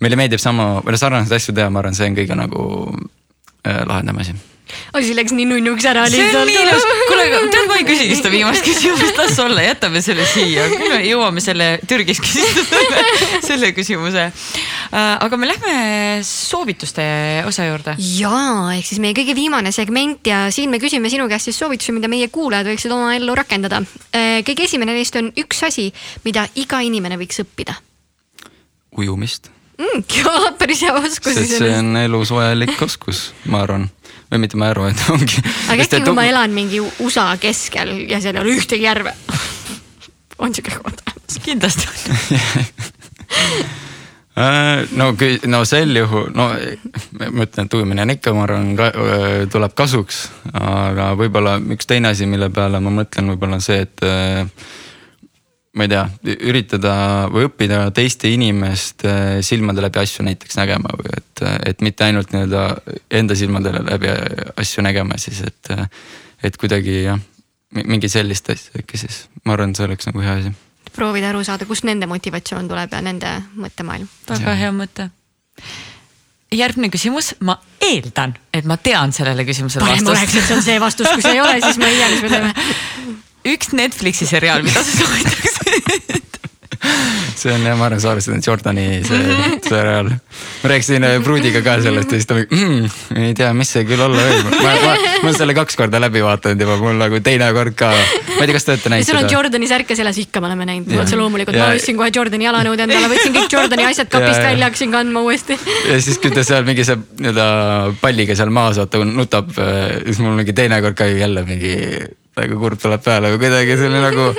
meile meeldib sama, või noh sarnaseid asju teha, ma arvan, see on kõige nagu äh, lahedam asi asi läks nii nunnuks ära see on lihtsalt nii ilus, kuule, tead, ma ei küsigi seda viimast küsimust, las olla, jätame selle siia, küll me jõuame selle Türgis küsida selle küsimuse. aga me lähme soovituste osa juurde. jaa, ehk siis meie kõige viimane segment ja siin me küsime sinu käest siis soovitusi, mida meie kuulajad võiksid oma ellu rakendada. kõige esimene neist on üks asi, mida iga inimene võiks õppida ujumist mm,. jaa, päris hea oskus. sest see on elus vajalik oskus, ma arvan või mitte ma arvan, et ongi. aga äkki, kui ma elan mingi USA keskel ja seal ei ole ühtegi järve on siuke koht olemas? kindlasti on no, no sel juhul, no ma ütlen, et ujumine on ikka, ma arvan, tuleb kasuks, aga võib-olla üks teine asi, mille peale ma mõtlen, võib-olla on see, et ma ei tea, üritada või õppida teiste inimeste silmade läbi asju näiteks nägema või et, et mitte ainult nii-öelda enda silmade läbi asju nägema siis, et, et kuidagi jah, mingi sellist asja äkki siis, ma arvan, see oleks nagu hea asi. proovida aru saada, kust nende motivatsioon tuleb ja nende mõttemaailm. väga hea mõte järgmine küsimus, ma eeldan, et ma tean sellele küsimusele vastust. parem oleks, et see on see vastus, kui see ei ole, siis ma ei tea, mis me teeme. üks Netflixi seriaal, mida sa soovitaks see on jah, ma arvan, sa arvestasid Jordani see seriaal. ma rääkisin äh, Pruudiga ka sellest ja siis ta mm, ei tea, mis see küll olla võib. ma, ma, ma olen selle kaks korda läbi vaadanud juba, mul nagu teine kord ka. ma ei tea, kas te olete näinud seda? sul on Jordani särk ja selles ikka me oleme näinud, otse loomulikult, ma ostsin kohe Jordani jalanõud endale, võtsin kõik Jordani asjad kapist ja, välja, hakkasin kandma uuesti. ja siis, kui ta seal mingi see nii-öelda palliga seal maas vaata nutab, äh, siis mul mingi teine kord ka jälle mingi nagu kurb tuleb peale või kuidagi oli nagu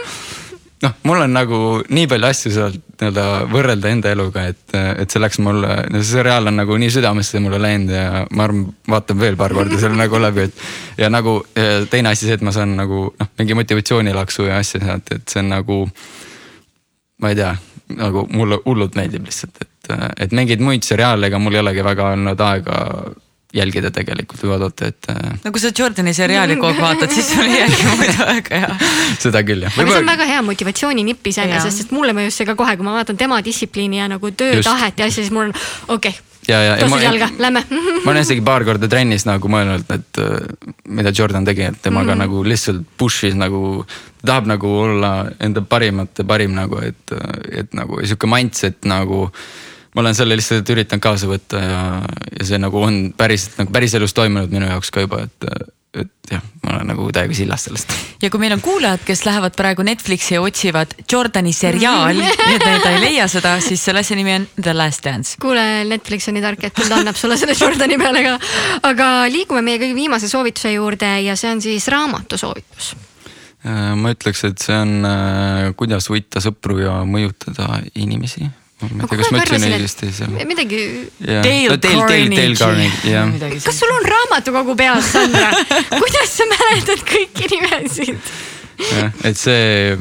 noh, mul on nagu nii palju asju sealt nii-öelda võrrelda enda eluga, et, et see läks mulle, see seriaal on nagu nii südamesse mulle läinud ja ma arvan, vaatan veel paar korda selle nagu läbi, et. ja nagu teine asi see, et ma saan nagu noh, mingi motivatsioonilaksu ja asja sealt, et see on nagu. ma ei tea, nagu mulle hullult meeldib lihtsalt, et, et mingeid muid seriaale, ega mul ei olegi väga olnud aega jälgida tegelikult või vaadata, et. Äh, no kui sa Jordani seriaali kogu aeg vaatad, siis sul ei jäägi muidu aega ja. seda küll jah. aga see on väga hea motivatsiooninipp iseenesest, sest mulle mõjus see ka kohe, kui ma vaatan tema distsipliini ja nagu töötahet ja asja, siis mul on okei okay, ja, ja, ja. tossi jalga, lähme ma olen isegi paar korda trennis nagu mõelnud, et äh, mida Jordan tegi, et temaga mm -hmm. nagu lihtsalt push'is nagu. tahab nagu olla enda parimate parim nagu, et, et nagu sihuke mindset nagu ma olen selle lihtsalt üritanud kaasa võtta ja, ja see nagu on päriselt nagu päriselus toimunud minu jaoks ka juba, et, et jah, ma olen nagu täiega sillas sellest. ja kui meil on kuulajad, kes lähevad praegu Netflixi ja otsivad Jordani seriaali ja ta ei leia seda, siis selle asja nimi on The Last Dance. kuule, Netflix on nii tark, et ta annab sulle selle Jordani peale ka. aga liigume meie kõige viimase soovituse juurde ja see on siis raamatu soovitus äh, ma ütleks, et see on äh, Kuidas võita sõpru ja mõjutada inimesi ma ei tea, kas ma ütlesin õigesti seal. midagi. Dale Carnegie. kas sul on raamatukogu peas, Sandra kuidas sa mäletad kõiki nimesid? jah, et see,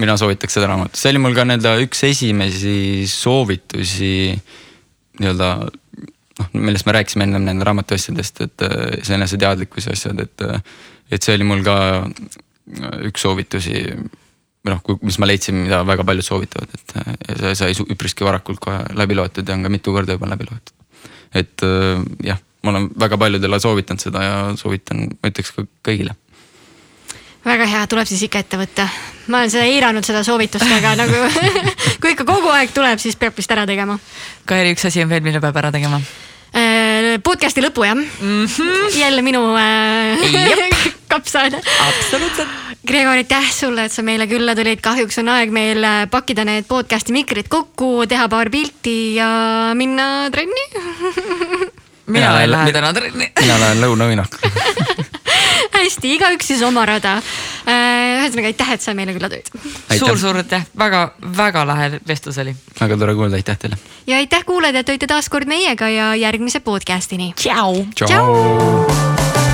mina soovitaks seda raamatut, see oli mul ka nii-öelda üks esimesi soovitusi nii-öelda noh, millest me rääkisime ennem nende raamatu asjadest, et see eneseteadlikkuse asjad, et, et see oli mul ka üks soovitusi või noh, mis ma leidsin, mida väga paljud soovitavad, et see sai üpriski varakult kohe läbi loetud ja on ka mitu korda juba läbi loetud. et äh, jah, ma olen väga paljudele soovitanud seda ja soovitan, ma ütleks ka kõigile väga hea, tuleb siis ikka ette võtta. ma olen seda eiranud, seda soovitust, aga nagu kui ikka kogu aeg tuleb, siis peab vist ära tegema. Kairi, üks asi on veel, mille peab ära tegema Äh, podcast'i lõpu jah mm? -hmm. jälle minu äh, kapsaaeda. absoluutselt. Gregor, aitäh sulle, et sa meile külla tulid, kahjuks on aeg meil äh, pakkida need podcast'i mikrid kokku, teha paar pilti ja minna trenni mina lähen lähe täna trenni. mina lähen lõunauinakule hästi, igaüks siis oma rada. Äh, ühesõnaga aitäh, et sa meile külla tulid. suur-suur aitäh, väga-väga lahe vestlus oli. väga tore kuulda, aitäh teile. ja aitäh kuulajad, et olite taas kord meiega ja järgmise podcast'ini. tšau. tšau.